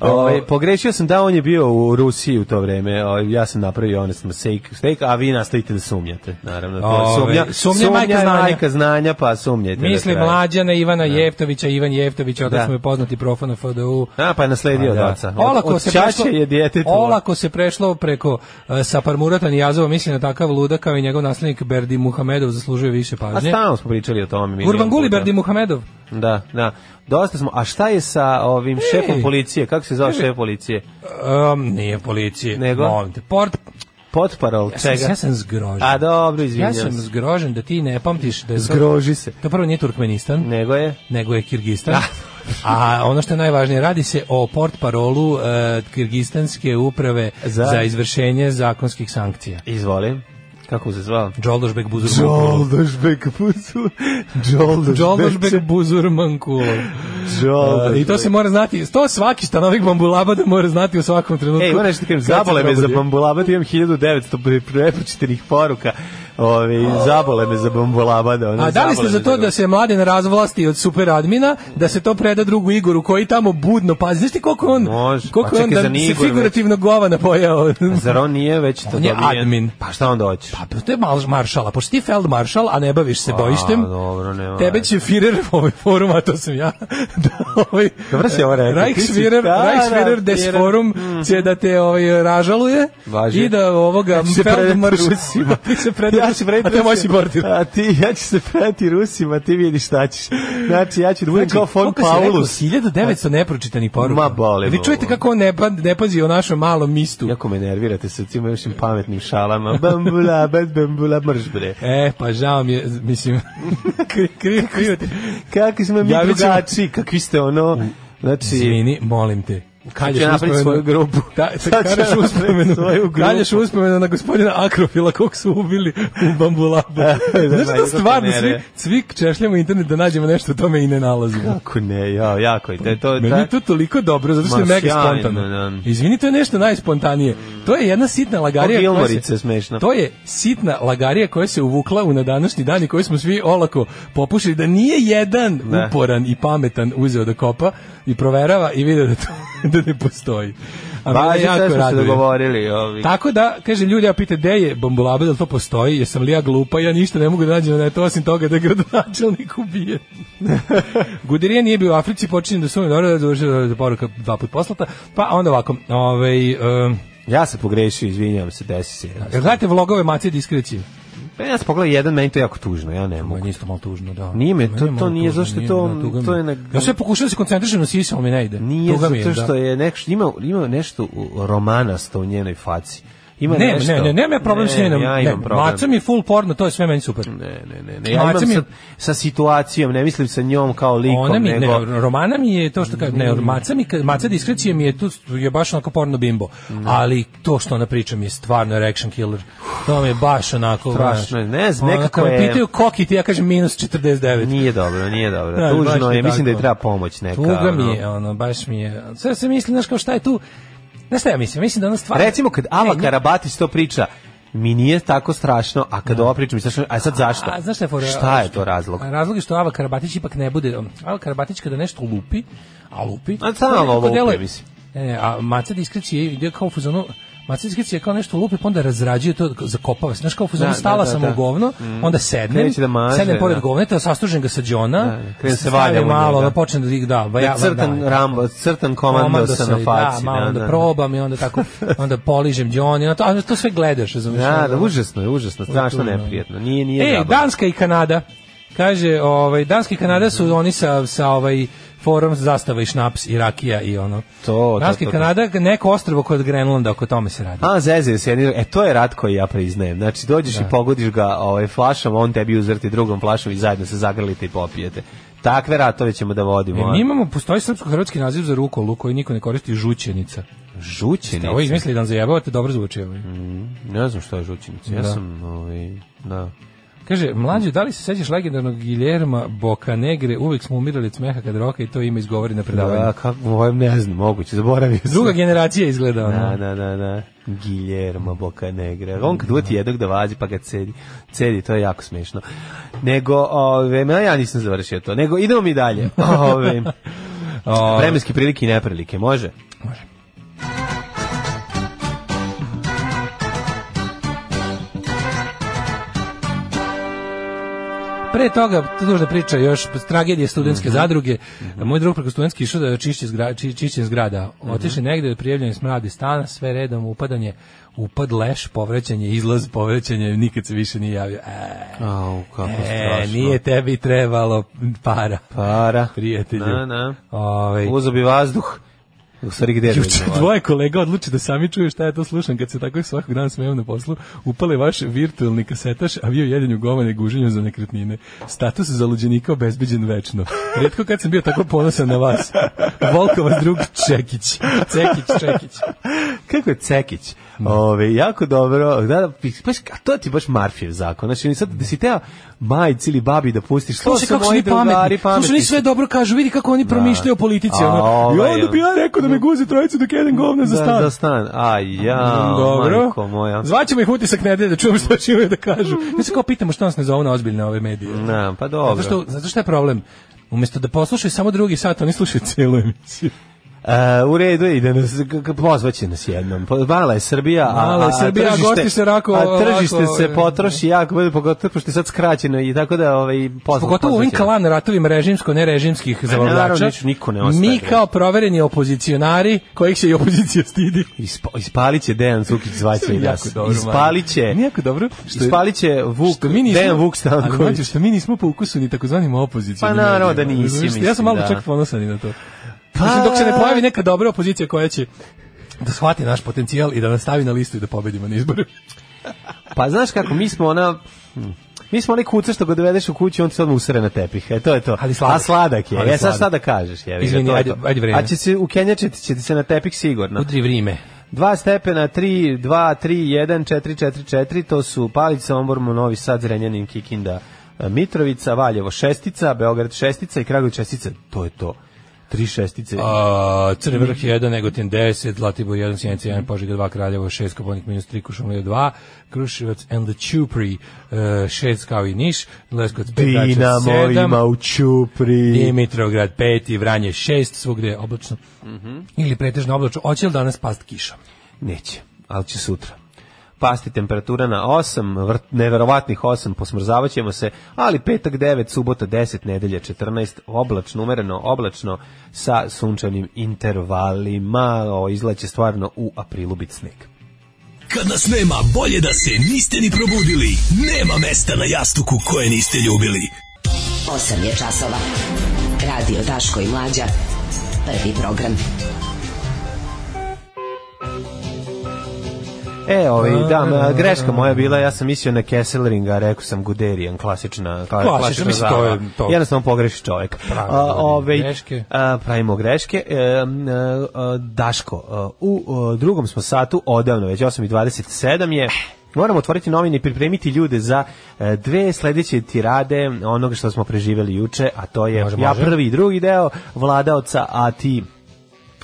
da. Ovaj, pogrešio sam da on je bio u Rusiji u to vreme, o, ovaj, ja sam napravio honest mistake, a vi nastavite da sumnjate, naravno. To sumnja, sumnja, sumnja majka znanja, majka znanja sumnja, pa sumnjajte. Mislim mlađana Ivana da. Jeftovića, Ivan Jeftović, odnosno da. je poznati profan na FDU. A, pa je nasledio pa da. od oca. Olako od, od se prešlo, je djetetovo. Olako se prešlo preko uh, e, Saparmurata Nijazova, mislim na takav luda kao i njegov naslednik Berdi Muhamedov zaslužuje više pažnje. A stalno smo pričali o tome. Gurvanguli Berdi Muhamedov. Da, da. Dosta smo. A šta je sa ovim Ej, šefom policije? Kako se zove šef policije? Um, nije policije. Nego? Molim te. Port, potparol ja čega? Ja sam zgrožen. A dobro, izvinjam. Ja sam zgrožen da ti ne pamtiš da je Zgroži to, se. To prvo nije Turkmenistan. Nego je? Nego je Kirgistan. Da. A ono što je najvažnije, radi se o port parolu uh, e, Kirgistanske uprave za, za izvršenje zakonskih sankcija. Izvolim kako se zvao? Đoldošbek Buzurmankulov. Đoldošbek Buzur. Đoldošbek Buzurmankulov. Đoldošbek. E, I to se mora znati. To svaki stanovnik Bambulabada mora znati u svakom trenutku. Ej, moram nešto da kažem, zabole me za Bambulabad, imam 1900 prepočitenih poruka Ove, zabole me za bombolabada. Ona, A da li ste za to da se mladen razvlasti od super admina, da se to preda drugu Igoru koji tamo budno pazi? Znaš ti koliko on, Može. koliko pa on da se figurativno već... gova napojao? Zar on nije već to on je admin. Pa šta on hoćeš? Pa to je malo maršala, pošto ti feldmaršal, a ne baviš se bojištem. dobro, nema. Tebe će Führer ovaj forum, a to sam ja. da, ovaj, Dobro si ovo rekao. Reichsführer, da, Reichsführer da, des Forum mhm. će da te ovaj, ražaluje Važi. i da ovoga feldmaršal ti se preda ja se preti. A te moći bortir. A ti, ja ću se preti Rusima, ti vidi šta ćeš. Znači, ja ću da budem znači, kao von Paulus. 1900 nepročitani poruka. Ma bole. Vi čujete kako on ne, pa, ne pazi o našem malom mistu. Jako me nervirate sa tim vašim pametnim šalama. Bambula, bez bambula, mrš bre. E, pa žao mi je, mislim, krivo kri, kri, smo mi ja drugačiji, kakvi ste ono... Znači, Izvini, molim te Kalješ uspomenu, svoju grupu. Ta, kalješ uspomenu, svoju grupu. Kalješ uspomenu na gospodina Akrofila kog su ubili u Bambulabu. Da, da, Znaš da stvarno svi, svi češljamo internet da nađemo nešto o tome i ne nalazimo. Kako ne, ja, jako je. To, to, Meni je da. to toliko dobro, zato što je mega spontano. Izvini, to je nešto najspontanije. To je jedna sitna lagarija. O, se, smešna. To je sitna lagarija koja se uvukla u na današnji dan i koju smo svi olako popušili da nije jedan uporan i pametan uzeo da kopa, i proverava i vide da, to, da ne postoji. A pa, ja jako smo se dogovorili. Ovi. Tako da, kaže, ljudi, ja pite, gde je Bambulaba, da to postoji? Jesam li ja glupa? Ja ništa ne mogu da nađem na da to, osim toga da je gradonačelnik ubijen. Gudirija nije bio u Africi, počinjem da sumim dobro da završio da poruka dva put poslata, pa onda ovako, ovaj... Um, ja se pogrešio, izvinjavam se, desi se. Gledajte vlogove Mace diskrecije. Pa ja sam pogledao jedan, meni to jako tužno, ja ne mogu. Meni isto malo tužno, da. Nije me, to, to nije, zašto to, da, to je na... Ja sve pokušam da se koncentrišem na sisa, ali mi ne ide. Nije, zato što da. je nešto, ima, ima nešto romanasto u njenoj faci. Ima ne, nešto. Ne, ne, ne, ne, problem ne, s njim. Ja imam ne, problem. Maca mi full porno, to je sve meni super. Ne, ne, ne, ne. Ja imam mi... sa, sa situacijom, ne mislim sa njom kao likom, Ona mi, nego... Ne, romana mi je to što kaže, ne, maca mi, maca diskrecije mi je tu, je baš onako porno bimbo. Ne. Ali to što ona priča mi je stvarno reaction killer. To mi je baš onako, strašno, ne znam, nekako je. Pitaju koki ti, ja kažem minus 49. Nije dobro, nije dobro. Da, Tužno je, mislim da je treba pomoć neka. Tuga mi je, ono, baš mi je. Sve se misli, znaš, kao šta je tu, Znaš šta ja mislim? Mislim da ona stvarno... Recimo kad e, Ava Karabatić to priča, mi nije tako strašno, a kad da. ovo pričam, strašno, a sad zašto? A, a znaš šta je for, Šta je to razlog? Razlog je što Ava Karabatić ipak ne bude, um, Ava Karabatić kada nešto lupi, a lupi... A samo lupi, mislim. E, a maca diskrecije ide kao u fazonu, Macinski je kao nešto lupi, pa onda razrađuje to, zakopava se. Znaš kao, da, da, stala da, sam da. u govno, mm. onda sednem, da maže, sednem pored da. govneta, sastužem ga sa džona, da, se valja malo, da počne da, da, ba, ja, crtan, da, da, rambo, crtan komando, sa na da, faci. Da, malo da, da, probam i onda tako, onda poližem džon i to, to sve gledaš, razumiješ. Da, da, užasno je, užasno, strašno neprijatno. Nije, nije e, Danska i Kanada, kaže, ovaj, Danska i Kanada su oni sa, sa ovaj, forum zastava i šnaps i rakija i ono. To, to, to, to. Kanada, neko ostrvo kod Grenlanda, oko tome se radi. A, zezio se, e, to je rat koji ja priznajem. Znači, dođeš da. i pogodiš ga ovaj, flašom, on tebi uzvrti drugom flašom i zajedno se zagrlite i popijete. Takve ratove ćemo da vodimo. E, mi imamo, postoji srpsko-hrvatski naziv za rukolu koji niko ne koristi, žućenica. Žućenica? Ovo izmislili da vam zajebavate, dobro zvuči. Ovaj. Mm, ne znam što je žućenica. Ja da. sam, ovaj, da. Kaže, mlađe, da li se sećaš legendarnog Guillerma Bocanegre? Uvek smo umirali od smeha kad roka i to ime izgovori na predavanju. Da, kako, ne znam, moguće, zaboravio sam. Druga generacija izgleda. Da, da, da, da. da. Guillermo Bocanegra. On kad uvati jednog da vazi pa ga cedi. Cedi, to je jako smešno. Nego, ove, no, ja nisam završio to. Nego, idemo mi dalje. Ove, vremenske prilike i neprilike, može? Može. Pre toga, to dužna priča još, tragedije studentske mm -hmm. zadruge. Mm -hmm. Moj drug preko studentski išao da čišće zgrada, či, čišće zgrada. Mhm. Otišli negde da prijavljanje smradi stana, sve redom, upadanje, upad leš, povraćanje, izlaz, povraćanje, nikad se više nije javio. E, Au, kako e, nije tebi trebalo para. Para. Prijatelju. Na, na. Ove, ovaj, Uzo bi vazduh. U stvari gde je da Juče dvoje kolega odluči da sami čuju šta ja to slušam kad se tako svakog dana smejem na poslu. Upale vaš virtualni kasetaš, a bio jedan u govane guženju za nekretnine. Status zaluđenika obezbeđen večno. Retko kad sam bio tako ponosan na vas. Volko vas drug Čekić. Cekić, Čekić. Kako je Cekić? Da. Ove, jako dobro. Da, da, pa, a to ti baš Marfijev zakon. Znači, sad da si teo majci ili babi da pustiš. Slušaj kako su oni pametni. Slušaj, oni sve dobro kažu. Vidi kako oni da. promišljaju o politici. A, ono. I ovaj, onda bi ja rekao da me da. guzi trojicu dok jedan govna za stan. Da, stan. A ja, mm, dobro. majko moja. Zvaćemo ih utisak nedelje da čujemo što će imaju da kažu. Mi se kao pitamo što nas ne zovu na ozbiljne ove medije. Na, pa dobro. Zato što, zato što je problem? Umesto da poslušaju samo drugi sat, oni slušaju celu emisiju. Uh, u redu je, da nas, pozvaće nas jednom. Mala je Srbija, Mala je Srbija, a, a tržište, se rako, a tržište lako, ovaj, se potroši jako, bude pogotovo pošto je sad skraćeno i tako da ovaj, pozva, Pogotovo u ovim kalan ratovima režimsko-nerežimskih zavavljača, niko ne ostaje. Mi kao provereni opozicionari, kojih se i opozicija stidi. Ispa, ispalit će Dejan Cukić zvaće i nas. Ispalit će, Nijako dobro. Što ispalit će Vuk, što mi nismo, Dejan Vuk Stanković. Ali, što mi nismo po ukusu ni takozvanim opozicijom. Pa naravno da nisi, mislim. Ja sam malo da. čak ponosan i na to. Pa, Mislim, dok se ne pa. pojavi neka dobra opozicija koja će da shvati naš potencijal i da nas stavi na listu i da pobedimo na izboru. pa znaš kako, mi smo ona... Hm, mi smo onaj kuca što ga dovedeš u kuću, on ti se odmah usere na tepih. E, to je to. Ali sladak. A sladak je. Ali ja e, sad šta da kažeš? Je, Izvini, ajde, ajde vreme. A će se u Kenjačiti, će ti se na tepih sigurno. Udri vrime. 2 stepena, 3, 2, 3, 1, 4, 4, 4, to su Palić, Sombor, Novi Sad, Zrenjanin, Kikinda, Mitrovica, Valjevo šestica, Beograd šestica i Kragovic šestica. To je to. Tri šestice. A, Crni vrh 1, Negotin 10, Zlatibor 1, Sjenica 1, Požega 2, Kraljevo 6, Koponik minus 3, Kušumlje 2, Kruševac and the Čupri 6 e, kao i Niš, Leskovac 5, Dinamo 7, ima u Čupri, Dimitrovgrad 5 Vranje 6, svugde je oblačno. Mm -hmm. Ili pretežno oblačno. hoće li danas past kiša? Neće, ali će sutra pasti temperatura na 8, vrt, neverovatnih 8, posmrzavaćemo se, ali petak 9, subota 10, nedelja 14, oblačno, umereno oblačno sa sunčanim intervalima, o, izlaće stvarno u aprilu bit sneg. Kad nas nema, bolje da se niste ni probudili. Nema mesta na jastuku koje niste ljubili. 8 je časova. Radio Daško i Mlađa. Prvi program. Prvi program. E, ovaj, da, da, da, da, greška moja bila, ja sam mislio na Kesselringa, rekao sam Guderian, klasična, klasična, klasična mislim, to je, to... Jednostavno pogreši čovjek. Pravimo ovaj, greške. A, pravimo greške. E, e a, Daško, e, u e, drugom smo satu, odavno, već 8.27 je... Moramo otvoriti novine i pripremiti ljude za dve sledeće tirade onoga što smo preživjeli juče, a to je može, ja može. prvi i drugi deo vladaoca, a ti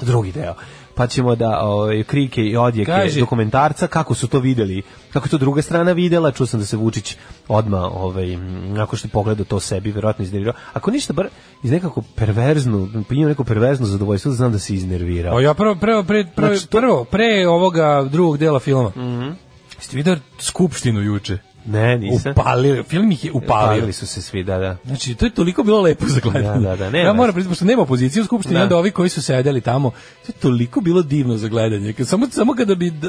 drugi deo pa ćemo da ovaj, krike i odjeke Kaži. dokumentarca, kako su to videli, kako to druga strana videla, čuo sam da se Vučić odma ovaj, nakon što je pogledao to sebi, verovatno iznervirao. Ako ništa, bar iz nekako perverznu, pinio neko perverzno zadovoljstvo, da znam da se iznervirao. O, ja prvo, prvo, pre, prvo, znači, prvo, pre ovoga drugog dela filma, mm -hmm. ste videli skupštinu juče? Ne, nisam. Upalili, film ih je upalio. Upalili su se svi, da, da. Znači, to je toliko bilo lepo za gledanje. Da, da, da. Ne, ja moram priznati, pošto nema opozicije u Skupštini, da. onda ovi koji su sedeli tamo, to je toliko bilo divno za gledanje. samo, samo kada bi, da,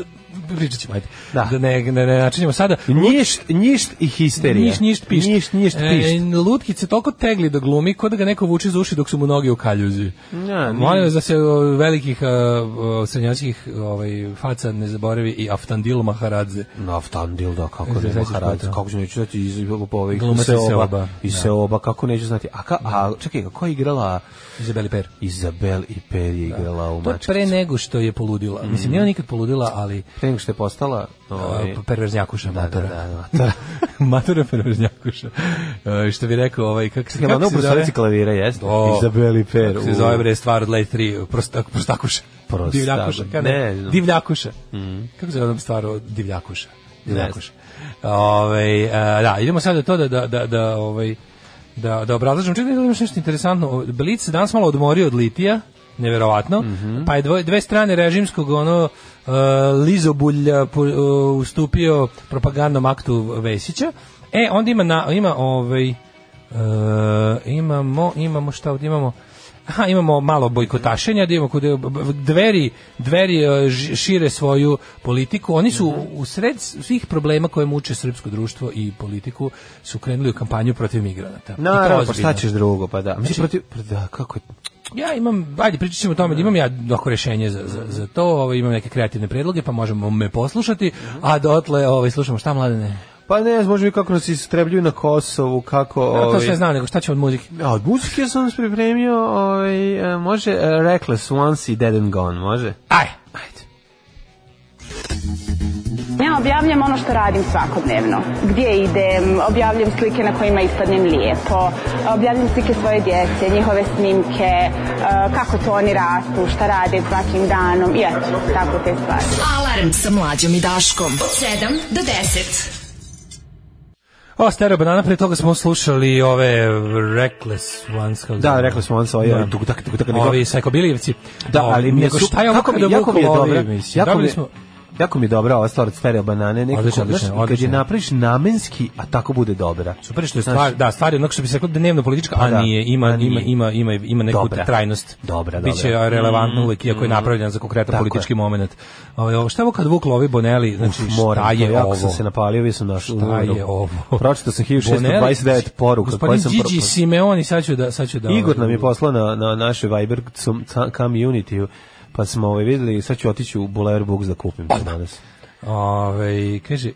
pričat ćemo, ajde. Da. da ne, ne, ne načinjemo sada. Njišt, njišt i histerija. Njišt, njišt, pišt. Njišt, njišt, e, pišt. E, Lutkice toliko tegli da glumi, kod da ga neko vuče za uši dok su mu noge u kaljuzi. Ja, da, Molim vas da se velikih uh, e, srednjačkih ovaj, faca ne zaboravi i Aftandil Maharadze. No, Aftandil, da, kako da raditi, kako ću neću znati iz ovih se oba, I da. se oba, kako neću znati. A, ka, a da. čekaj, kako je igrala? Izabel i Per. Izabel i Per je da. igrala da. u Mačkicu. To je pre nego što je poludila. Mm. Mislim, nije nikad poludila, ali... Pre nego što je postala... Ovaj... perverznjakuša, da, matura. Da, da, matura. matura perverznjakuša. E, što bi rekao, ovaj, kak, se, kako se zove? klavira, jeste. Oh, Izabel Iper. Kako se zove, bre, stvar od Lej 3, prostak, prostakuša. Prostakuša. Divljakuša. Ne, ne, divljakuša. Mm. Kako se zove stvar od divljakuša? Divljakuša. Ove, ovaj, a, da, idemo sad do to da, da, da, da, ovaj, da, da obrazlažem. Čekaj, da nešto interesantno. Blic se danas malo odmorio od litija, neverovatno, mm -hmm. pa je dvoje, dve strane režimskog ono uh, Lizobulja uh, ustupio propagandnom aktu Vesića. E, onda ima, na, ima ovaj, uh, imamo, imamo šta ovdje imamo, Aha, imamo malo bojkotašenja, da imamo kod dveri, dveri e, šire svoju politiku. Oni su mhm. u sred svih problema koje muče srpsko društvo i politiku su krenuli u kampanju protiv migranata. Naravno, pa šta ćeš drugo, pa da. Mislim, znači, protiv, pa da, kako je... Ja imam, ajde pričat ćemo o tome, da imam ja doko rješenje za, za, za to, ovaj, imam neke kreativne predloge, pa možemo me poslušati, mhm. a dotle ovaj, slušamo šta mladene? Pa ne, možemo i kako nas istrebljuju na Kosovu, kako... Ja, to sve ovaj- znam, nego šta će od muzike? A, od muzike sam nas pripremio, ovaj, e, može uh, Reckless Once i Dead and Gone, može? Aj! Ajde. Ja objavljam ono što radim svakodnevno. Gdje idem, objavljam slike na kojima ispadnem lijepo, objavljam slike svoje djece, njihove snimke, e, kako to oni rastu, šta rade svakim danom, i eto, tako te stvari. Alarm sa mlađom i daškom od 7 do 10. O, stara banana, pre toga smo slušali ove Reckless Ones. Kao da, Reckless Ones, ovi, da. Tuk, tak, tuk, tak, nego... ovi sajkobilijevci. Da, ali mi je... Nego šta je ovo kada Vukov ovi... Dobili smo, Jako mi je dobra ova stvar od stereo banane, nekako odlično, odlično, odlično. kad je napraviš namenski, a tako bude dobra. Super što je stvar, znači, da, stvar je onako što bi se reklo dnevno politička, pa a, da, nije, ima, a nije. ima, ima, ima, ima neku dobra. trajnost. Dobra, dobra. Biće relevantno mm, uvek, iako je mm. napravljen za konkretan politički je. moment. Ovaj, ovo, šta je ovo kad Vuk lovi Bonelli, znači Uf, moram, šta je to, ovo? Jako sam se napalio, vi sam našao. Šta je ovo? Pročito sam 1629 znači, poruka. Gospodin Gigi Simeoni, sad ću da... Sad ću da Igor ovaj- nam je poslao na, na naše Viber community pa smo ovaj, videli, sad ću otići u Bulevar Books da kupim to danas. Ove, ovaj, kaže,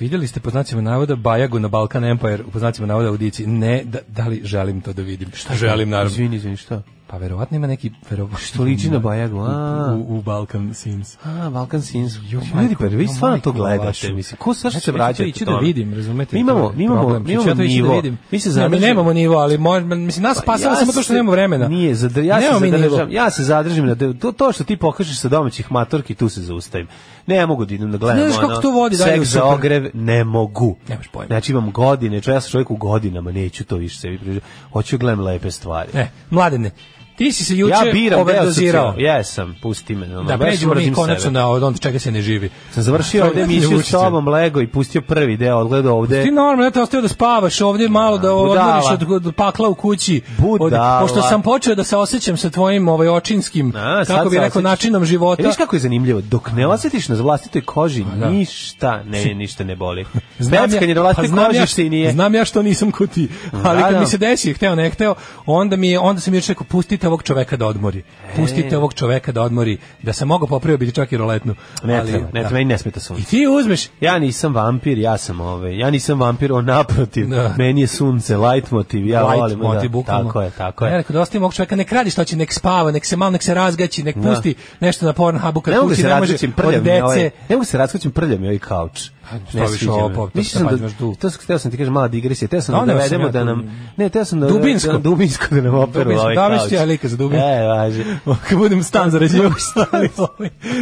videli ste po znacima navoda Bajagu na Balkan Empire, po znacima navoda u ne, da, da li želim to da vidim? Šta želim, naravno? Izvini, izvini, šta? Pa verovatno ima neki verovatno što liči na Bajagu, a u, u, u Balkan Sims. A Balkan Sims. Jo, ljudi, pa vi stvarno to gledate, mislim. Ko sa se vraća? Ići da vidim, razumete? Mi imamo, mi imamo, mi imamo nivo. Da da mi se zameđu... ne, nemamo nivo, ali možda mislim nas spasava pa, ja samo to što nemamo vremena. Nije, zadr... ja se zadržam. Ja se zadržim na to to što ti pokažeš sa domaćih matorki, tu se zaustavim. Ne ja mogu da idem da gledam. Znaš kako to vodi dalje za ogrev? Ne mogu. Nemaš pojma. Znači imam godine, ja sam čovjek u godinama, neću to više sebi priživati. Hoću da gledam lepe stvari. E, mladene, Ti si se juče ja biram, overdozirao. Jesam, pusti me. Ono, da pređemo mi konačno na od onda čega se ne živi. Sam završio ovde emisiju s tobom Lego i pustio prvi deo, odgledao pa ovde. Ti normalno, ja te ostavio da spavaš ovde malo da odmoriš od, od, pakla u kući. Budala. Od, pošto sam počeo da se osjećam sa tvojim ovaj, očinskim, A, kako bi rekao, načinom života. E, viš kako je zanimljivo, dok ne osjetiš na vlastitoj koži, A, da. ništa, ne, ništa ne boli. znam ja, na vlastitoj pa, koži ja, se i nije. Znam ja što nisam ti, ali da, kad da. mi se desi, hteo ne hteo, onda, mi, onda sam još rekao, pustite pustite ovog čoveka da odmori. Pustite e. ovog čoveka da odmori, da se mogu popravio biti čak i roletnu. Ne ali, treba, ne da. treba i ne smeta sunce. I ti uzmeš. Ja nisam vampir, ja sam ove, ovaj, ja nisam vampir, on naprotiv. Da. Meni je sunce, light motiv, ja light volim. Da, motiv, da, bukvalno. tako je, tako je. Ja rekao, dosta da ovog čoveka, nek radi što će, nek spava, nek se malo, nek se razgaći, nek da. pusti nešto na Pornhubu kad ne kući, ne može od dece. Ovaj- ne mogu se razgaćim prljam i ovaj kauč. Ne sviđa ovo, Mislim pa da, da to sam, teo sam ti kažem mala digresija, teo sam da, da navedemo da nam, ne, teo sam da, dubinsko. da dubinsko da nam operu dubinsko, ovaj kauč. Da, ja lika za dubinsko. E, važi. Kad budem stan zarađivao stan,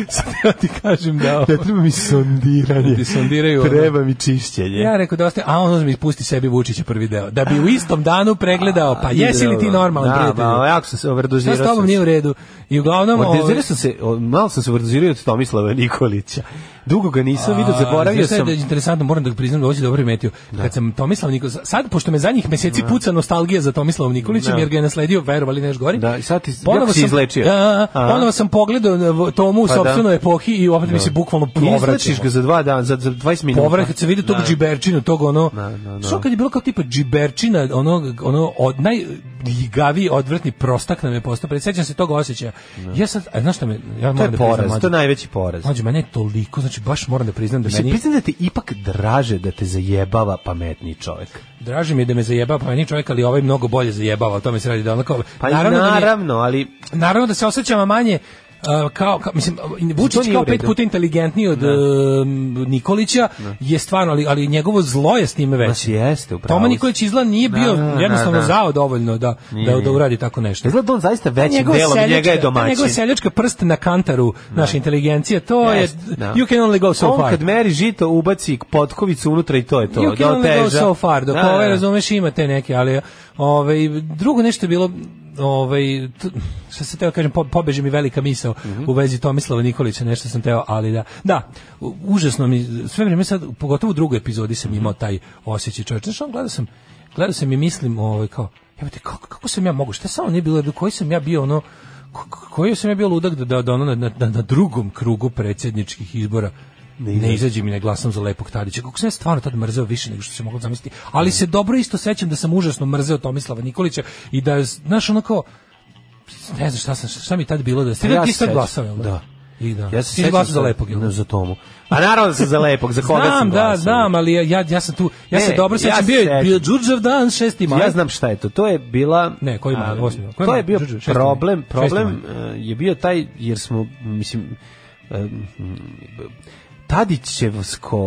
sad ja ti kažem da Ne treba mi sondiranje. Da ti sondiraju. Treba mi čišćenje. Ja rekao da ostaje, a on uzme ispusti sebi Vučića prvi deo. Da bi u istom danu pregledao, pa jesi li ti normalan da, prijatelj? Da, pa, jako sam se overdozirao. Sa tobom nije u redu. I uglavnom... Overdozirao ovaj- sam se, malo sam se overdozirao od Tomislava Nikolića. Dugo ga nisam vidio, zaboravio sam... je interesantno, moram da priznam da hoće dobro primetio. Da. Kad sam Tomislav Nikolić, sad pošto me zadnjih meseci da. puca nostalgija za Tomislavom Nikolićem da. jer ga je nasledio, verovali neš gori. Da, i sad ti ponovo sam izlečio. Da, da, da. ponovo sam pogledao eh, tomu u pa da. sopstvenoj epohi i opet mi se bukvalno povraća. Izlečiš ga za dva dana, za, za 20 minuta. Povrat kad se vidi tog džiberčinu, tog ono. Što kad je bilo kao tipa džiberčina, ono ono od najljigaviji odvratni prostak nam je postao. Presećam se tog osjećaja. Ja sad, znaš šta me, ja moram da poraz, to je najveći poraz. Mađo, mene je toliko, znači baš moram da priznam da meni... Priznam da ti ipak draže da te zajebava pametni čovjek. Draže mi je da me zajebava pametni čovjek, ali ovaj mnogo bolje zajebava, o tome se radi da onako... Pa naravno, naravno da mi, ali... Naravno da se osjećam manje uh, kao, kao, mislim, Vučić kao pet puta inteligentniji od uh, Nikolića, ne. Da. je stvarno, ali, ali njegovo zlo je s time veće. Pa jeste, upravo. Toma Nikolić izla nije ne, da, bio ne, jednostavno zao dovoljno da, da, da uradi tako nešto. Izgleda on zaista pa većim delom njega je pa domaćin. Njegov seljačka prst na kantaru naše inteligencije, to je, you can only go so far. On kad meri žito, ubaci potkovicu unutra i to je to. You can only go so far, dok ove, razumeš, ima te neke, ali ove, drugo nešto je bilo, ovaj šta se teo kažem po, pobeži mi velika misao mm -hmm. u vezi Tomislava Nikolića nešto sam teo ali da da užasno mi sve vreme sad pogotovo u drugoj epizodi sam imao taj osjećaj čoveče znači on gledao sam gledao sam i mislim ovaj kao jebote kako, kako sam ja mogu šta samo nije bilo koji sam ja bio ono koji sam ja bio ludak da da, da ono na, na, na drugom krugu predsedničkih izbora ne, ne izađem i ne glasam za lepog Tadića. Kako se ja stvarno tad mrzeo više nego što se moglo zamisliti. Ali se dobro isto sećam da sam užasno mrzeo Tomislava Nikolića i da, je, znaš, ono kao, ne znam šta, sam, šta mi tad bilo da pa ste... Ja ti sad glasao, jel? Da? da. I da. Ja se sećam za lepog, jel? Da? za Tomu. A pa naravno da sam za lepog, za koga znam, sam da, glasao. da, znam, ali ja, ja, sam tu, ja ne, se dobro sećam, bio bio Đurđev dan 6. maj. Ja znam šta je to. To je bila Ne, koji maj, osmi Koji to je bio Đurđev, problem, problem e, je bio taj jer smo mislim e, Tadićevsko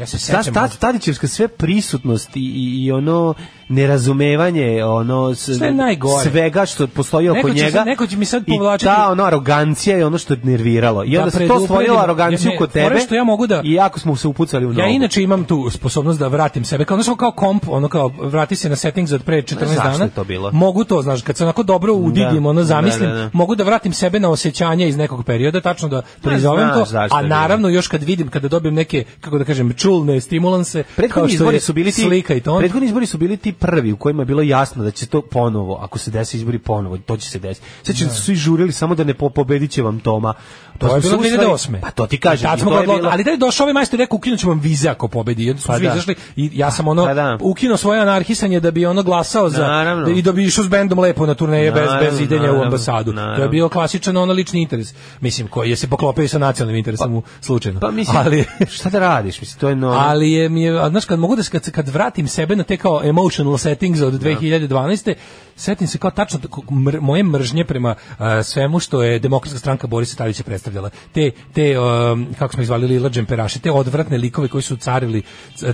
Ja se sećam. Ta, Tadićevska sve prisutnost i, i ono nerazumevanje, ono sve najgore. svega što postoji neko oko će, njega. Neko će mi sad povlačiti. I ta ono arogancija je ono što je nerviralo. I da onda se to stvorilo aroganciju kod tebe. Što ja mogu da I ako smo se upucali u nogu. Ja inače imam tu sposobnost da vratim sebe kao znači kao komp, ono kao vrati se na settings od pre 14 ne, dana. Je to bilo? Mogu to, znaš, kad se onako dobro udigim, da. ono da, da, zamislim, da, da, mogu da vratim sebe na osjećanja iz nekog perioda, tačno da pa prizovem to. A naravno još kad vidim kada dobijem neke kako da kažem čulne stimulanse. Prethodni izbori su bili ti slika i ton. Prethodni izbori su bili ti prvi u kojima je bilo jasno da će to ponovo, ako se desi izbori ponovo, to će se desiti. Sve će da. svi žurili samo da ne po, pobediće vam Toma. To, to je bilo 2008. Pa to ti kaže. Tad smo bilo... Ali da je došao ovaj majstor i rekao ukinut vam vize ako pobedi. Jedno su pa da. izašli i ja sam ono pa da. ukinuo svoje anarhisanje da bi ono glasao za Naravno. Da i da bi išao s bendom lepo na turneje bez, bez idenja u ambasadu. Naravno. To je bio klasičan ono lični interes. Mislim, koji je se poklopio sa nacionalnim interesom pa, u slučaju. Pa mislim, ali... šta da radiš? Mislim, to je istovremeno. Ali je mi je, znaš, kad mogu da se, kad, kad vratim sebe na te kao emotional settings od 2012. Da. Setim se kao tačno mr, moje mržnje prema uh, svemu što je demokratska stranka Borisa Tadića predstavljala. Te, te um, kako smo izvalili Lila Džemperaši, te odvratne likove koji su carili,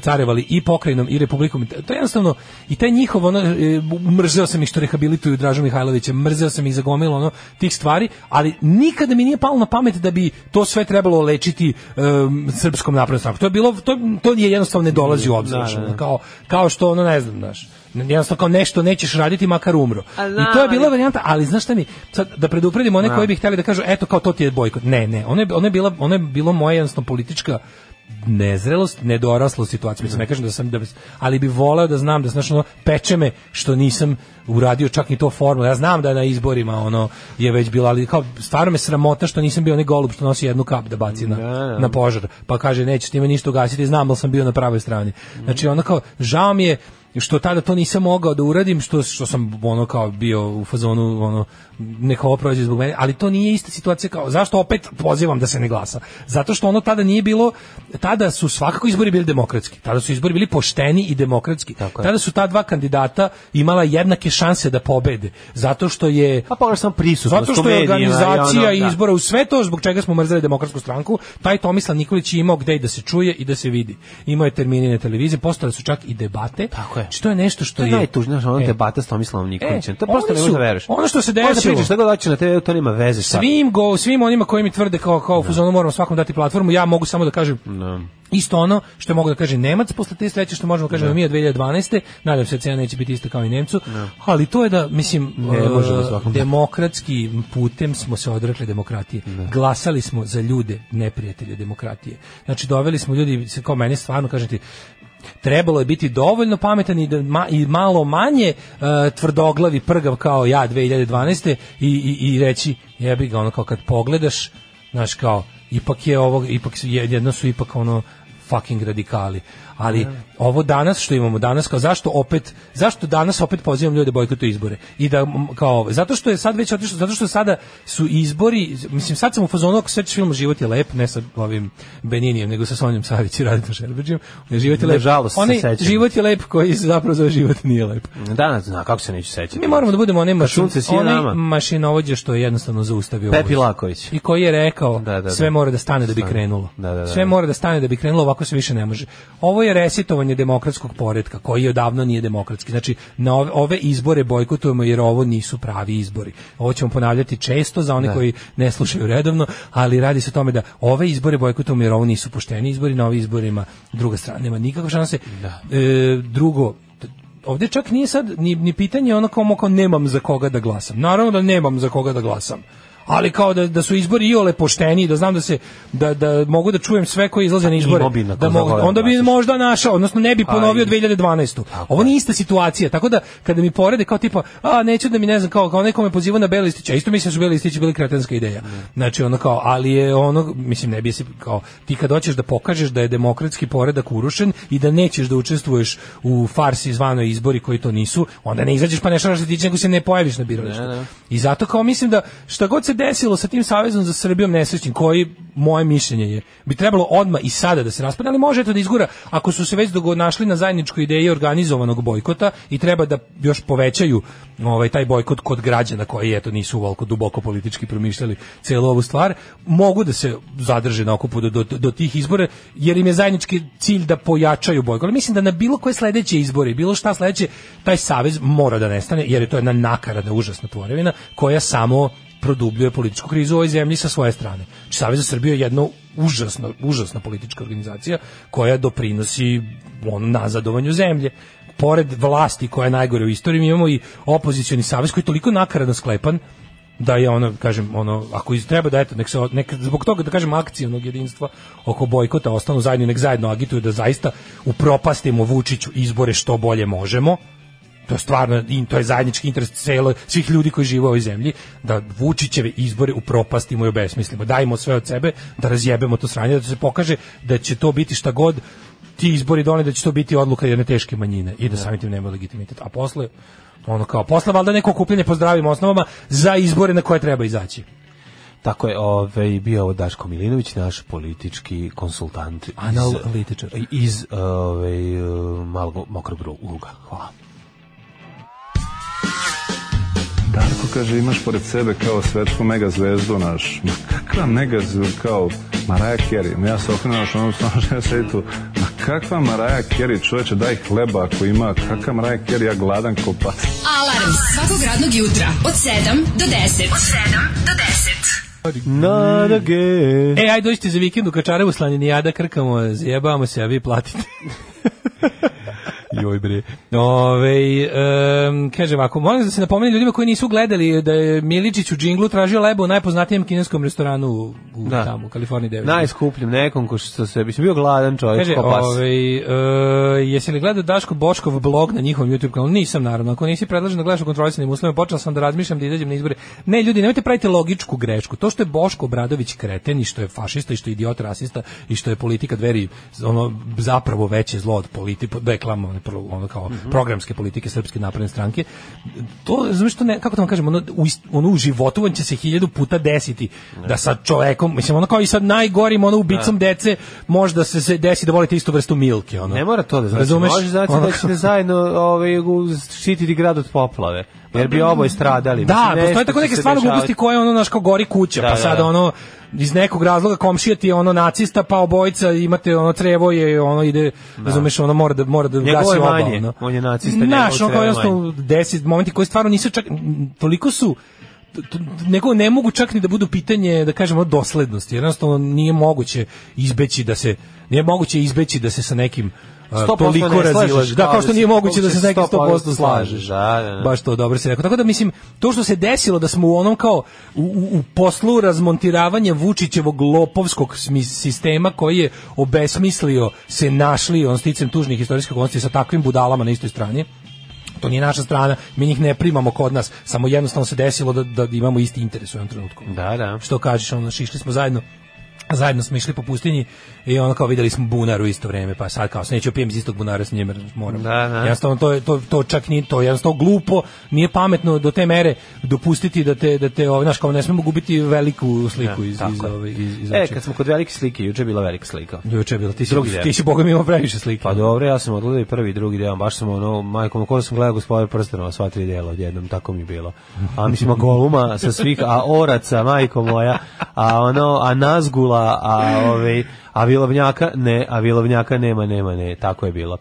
carevali i pokrajinom i republikom. To je jednostavno, i taj njihov, ono, e, mrzeo sam ih što rehabilituju Dražu Mihajlovića, mrzeo sam ih za gomilu, ono, tih stvari, ali nikada mi nije palo na pamet da bi to sve trebalo lečiti um, srpskom naprednom To je bilo to, to jednostavno ne dolazi u da, obzir. Da, da. Kao, kao što, ono, ne znam, znaš, jednostavno kao nešto nećeš raditi makar umro. A, I to je bila varijanta, ali znaš šta mi, sad, da predupredimo one da. koji bi hteli da kažu, eto, kao to ti je bojkot. Ne, ne, ono je, ono je, bila, ono je bilo moja jednostavno politička nezrelost, nedoraslost situacija. Mislim, ne kažem da sam da, ali bi voleo da znam da znaš ono peče me što nisam uradio čak i to formu. Ja znam da na izborima ono je već bila, ali kao stvarno me sramota što nisam bio onaj golub što nosi jednu kap da baci na, da. da, da. na požar. Pa kaže nećeš time ništa ugasiti, znam da sam bio na pravoj strani. Znači ona kao žao mi je što tada to nisam mogao da uradim, što, što sam ono kao bio u fazonu, ono, neka ovo prođe zbog mene, ali to nije ista situacija kao, zašto opet pozivam da se ne glasa? Zato što ono tada nije bilo, tada su svakako izbori bili demokratski, tada su izbori bili pošteni i demokratski, Tako tada su ta dva kandidata imala jednake šanse da pobede, zato što je... A pa sam prisutnost, Zato što je organizacija ono, da. izbora u sve to, zbog čega smo mrzeli demokratsku stranku, taj Tomislav Nikolić je imao gde i da se čuje i da se vidi. Imao je termine na televiziji, postale su čak i debate. Tako je je. Znači, to je nešto što je... To je najtužnije, znaš, ono debata s Tomislavom Nikolićem. E, to prosto ne možeš da veruješ. Ono što se da desilo... Ono šta god hoće na TV, to nema veze sa... Svim, go, svim onima koji mi tvrde kao, kao no. Da. fuzonu moramo svakom dati platformu, ja mogu samo da kažem... No. Da. Isto ono što mogu da kaže Nemac posle te sreće što možemo kažemo da. mi je 2012. Nadam se cena neće biti ista kao i Nemcu, no. ali to je da mislim ne, uh, e, demokratski putem smo se odrekli demokratije. No. Glasali smo za ljude neprijatelje demokratije. Znači doveli smo ljudi kao meni stvarno kažete trebalo je biti dovoljno pametan i, da ma, i malo manje uh, tvrdoglavi prgav kao ja 2012. i, i, i reći jebi ga ono kao kad pogledaš znaš kao ipak je ovo ipak su, jedno su ipak ono fucking radikali ali da. ovo danas što imamo danas kao zašto opet zašto danas opet pozivam ljude da bojkotu izbore i da kao zato što je sad već otišlo zato što sada su izbori mislim sad sam u fazonu ako sećaš film život je lep ne sa ovim Beninijem nego sa Sonjom Savić i Raditom Šerbeđijem život je lep Nažalost, Oni, se život je lep koji se zapravo zove život nije lep danas zna da, kako se neću sećati mi moramo da budemo one mašin, onaj mašinovođe što je jednostavno zaustavio Pepi Laković i koji je rekao da, da, da. sve mora da stane da bi krenulo da, sve mora da stane da bi krenulo ovako se više ne može ovo je resitovanje demokratskog poretka koji odavno nije demokratski. Znači na ove ove izbore bojkotujemo jer ovo nisu pravi izbori. Ovo ćemo ponavljati često za one ne. Da. koji ne slušaju redovno, ali radi se o tome da ove izbore bojkotujemo jer ovo nisu pošteni izbori, na ovim izborima druga strana nema nikakve šanse. Da. E, drugo, ovdje čak nije sad ni, ni pitanje ono kao, kao nemam za koga da glasam. Naravno da nemam za koga da glasam ali kao da, da su izbori iole pošteni, da znam da se da, da mogu da čujem sve koji izlaze na izbore. Mobilna, da mogu, onda bi da, možda našao, odnosno ne bi ponovio 2012. Ovo nije ista situacija, tako da kada mi porede kao tipa, a neću da mi ne znam kao kao nekome poziva na Belistića, isto mislim da su Belistići bili kretenska ideja. Znači ono kao, ali je ono mislim ne bi se kao ti kad hoćeš da pokažeš da je demokratski poredak urušen i da nećeš da učestvuješ u farsi zvanoj izbori koji to nisu, onda ne izađeš pa ne šaraš da nego se ne pojaviš na biralištu. I zato kao mislim da šta god se desilo sa tim savezom za Srbijom nesrećnim koji moje mišljenje je bi trebalo odma i sada da se raspadne, ali može to da izgura ako su se već dogo našli na zajedničkoj ideji organizovanog bojkota i treba da još povećaju ovaj taj bojkot kod građana koji eto nisu volko duboko politički promišljali celu ovu stvar, mogu da se zadrže na okupu do, do, do tih izbora jer im je zajednički cilj da pojačaju bojkot. Ali mislim da na bilo koje sledeće izbore, bilo šta sledeće, taj savez mora da nestane jer je to jedna nakarada užasna tvorevina koja samo produbljuje političku krizu u ovoj zemlji sa svoje strane. Znači, Savez za Srbiju je jedna užasno, užasna politička organizacija koja doprinosi on, nazadovanju zemlje pored vlasti koja je najgore u istoriji, mi imamo i opozicioni savez koji je toliko nakaradno sklepan da je ono, kažem, ono, ako iz treba da eto, nek se, nek, zbog toga da kažem akcijnog jedinstva oko bojkota ostanu zajedno, nek zajedno agituju da zaista upropastimo Vučiću izbore što bolje možemo, to da je stvarno to je zajednički interes celo svih ljudi koji žive u ovoj zemlji da Vučićeve izbore upropastimo i obesmislimo. Dajmo sve od sebe da razjebemo to sranje, da se pokaže da će to biti šta god ti izbori dole da će to biti odluka jedne teške manjine i da, da samim tim nema legitimitet. A posle ono kao posle valjda neko kupljenje pozdravimo osnovama za izbore na koje treba izaći. Tako je ovaj, bio Daško Milinović, naš politički konsultant iz, iz ovaj, malog mokrog luga. Hvala. Darko kaže, imaš pored sebe kao svetsku mega zvezdu, naš. Ma kakva mega zvezdu, kao Maraja Kerry. Ja se okrenuo naš onom stvarno što ja sedi tu. Ma kakva Mariah Carey, čoveče, daj hleba ako ima. Kakva Mariah Carey, ja gladan ko pas. Alarm svakog radnog jutra od 7 do 10. Od 7 do 10. Not again. E, ajde dođite za vikend u Kačarevu slanjenijada, krkamo, zjebavamo se, a vi platite. Joj bre. Ove, um, kažem ako molim da se napomeni ljudima koji nisu gledali da je Miličić u džinglu tražio lebo u najpoznatijem kineskom restoranu u, da. tamo, u Kaliforniji 9. Najskupljim nekom ko što se, mislim, bio gladan čovjek, Kaže, ko pas. Ove, uh, eh, jesi li gledao Daško Boškov blog na njihovom YouTube kanalu? Nisam, naravno. Ako nisi predlažen da gledaš u kontrolisanim uslovima, počeo sam da razmišljam da izađem na izbore. Ne, ljudi, nemojte praviti logičku grešku. To što je Boško Bradović kreten i što je fašista i što je idiot rasista i što je politika dveri ono, zapravo veće zlo od politi, deklamovane pro, ono kao mm -hmm. programske politike srpske napredne stranke to znači što ne kako to da vam kažemo ono u, ono u životu on će se hiljadu puta desiti ne. da sa čovekom mislim ono kao i sa najgorim ono ubicom da. dece možda se, se desi da volite istu vrstu milke ono ne mora to da znači Razumeš? može znači da ćete zajedno ovaj štititi grad od poplave jer bi pa, oboje stradali. Da, Mislim, postoje tako neke stvarno gluposti koje ono naš kao gori kuća, da, pa da, sad da. ono iz nekog razloga komšija ti je ono nacista, pa obojica imate ono crevo je ono ide, da. razumeš, ono mora da mora da gasi manje, ono. on je nacista, Naš, ono kao 10 momenti koji stvarno nisu čak toliko su nego ne mogu čak ni da budu pitanje da kažemo doslednosti. Jednostavno nije moguće izbeći da se nije moguće izbeći da se sa nekim 100% toliko razilaž. Da, kao što da nije moguće da se sa 100% slažeš. Da, da, da. Baš to dobro si rekao. Tako da mislim, to što se desilo da smo u onom kao u, u, u poslu razmontiravanja Vučićevog lopovskog sistema koji je obesmislio se našli on sticem tužnih istorijskih konsti sa takvim budalama na istoj strani to nije naša strana, mi njih ne primamo kod nas, samo jednostavno se desilo da, da imamo isti interes u jednom trenutku. Da, da. Što kažeš, ono, išli smo zajedno zajedno smo išli po pustinji i ono kao videli smo bunar u isto vreme, pa sad kao se neću pijem iz istog bunara s njim, moram. Da, da. Jednostavno to, to, to čak nije to, jednostavno glupo, nije pametno do te mere dopustiti da te, da te ovaj, znaš, kao ne smemo gubiti veliku sliku da, iz, ja, iz, ove, iz, iz, E, kad smo kod velike slike, juče je bila velika slika. Juče je bila, ti si, drugi ti si, boga mi imao previše slike. Pa dobro, ja sam odgledao i prvi drugi deo, baš sam ono, majkom, kako da sam gledao gospodar prstenova, sva tri dela odjednom, tako mi bilo. A mislim, a Goluma sa svih, a Oraca, majko moja, a ono, a Nazgula, a ove, ovaj, Avilovnjaka ne, Avilovnjaka nema, nema, ne, tako je bilo.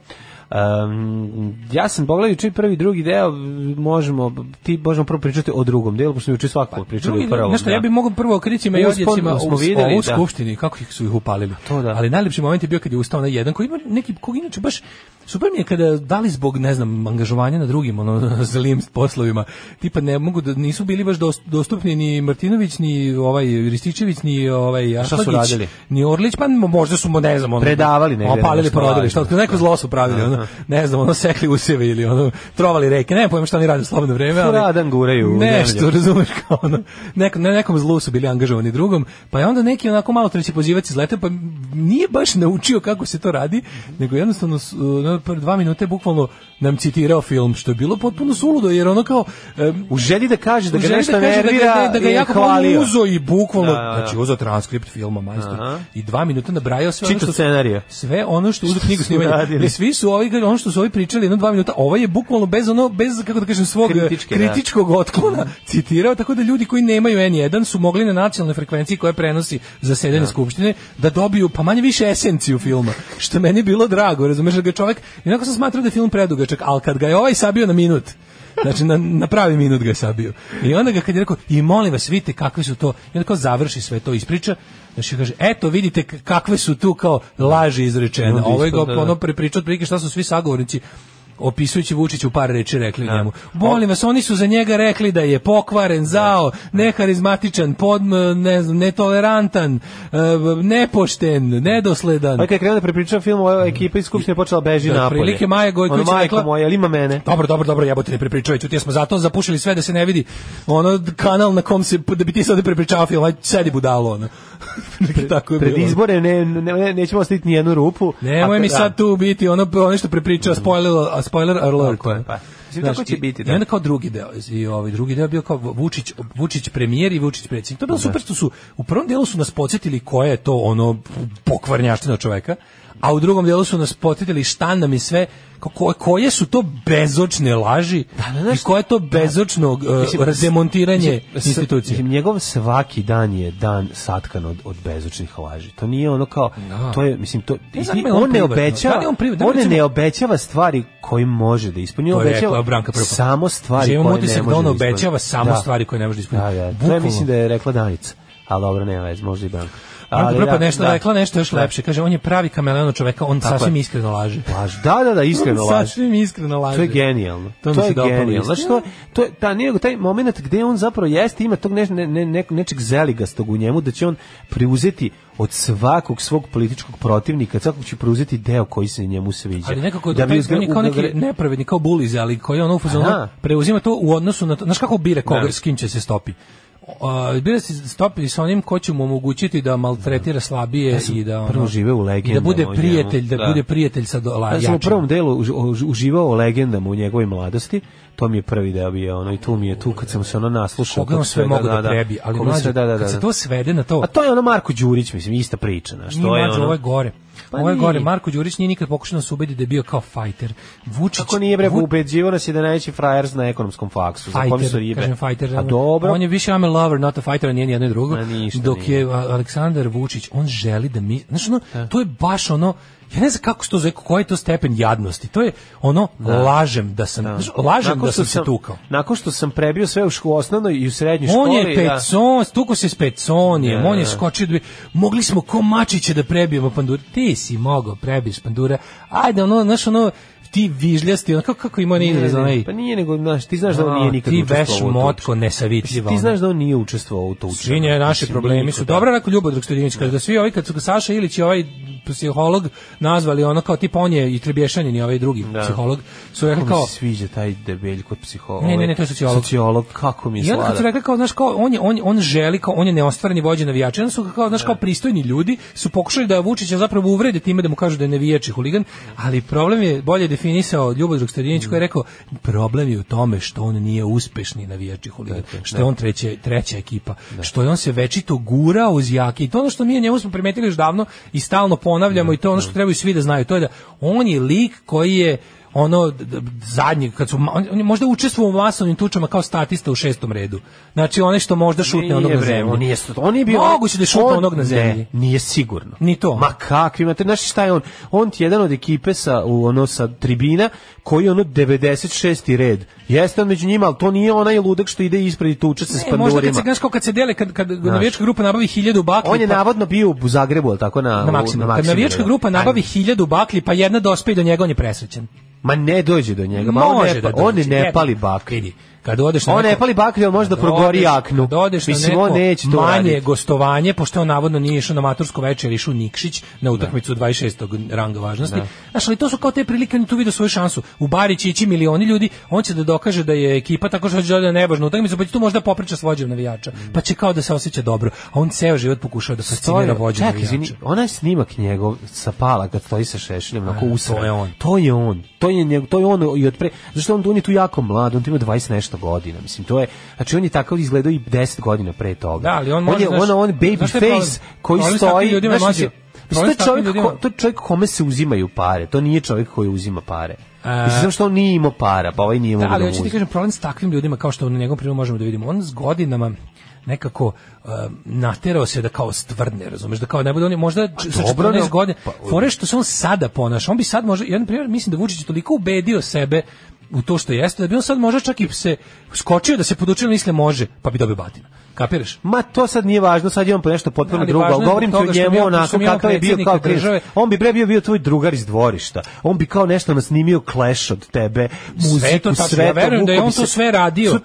Um, ja sam pogledao juče prvi drugi deo, možemo ti možemo prvo pričati o drugom delu, pošto juče svakako pa, pričali drugi, o prvom. Nešto, da. ja bih mogao prvo o kricima i odjecima smo videli u da. skupštini kako ih su ih upalili. To da. Ali najlepši moment je bio kad je ustao na jedan koji ima neki kog inače baš super mi je kada dali zbog ne znam angažovanja na drugim ono zlim poslovima, tipa ne mogu da nisu bili baš dostupni ni Martinović ni ovaj Rističević ni ovaj Ašlagić, su radili? Ni Orlić, pa možda su ne znam, ono, predavali negde. Opalili, prodali, što, neko zlo su pravili, da. ono ne znam, ono sekli useve ili ono trovali reke, ne pojem šta oni rade u slobodno vreme, ali radan guraju nešto, razumeš kao ono, neko, ne, nekom zlu su bili angažovani drugom, pa je onda neki onako malo treći pozivac izletao, pa nije baš naučio kako se to radi, nego jednostavno na par 2 minute bukvalno nam citirao film, što je bilo potpuno suludo, jer ono kao... Um, u želji da kaže da ga da nešto da nervira, da ga, da ga jako hvalio. uzo i bukvalno, da, da, da. znači uzo transkript filma, majstor, i 2 minuta nabrajao sve Čito ono što... Scenarija. Sve ono što uzu knjigu snimanja. I svi su ovi njega da ono što su ovi pričali jedno dva minuta, ovaj je bukvalno bez ono bez kako da kažem svog Kritičke, da. kritičkog da. otklona mhm. citirao tako da ljudi koji nemaju N1 su mogli na nacionalnoj frekvenciji koja prenosi zasedanje da. skupštine da dobiju pa manje više esenciju filma, što meni je bilo drago, razumeš da ga čovek, inako sam smatrao da je film predugačak, al kad ga je ovaj sabio na minut, Znači, na, na, pravi minut ga je sabio. I onda ga kad je rekao, i molim vas, vidite kakvi su to, i onda kao završi sve to, ispriča, Znači kaže, eto vidite kakve su tu kao laži izrečene. Ovo je da- ono prepričao otprilike šta su svi sagovornici opisujući u par reči rekli da. njemu. Molim vas, oni su za njega rekli da je pokvaren, zao, da. neharizmatičan, pod, ne znam, netolerantan, e, nepošten, nedosledan. Pa kad krenuo da prepričava film, ova ekipa iz Skupštine počela da beži da, napolje. Prilike Maja Gojković ono, rekla... moja, ima mene? Dobro, dobro, dobro, jebote, ne prepričavaj, ću ti smo zato zapušili sve da se ne vidi ono kanal na kom se, da bi ti sad prepričava film, aj sedi budalo, ono. Tako je Pred bilo. izbore ne, ne, nećemo ostaviti ni jednu rupu. Nemoj mi sad tu biti ono, ono što prepričao, spojlilo, spoiler alert. Tako je, pa. pa. Mislim, znači, tako će i, biti, da. I onda kao drugi deo, i ovaj drugi deo bio kao Vučić, Vučić premijer i Vučić predsjednik. To je bilo da. super što su, u prvom delu su nas podsjetili koja je to ono pokvarnjaština čoveka, a u drugom delu su nas potetili štandam i sve Ko, koje su to bezočne laži da, da, i koje to bezočno uh, e, razdemontiranje institucije. Mislim, njegov svaki dan je dan satkan od, od bezočnih laži. To nije ono kao, da. to je, mislim, to, ne znam, on, on, ne obećava, da on, privat, da on recimo, ne obećava stvari koje može da ispuni, on obećava Branka samo stvari koje ne može da ispuni. da on obećava samo stvari koje ne može da ispuni. Da, da, to je mislim da je rekla Danica, ali dobro, nema vez, možda i Branka. Ali grupa da, nešto da, rekla nešto još da. lepše. Kaže on je pravi kameleon čoveka, on Tako sasvim je. iskreno laže. Laž. Da, da, da, iskreno laže. Sasvim iskreno laže. To je genijalno. To, to mi je genijalno. Znači to to ta nego taj momenat gde on zapravo jeste ima tog ne, ne, ne, nečeg zeligastog u njemu da će on preuzeti od svakog svog političkog protivnika, svakog će preuzeti deo koji se njemu sviđa. Ali nekako da bi uzgra... kao neki nepravedni, kao buliz, ali koji on ufuzon preuzima to u odnosu na to, znaš kako bire da. koga, s kim će se stopi uh, bile se stopili sa onim ko će mu omogućiti da maltretira da. slabije da i da ono, prvo žive u da legendama da bude prijatelj da, da, bude prijatelj sa dolajačima. Ja sam u prvom delu uživao o legendama u njegovoj mladosti. To mi je prvi deo bio, ono i tu mi je tu kad sam se ono naslušao. Koga on sve mogu da, da, da prebi, ali mlađe, sve, da, da, da, kad se to svede na to. A to je ono Marko Đurić, mislim, ista priča, znači to je ono. Ovo je gore. Pa Ovo je gore, Marko Đurić nije nikad pokušao da nas ubediti da je bio kao fajter. Vučić... Kako nije bre, Vu... ubeđivo nas je da najveći frajer na ekonomskom faksu, fighter, za kom su ribe. Kažem, fighter, a pa da. dobro. On je više I'm a lover, not a fighter, a nije nijedno drugo. Ništa, dok nije. je Aleksandar Vučić, on želi da mi... Znaš, ono, e. to je baš ono, ja ne znam kako što zove, koji je to stepen jadnosti. To je ono da. lažem da sam da. lažem nakon da sam, se tukao. Nakon što sam prebio sve u školu osnovnoj i u srednjoj školi. On je da. pecon, da... tukao se s peconijem, da, on je da. skočio da bi, mogli smo ko mačiće da prebijemo pandura. Ti si mogao da prebiš pandura. Ajde ono, znaš ono ti vižljasti, onako kako ima ne izraz onaj. Pa nije nego, znaš, ti znaš da on nije nikad ti veš motko nesavitljivo. Ti znaš da on nije učestvovao u to učenje. Svinje, naši problemi su. Da. Dobro, onako Ljubodrag Stojinić, da svi ovi, kad su Saša Ilić i ovaj psiholog nazvali ono kao tip on je i Trebješanin ni ovaj drugi da. psiholog su rekli kao mi sviđa taj debelj kod psiholog ne ne ovaj ne to je sociolog sociolog kako mi je sladak ja su rekli kao znaš kao on je on on želi kao on je neostvareni vođa navijača on su kao znaš da. kao pristojni ljudi su pokušali da Vučića zapravo uvrede time da mu kažu da je navijač huligan ali problem je bolje definisao Ljubodrag Stojadinović koji je mm. rekao problem je u tome što on nije uspešni navijački huligan, što da. je on treća, treća ekipa, da. što je on se večito gura uz jake i to ono što mi njemu smo primetili još davno i stalno ponavljamo da, i to ono što trebaju svi da znaju, to je da on je lik koji je ono zadnji kad su on je možda učestvovao u masovnim tučama kao statista u šestom redu. Znači onaj što možda šutne onog na zemlji. On nije, on je bio moguće da šutne on, onog na zemlji. Ne, nije sigurno. Ni to. Ma kakvi, imate, znači šta je on? On ti jedan od ekipe sa u ono sa tribina koji je ono 96. red. Jeste on među njima, al to nije onaj ludak što ide ispred i tuče se s pandurima. Možda kad se znaš kad se dele kad kad navijačka grupa nabavi 1000 bakli. On je pa, navodno bio u Zagrebu, al tako na na, maksimum, u, na maksimum, Kad navijačka da. grupa nabavi 1000 bakli, pa jedna dospe do njega on je presrećen. Ma ne dođe do njega, ma on ne, da pa, on ne e, pali bak. Kad odeš na on ne pali baklju, možda progori jaknu. Da odeš na neko neće to manje radit. gostovanje, pošto on navodno nije išao na da. matursko večer, išao Nikšić na da. utakmicu 26. ranga važnosti. Da. Znaš, ali to su kao te prilike, on tu vidio svoju šansu. U Bari će ići milioni ljudi, on će da dokaže da je ekipa tako što hoće da nebažno utakmicu, pa će tu možda popriča s vođom navijača. Mm. Pa će kao da se osjeća dobro. A on ceo život pokušao da fascinira vođu navijača. Izvini, onaj snimak njegov sa pala kad stoji sa šešiljem, onako usra. To je on. To je on. To je, njegov, to je on i odpre. Zašto on, on je tu jako mlad, on ima 20 nešto 200 godina. Mislim to je znači on je tako izgledao i 10 godina pre toga. Da, ali on, on je znaš, on on baby face koji stoji, znači to je čovjek, ko, to je čovjek kome se uzimaju pare. To nije čovjek koji uzima pare. E... Mislim što on nije imao para, pa ovaj nije imao da, ali da hoću ti kažem, problem s takvim ljudima, kao što u njegovom primjeru možemo da vidimo, on s godinama nekako uh, naterao se da kao stvrdne, razumeš, da kao ne bude on možda pa, sa 14 godina, pa, fore što se on sada ponaša, on bi sad možda, jedan primjer, mislim da Vučić je toliko ubedio sebe u to što jeste, da bi on sad možda čak i se skočio da se podučio da misle da može, pa bi dobio batinu. Kapiraš? Ma to sad nije važno, sad je on po nešto potpuno drugo, ali govorim ti o njemu ja, onako kakav je bio kao države. On bi bre bio bio tvoj drugar iz dvorišta. On bi kao nešto snimio clash od tebe, muziku, sve to, tačno, verujem da je on to sve radio,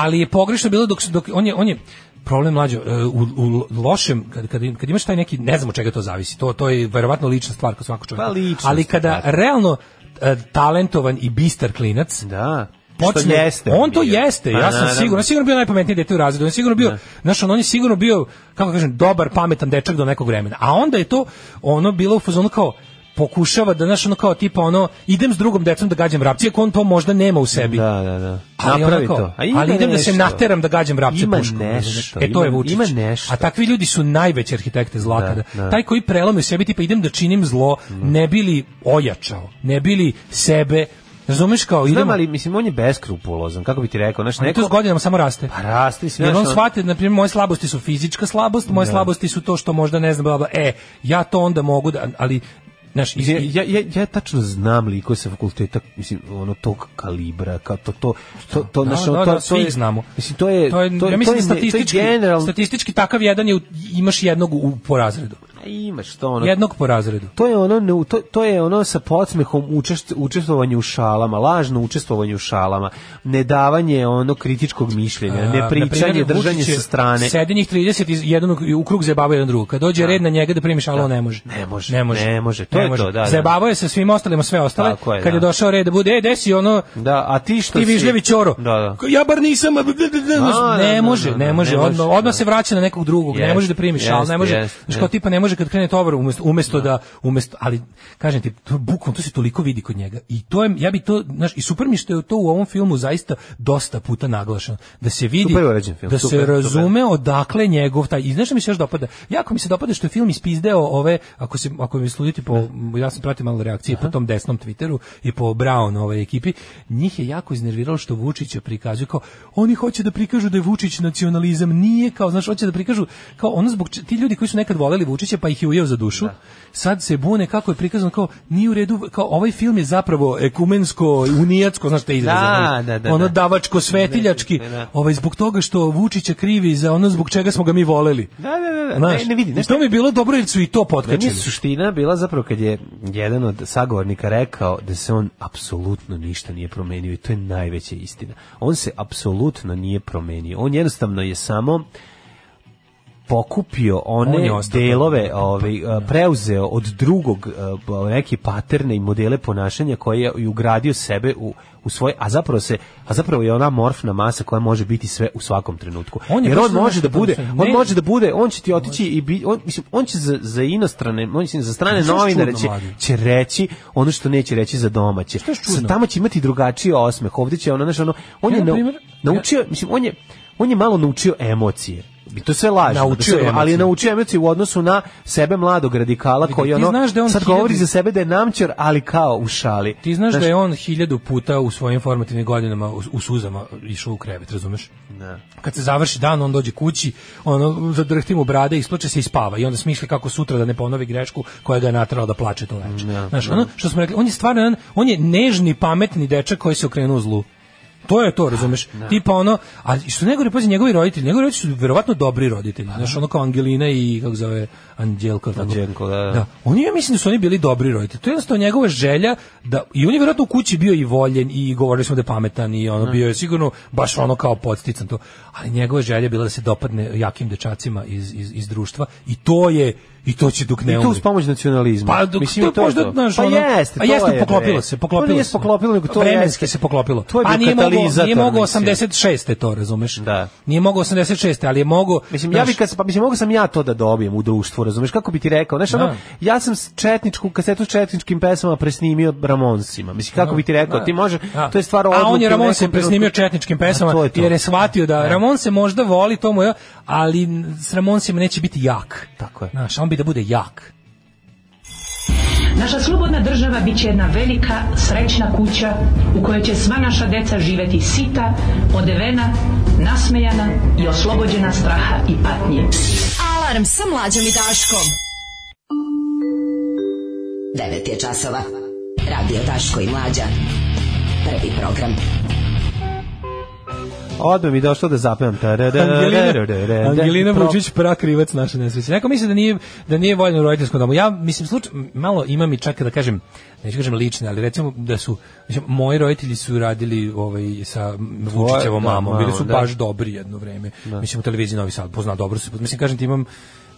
ali je pogrešno bilo dok, dok on je, on je problem mlađo e, u, u lošem kad, kad, kad imaš taj neki ne znamo čega to zavisi to to je verovatno lična stvar kod svakog čovjeka pa ali kada stvar. Da. realno E, talentovan i bistar klinac. Da počne jeste on, on to jeste pa ja sam siguran sigurno bio najpametniji dete u razredu on sigurno bio da. znaš on, on je sigurno bio kako kažem dobar pametan dečak do nekog vremena a onda je to ono bilo u fazonu kao pokušava da znaš ono kao tipa ono idem s drugom decom da gađam vrapce, ako on to možda nema u sebi. Da, da, da. Ali Napravi onako, to. A ima ali idem nešto. da se nateram da gađam vrapce ima puškom. Nešto, e to je Vučić. Ima nešto. A takvi ljudi su najveći arhitekte zla da, da, da. Taj koji prelomi u sebi tipa idem da činim zlo, mm. ne bili ojačao, ne bili sebe Razumeš kao idemo. ali mislim on je beskrupulozan, kako bi ti rekao, znači neko to s godinama samo raste. Pa raste, sve. Jer on shvati, na primjer, moje slabosti su fizička slabost, moje da. slabosti su to što možda ne znam, bla, bla, E, ja to onda mogu da, ali Znaš, ja, ja, ja, ja tačno znam liko sa fakulteta, mislim, ono tog kalibra, kao to, to, to, to, da, naš, da, da, to, da, to, je, znamo. Mislim, to je, to, je, to, ja mislim, to je, statistički, to je general... statistički takav jedan je, imaš jednog u, po razredu ima što ono. Jednog po razredu. To je ono to, to je ono sa podsmehom učest, učestvovanje u šalama, lažno učestvovanje u šalama, nedavanje ono kritičkog mišljenja, ne pričanje, držanje sa strane. Sedenjih 30 iz jednog u krug zebava jedan drugog. Kad dođe da. red na njega da primi šalu, da. ne može. Ne može. Ne može. Ne može. To ne je može. to, da, da. Zebavao je sa svim ostalima sve ostale. Tako je, kad da. je došao red da bude, ej, desi ono. Da, a ti što ti vižljevi ćoro. Da, da. Ja bar nisam ne može, ne može. Odmah da. se vraća na nekog drugog. Ne može da primi šalu, ne može. Što tipa ne može može kad krene tovar umesto, umesto da, da umesto ali kažem ti to bukom to se toliko vidi kod njega i to je ja bi to znaš i super mi što je to u ovom filmu zaista dosta puta naglašeno da se vidi film, da super, se razume super. odakle njegov taj i znaš mi se još dopada jako mi se dopada što je film ispizdeo ove ako se ako mi sluditi po ja sam pratio malo reakcije Aha. po tom desnom Twitteru i po Brown ove ekipi njih je jako iznerviralo što Vučića prikazuje kao oni hoće da prikažu da je Vučić nacionalizam nije kao znaš hoće da prikažu kao ono zbog ti ljudi koji su nekad voleli Vučića pa pa ih je ujeo za dušu. Da. Sad se bune kako je prikazano kao ni u redu, kao ovaj film je zapravo ekumensko, unijatsko, znaš šta izraze. Da, da, da, ono da. davačko, svetiljački. Ovaj, zbog toga što Vučića krivi za ono zbog čega smo ga mi voleli. Da, da, da. da. Znaš, ne, ne vidi. Nešto... To mi je bilo dobro jer su i to potkačili. Meni suština bila zapravo kad je jedan od sagovornika rekao da se on apsolutno ništa nije promenio i to je najveća istina. On se apsolutno nije promenio. On jednostavno je samo pokupio one On delove, ovaj, preuzeo od drugog neki paterne i modele ponašanja koje je ugradio sebe u, u svoj, a zapravo se a zapravo je ona morfna masa koja može biti sve u svakom trenutku. On je Jer on može da bude, ne, on može da bude, on će ti otići može. i bi, on mislim on će za, za inostrane, on će za strane novinare će, će reći ono što neće reći za domaće. Sa tamo će imati drugačiji osmeh. Ovde će ona znači ono on ja, je na, primjer, naučio, mislim on je on je malo naučio emocije. I to sve laže da Naučio je, ali je naučio emociju u odnosu na sebe mladog radikala koji ono znaš da on sad hiljadu... govori za sebe da je namćer, ali kao u šali. Ti znaš, znaš da je on hiljadu puta u svojim formativnim godinama u, u suzama išao u krevet, razumeš? Ne. Da. Kad se završi dan, on dođe kući, on zadrhti mu brade, isplače se i spava i onda smišlja kako sutra da ne ponovi grešku koja ga je naterala da plače tu noć. Da, znaš, ono što smo rekli, on je stvarno on je nežni, pametni dečak koji se okrenuo zlu. To je to, razumeš? Da. da. Tipa ono, a što nego pazi, njegovi roditelji, njegovi roditelji su verovatno dobri roditelji. Da. Znaš, ono kao Angelina i, kako zove, Anđelka. Anđelko, da, da. da. Oni, ja mislim da su oni bili dobri roditelji. To je jednostavno njegova želja da, i on je verovatno u kući bio i voljen i govorili smo da je pametan i ono, da. bio je sigurno baš ono kao podstican to. Ali njegova želja bila da se dopadne jakim dečacima iz, iz, iz društva i to je I to će dok ne I to uz pomoć nacionalizma. Pa dok Mislim, to, to možda, znaš, pa jeste, pa jeste, je, poklopilo se, poklopilo to pa nije se. poklopilo, nego to Vremenski jeste. se poklopilo. To je pa nije mogo, nije mogo 86. to, razumeš? Da. Nije mogo 86. ali je mogo... Mislim, znaš, ja bi, kad, pa, mislim, mogo sam ja to da dobijem u društvu, razumeš? Kako bi ti rekao? Znaš, da. ono, ja sam s četničku, kasetu s četničkim pesama presnimio Ramonsima. Mislim, kako da. bi ti da, rekao? Da. Ti može, da. to je stvar odluke. A on je Ramonse presnimio četničkim pesama, jer je shvatio da, da Ramon se možda voli, to mu je, ali s Ramonsima neće biti jak. Tako je. Znaš, on bi da bude jak. Naša slobodna država bit će jedna velika, srećna kuća u kojoj će sva naša deca živeti sita, odevena, nasmejana i oslobođena straha i patnje. Alarm sa mlađom i Daškom. 9 je časova. Radio Daško i Mlađa. Prvi program. Odme mi došlo da zapevam. Angelina, Angelina Vučić pra krivac naše nesreće. Neko misli da nije da nije voljno u roditeljskom domu. Ja mislim slučaj malo imam i čak da kažem neću kažem lične, ali recimo da su mislim, moji roditelji su radili ovaj sa Vučićevom da, mamom, bili su da. baš dobri jedno vreme. Da. Mislim u televiziji Novi Sad pozna dobro se. Mislim kažem ti imam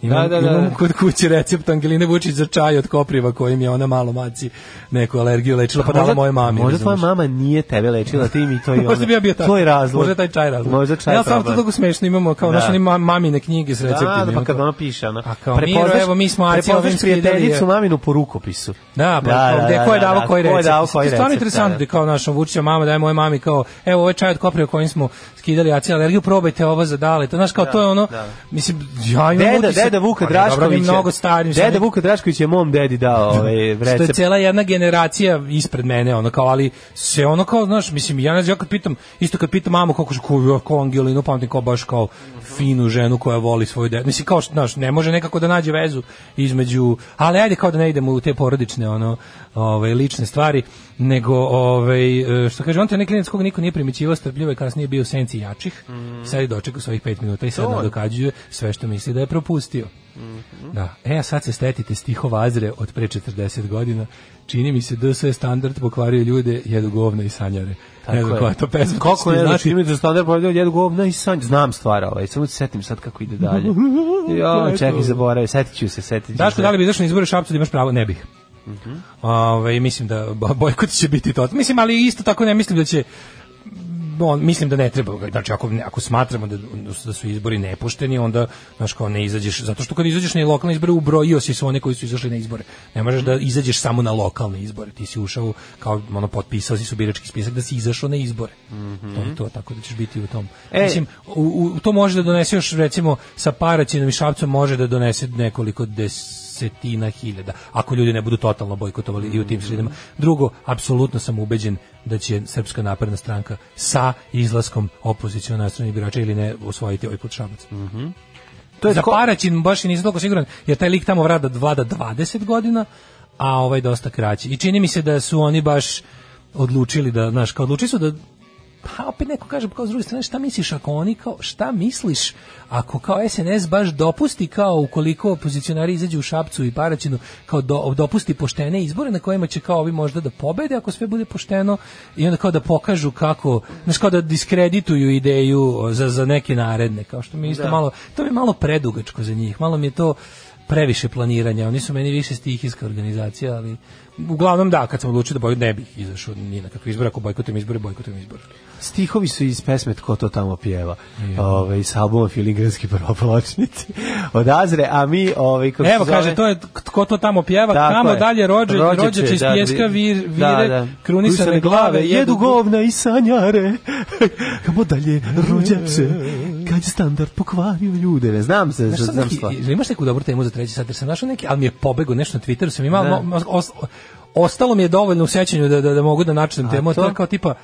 Imam, da, da, da. imam da. kod kuće recept Angeline Vučić za čaj od kopriva kojim je ona malo maci neku alergiju lečila pa, pa dala moje mami. Možda tvoja mama nije tebe lečila, ti mi to i ona. možda bi ja bio tako. Tvoj razlog. Možda taj čaj razlog. Možda čaj ja sam to tako smešno imamo kao da. naše mamine knjige s receptima. Da, da, pa kad ona piše ona. A kao Miro, evo mi smo Aci ovim prijateljicu maminu po rukopisu. Da, pa da, pa, da gde da, ko je davo koji recept. Stvarno interesantno da kao naša Vučića mama daje moje mami kao evo ovaj čaj od kopriva kojim smo skidali acid alergiju, probajte ovo za dale. To znaš kao da, to je ono. Da. Mislim ja imam deda, utisak, deda Vuka Drašković. Je, mnogo starim. Deda Vuka Drašković je mom dedi dao da, ovaj recept. To je cela jedna generacija ispred mene, ono kao ali se ono kao znaš, mislim ja ja kad pitam, isto kad pitam mamu kako kako kao Angelinu, pamtim kao baš kao finu ženu koja voli svoju decu. Mislim kao znaš, ne može nekako da nađe vezu između, ali ajde kao da ne idemo u te porodične ono ovaj lične stvari, nego ovaj e, što kaže on te neki klinac koga niko nije primećivao, strpljivo je kasnije bio u senci jačih. Mm. Sad je dočekao svojih 5 minuta i sad to... dokađuje sve što misli da je propustio. Mm Da. E, a sad se stetite stihova Azre od pre 40 godina. Čini mi se da sve standard pokvario ljude, jedu govna i sanjare. Tako ne znam koja je to pesma. Kako ne znaš, imate da standard pokvario jedu govna i sanjare. Znam stvar ovaj, samo se setim sad kako ide dalje. Jo, čekaj, zaboravim, setit ću se, setit ću Daško, se. da li bi izašao na izbore Šapcu da imaš pravo? Ne bih. Mhm. Mm ovaj mislim da bojkot će biti to. Mislim, ali isto tako ne mislim da će on, mislim da ne treba, znači ako, ako smatramo da, da su izbori nepošteni, onda znaš kao ne izađeš, zato što kad izađeš na lokalne izbore ubrojio si se one koji su izašli na izbore. Ne možeš da izađeš samo na lokalne izbore, ti si ušao kao ono potpisao si su birački spisak da si izašao na izbore. Mm -hmm. To je to, tako da ćeš biti u tom. E, mislim, u, u, to može da donese još recimo sa Paraćinom i Šapcom može da donese nekoliko des desetina hiljada, ako ljudi ne budu totalno bojkotovali mm. i u tim sredinama. Drugo, apsolutno sam ubeđen da će Srpska napredna stranka sa izlaskom opozicijona nacionalnih birača ili ne osvojiti ovaj put Šabac. Mm -hmm. To je za ko... Paraćin baš i nisam toliko siguran, jer taj lik tamo vlada, vlada 20 godina, a ovaj dosta kraći. I čini mi se da su oni baš odlučili da, znaš, kao odlučili su da pa opet neko kaže kao s druge strane šta misliš ako oni kao šta misliš ako kao SNS baš dopusti kao ukoliko opozicionari izađu u Šapcu i Paraćinu kao do, dopusti poštene izbore na kojima će kao ovi možda da pobede ako sve bude pošteno i onda kao da pokažu kako znači kao da diskredituju ideju za, za neke naredne kao što mi isto da. malo to mi je malo predugačko za njih malo mi je to previše planiranja oni su meni više stihijska organizacija ali uglavnom da, kad sam odlučio da bojkot ne bih izašao ni na kakvi izbore, ako bojkotujem izbore, bojkotujem izbore. Stihovi su iz pesme Tko to tamo pjeva, yeah. ove, iz albuma Filigranski prvopločnici od Azre, a mi... Ove, ovaj, kako Evo, zove... kaže, to je Tko to tamo pjeva, Tako tamo je. dalje rođe, rođeče, rođeče da, iz da, pjeska, da, vir, da. vire, da, da. krunisane glave, jedu, jedu govna i sanjare, kamo dalje rođeče, kad je standard pokvario ljude, ne znam se, znam stvar. Imaš neku dobru temu za treći sat, jer sam našao neki, ali mi je pobego nešto na Twitteru, sam imao, ostalo mi je dovoljno u sećanju da, da, da mogu da načnem temu, to je kao tipa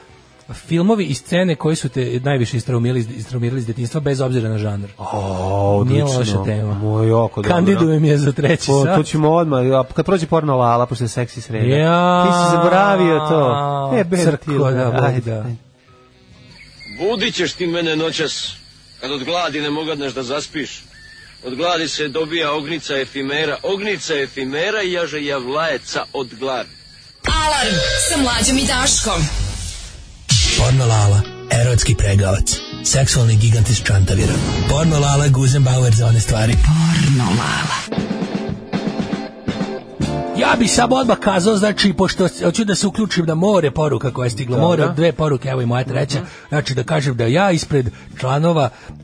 filmovi i scene koji su te najviše istraumirali, istraumirali iz detinjstva bez obzira na žanr. O, odlično. Nije loša tema. Moj, jako dobro. Kandidujem je za treći o, sat. To ćemo odmah, a kad prođe porno lala posle seksi sreda. Ja, Ti si zaboravio to. E, ben, crkva, da, budi da. Budit ćeš ti mene noćas, kad od gladi ne mogadneš da zaspiš. Od gladi se dobija ognica efimera. Ognica efimera jaže javlajeca od gladi. Alarm sa mlađom i daškom. Pornolala, erotski pregavac. Seksualni gigant iz Čantavira. Pornolala, Guzenbauer za one stvari. Pornolala. Ja bi samo odmah kazao, znači, pošto hoću da se uključim na more poruka koja je stigla, more od dve poruke, evo i moja treća, mhm. znači da kažem da ja ispred članova e,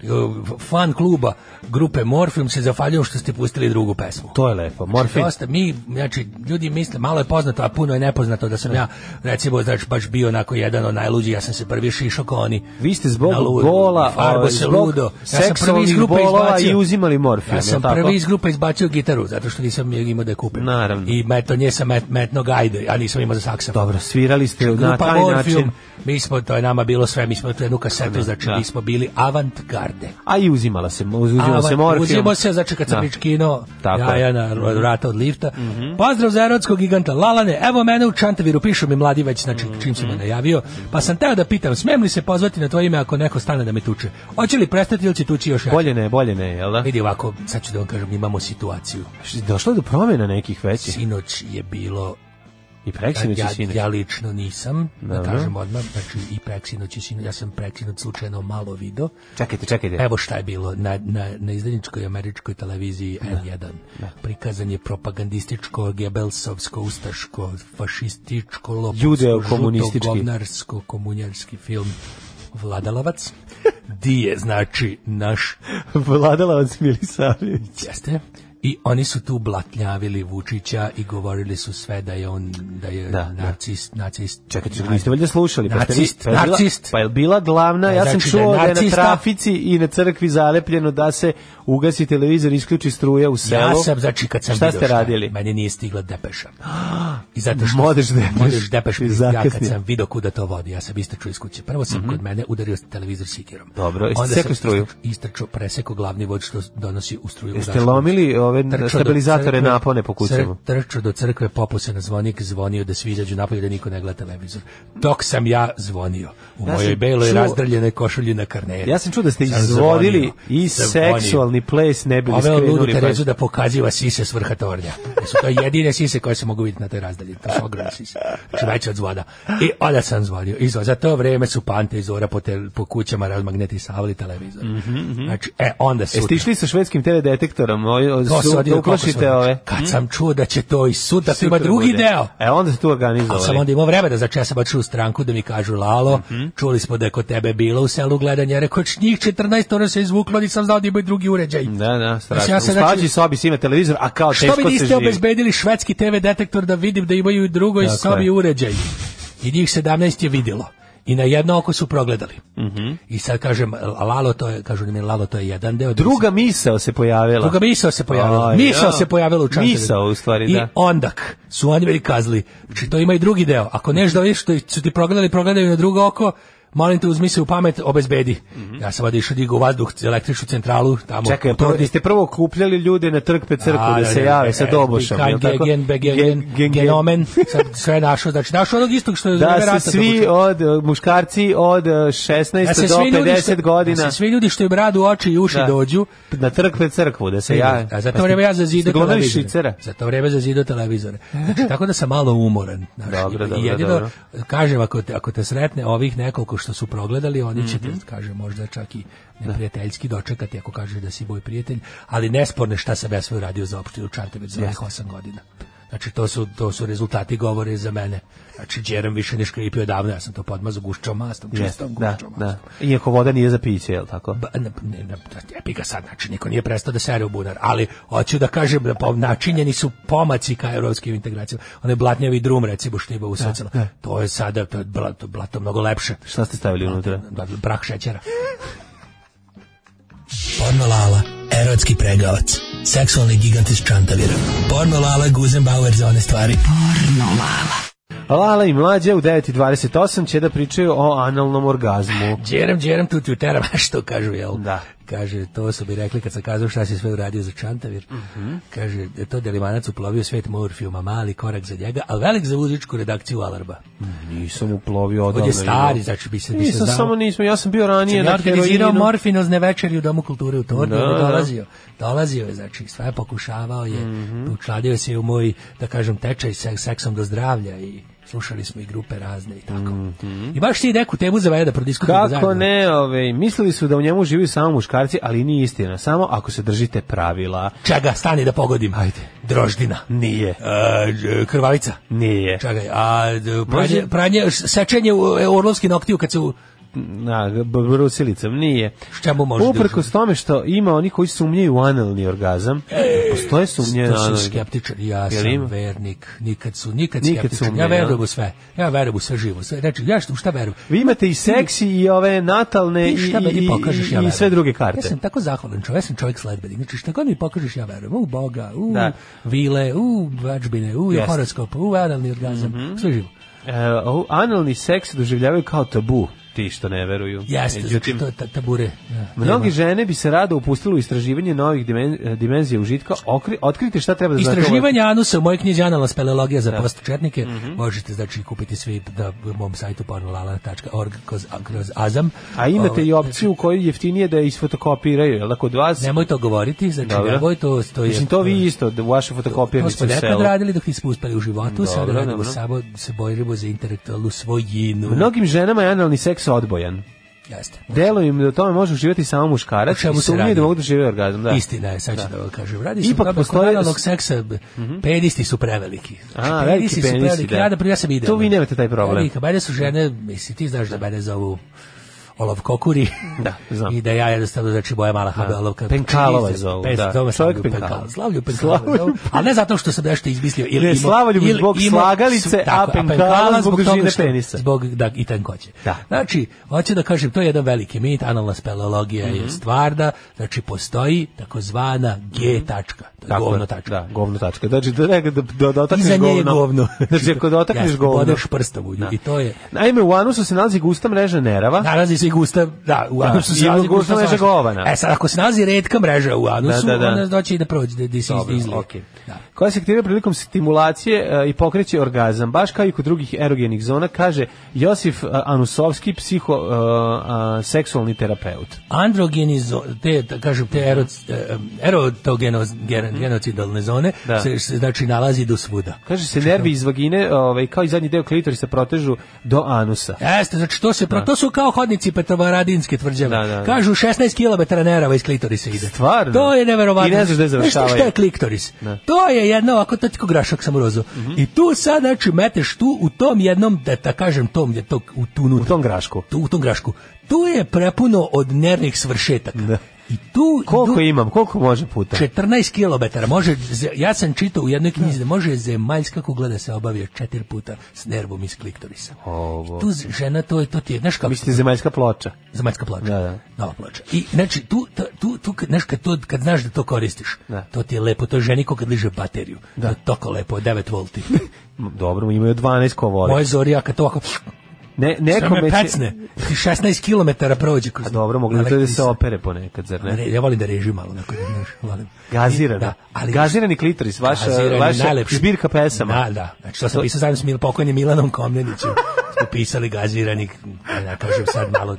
fan kluba grupe Morfim se zafaljujem što ste pustili drugu pesmu. To je lepo, Morfium. Znači, mi, znači, ljudi misle, malo je poznato, a puno je nepoznato da sam ja, recimo, znači, baš bio onako jedan od najluđih, ja sam se prvi šišao kao oni. Vi ste zbog ludo, gola, farbo se ludo, ja sam prvi iz grupe izbacio, i uzimali Morfium, Ja sam prvi iz grupe izbacio gitaru, zato što nisam imao da je kupim. Naravno. I i metonje sa met, metnog ajde, ja nisam imao za saksa. Dobro, svirali ste Grupa na taj Morfium, način. Mi smo, to je nama bilo sve, mi smo tu jednu kasetu, znači da. mi smo bili avantgarde. A i uzimala se, uzimala Avant, se Morfium. Uzimo se, znači kad sam ičkino, ja, ja na vrata od lifta. Mm -hmm. Pozdrav za erotskog giganta Lalane, evo mene u Čantaviru, pišu mi mladi već, znači mhm. čim se me najavio, pa sam teo da pitam, smem li se pozvati na tvoje ime ako neko stane da me tuče? Hoće li prestati ili će tući još? Bolje ne, bolje ne, jel da? Vidi ovako, sad ću da vam kažem, imamo situaciju. Došlo je do promjena nekih većih sinoć je bilo i preksinoć ja, sinoć. Ja, lično nisam, da, kažem odmah, znači i preksinoć i sinoć, ja sam preksinoć slučajno malo video. Čekajte, čekajte. Evo šta je bilo, na, na, na izdaničkoj američkoj televiziji da. N1 da. prikazan je propagandističko, gebelsovsko, ustaško, fašističko, lopovsko, žuto, govnarsko, komunjarski film Vladalavac. Di je, znači, naš... Vladalavac Milisavljević. Jeste. I oni su tu blatnjavili Vučića i govorili su sve da je on da je da, da. nacist, nacist. Čekajte, čekaj, niste valjda slušali, nacist, pa, ste, pa, nacist. pa je bila pa glavna, ja znači sam da čuo da je, da je na trafici i na crkvi zalepljeno da se ugasi televizor, isključi struja u selu. Ja sam, znači kad sam šta vidio, ste radili? Šta, meni nije stigla depeša. I zato što modeš da depeš, modeš depeš ja kad sam video kuda to vodi, ja sam istračio iz kuće. Prvo sam mm -hmm. kod mhm. mene udario televizor sikirom. Dobro, onda sam struju. Istračio, presekao glavni vod što donosi u struju. Jeste lomili ove trču stabilizatore crkve, napone po kućama. Trču do crkve, popu se na zvonik, zvonio da svi izađu napolje, da niko ne gleda televizor. Dok sam ja zvonio u ja mojoj beloj razdrljene košulji na karneri. Ja sam čuo da ste izvodili i seksualni ples ne bili skrenuli. Ove ludu Terezu da pokaziva sise s vrha tornja. Da su to jedine sise koje se mogu vidjeti na toj razdalji. To su ogromne sise. Znači veće od zvoda. I onda sam zvonio. I za to vreme su pante i zora po, te, po kućama razmagnetisavali televizor. Mm -hmm. Znači, e, onda su... Jeste išli sa švedskim TV detektorom? O, o, to se odio ove. Kad hm? sam čuo da će to i sud, da ima drugi deo. E onda se tu organizovali. A sam onda imao vreme da začesam u stranku da mi kažu Lalo, mm -hmm. čuli smo da je kod tebe bilo u selu gledanje, rekao njih 14 ona se izvuklo, nisam znao da imaju drugi uređaj. Da, da, strašno. Ja se, znači, sobi si ima televizor, a kao teško se živi. Što mi niste obezbedili švedski TV detektor da vidim da imaju u drugoj sobi uređaj? I njih 17 je vidjelo i na jedno oko su progledali. Mm -hmm. I sad kažem, Lalo, to je, kažu da mi, Lalo, to je jedan deo. Druga misao se pojavila. Druga misao se pojavila. Aj, misao ja. se pojavila u čantavi. Misao, u stvari, da. I ondak su oni veli kazali, znači to ima i drugi deo. Ako nešto da vidiš što su ti progledali, progledaju na drugo oko, molim te uzmi se u pamet, obezbedi. Mm -hmm. Ja sam vada išao digao vazduh, električnu centralu, tamo. Čekaj, prvo, ste prvo kupljali ljude na trg pe crku da, se da, da, da. jave sa dobošom. Gen, gen, genomen, sad sve našo, znači našo onog istog što je Da se svi od, e, muškarci od 16 e, do 50 godina. Da se svi ljudi što im radu oči i uši dođu. Na trg pe crkvu, da se jave. A za to vreme ja zazidu televizore. Za to vreme zazidu televizore. Znači, tako da sam malo umoran. Znači, jedino, kažem, ako te sretne ovih nekoliko što su progledali, oni će mm -hmm. te, kaže, možda čak i da. neprijateljski dočekati ako kažeš da si moj prijatelj, ali nesporne šta sam ja svoj radio za opštinu Čantevec za 8 godina. Znači, to su, to su rezultati govore za mene. Znači, Džerem više ne škripio davno, ja sam to podmazo gušćom mastom, čistom yes, da, gušćom da, mastom. Da. Iako voda nije za piće, je li tako? Ba, ne, ne, ne, ne ga sad, znači, niko nije prestao da sere u bunar, ali hoću da kažem da načinjeni su pomaci ka evropskim integracijama. One blatnjavi drum, recimo, što ima usvecano. Da, da. To je sada, to je blato, blato mnogo lepše. Šta ste stavili unutra? Brak šećera. Pornolala, erotski pregavac seksualni gigant iz Čantavira. Porno Lala Guzenbauer za one stvari. Porno Lala. Lala i mlađe u 9.28 će da pričaju o analnom orgazmu. Djeram, djeram, tu ti uteram, što kažu, jel? Da kaže, to su bi rekli kad sam kazao šta si sve uradio za Čantavir, uh mhm. -huh. kaže, to Delimanac uplovio svet Morfijuma, mali korak za njega, ali velik za uzičku redakciju Alarba. Nisam uplovio odavno. Od je stari, znači bi se, bi nisam se znao. samo nismo, ja sam bio ranije znači, na organizirao morfinozne večeri u Domu kulture u Tortu, da, da, dolazio. Dolazio je, znači, sve pokušavao je, mm -hmm. učladio se u moj, da kažem, tečaj seksom do zdravlja i slušali smo i grupe razne i tako. Mm -hmm. I baš ti neku temu za da prodiskutimo Kako ne, ove, ovaj, mislili su da u njemu živi samo muškarci, ali nije istina, samo ako se držite pravila. Čega, stani da pogodim. Ajde. Droždina. Nije. E, krvalica. Nije. Čekaj, a pranje, pranje, sečenje e, orlovski noktiju kad se u na, brusilicom, nije. Šta mu može Uprkos da tome što ima oni koji sumnjaju u analni orgazam, postoje sumnje na analni. skeptičan, ja sam ima? vernik, nikad su, nikad, nikad skeptičan, sumnje, ja verujem u sve, ja verujem u sve živo, sve, znači, ja što, šta verujem? Vi imate i seksi i ove natalne i, i, pokažeš, ja i sve druge karte. Ja sam tako zahvalan čovjek, ja sam čovjek sledbenik, znači šta god mi pokažeš, ja verujem, u Boga, u da. vile, u vađbine, u horoskop, u analni orgazam, mm -hmm. sve živo. Uh, analni seks doživljavaju kao tabu ti što ne veruju. Jeste, znači, Međutim, to ta, tabure. Ja, da. mnogi nema. žene bi se rado upustile u istraživanje novih dimen, dimenzija užitka, okri, otkrite šta treba da znate. Istraživanje ovaj... anusa u mojoj knjizi Analna speleologija za da. početnike mm -hmm. možete znači kupiti svi na da, mom sajtu pornolala.org kroz, kroz Azam. A imate Ovo, ovaj, i opciju koju jeftinije da isfotokopiraju, jel da, kod vas? Nemoj to govoriti, znači Dobre. nemoj to to je. Mislim to vi isto da vaše fotokopije fotokopirnice se. To smo nekad radili dok nismo uspeli u životu, sad radimo samo se borimo za intelektualnu svojinu. Mnogim ženama je analni seks seks odbojan. Jeste. Delo im da tome može uživati samo muškarac, čemu se umije da mogu da žive orgazam, da. Istina je, sad ću da, da kažem. Radi se Ipak postoje analog seksa, mm -hmm. penisti su preveliki. A, A, znači, penisi su penisi, preveliki, da. ja da ja sam idealno. Tu vi nemate taj problem. Velika, mene su žene, misli, ti znaš da mene da. zovu Olav Kokuri. Da, znam. I da ja jednostavno znači moja mala habelovka. Penkalova zovu, da. Zove Čovjek Penkal. Slavlju Penkal. Ali ne zato što sam nešto izmislio. Ili ne, Slavlju zbog slagalice, a Penkala zbog žine penisa. Zbog, da, i tankoće. Da. Znači, hoću da kažem, to je jedan veliki mit, analna speleologija je stvar da, znači postoji takozvana G tačka. Govno tačka. Da, govno tačka. Znači, da, da, da, da otakneš govno. Znači, ako da otakneš govno. prstom u I to je... Naime, u anusu se nalazi gusta mreža nerava. Nalazi se i gusta, da, u da, anusu se nalazi gusta mreža govana. E sad, ako se nalazi redka mreža u anusu, da, da, da. onda doći da prođe, da, da se izli. Okay. Da. Koja se aktivira prilikom stimulacije uh, i pokreće orgazam, baš kao i kod drugih erogenih zona, kaže Josif eh, Anusovski, psiho, uh, uh, seksualni terapeut. Androgeni zone, te, da kažu, te erot, erotogenoz, erotogenocidalne mhm. zone, da. se, znači nalazi do svuda. Kaže se nervi iz vagine, ovaj, kao i zadnji deo klitorisa protežu do anusa. Jeste, znači to se, pro, da. to su kao hodnici Petrovaradinske tvrđave. Da, da, da. Kažu 16 km nerava iz klitorisa ide. Stvarno? To je neverovatno. I ne znaš gde završava. Šta je klitoris? Da. To je jedno ovako tatiko grašak sam rozo. Mm -hmm. I tu sad znači meteš tu u tom jednom da ta da kažem tom je to u tu u tom grašku. Tu, u tom grašku. Tu je prepuno od nervnih svršetaka. Da. I tu koliko imam, koliko može puta? 14 km. Može ja sam čitao u jednoj knjizi da može zemaljska kugla da se obavlja četiri puta s nervom iz kliktorisa. Ovo. I tu žena to je to ti je, znaš kako. Mislite zemaljska ploča. Zemaljska ploča. Da, da. Nova ploča. I znači tu tu tu znaš kad to kad znaš da to koristiš. Da. To ti je lepo, to je ženi kad liže bateriju. Da. To je toko lepo, 9 V. Dobro, imaju 12 kovora. Moje zori, a kad to ovako Ne, nekome će... 16 km prođe kroz... A dobro, mogli da se opere ponekad, zar ne? ne ja volim da režim malo, onako da znaš, volim. Gazirana. Da, ali, gazirani klitoris, vaša, vaša najlepši. zbirka pesama. Da, da. Znači, to sam pisao zajedno s Mil, pokojnim Milanom Komnenićem. Smo pisali gazirani, ja da, da, kažem sad malo,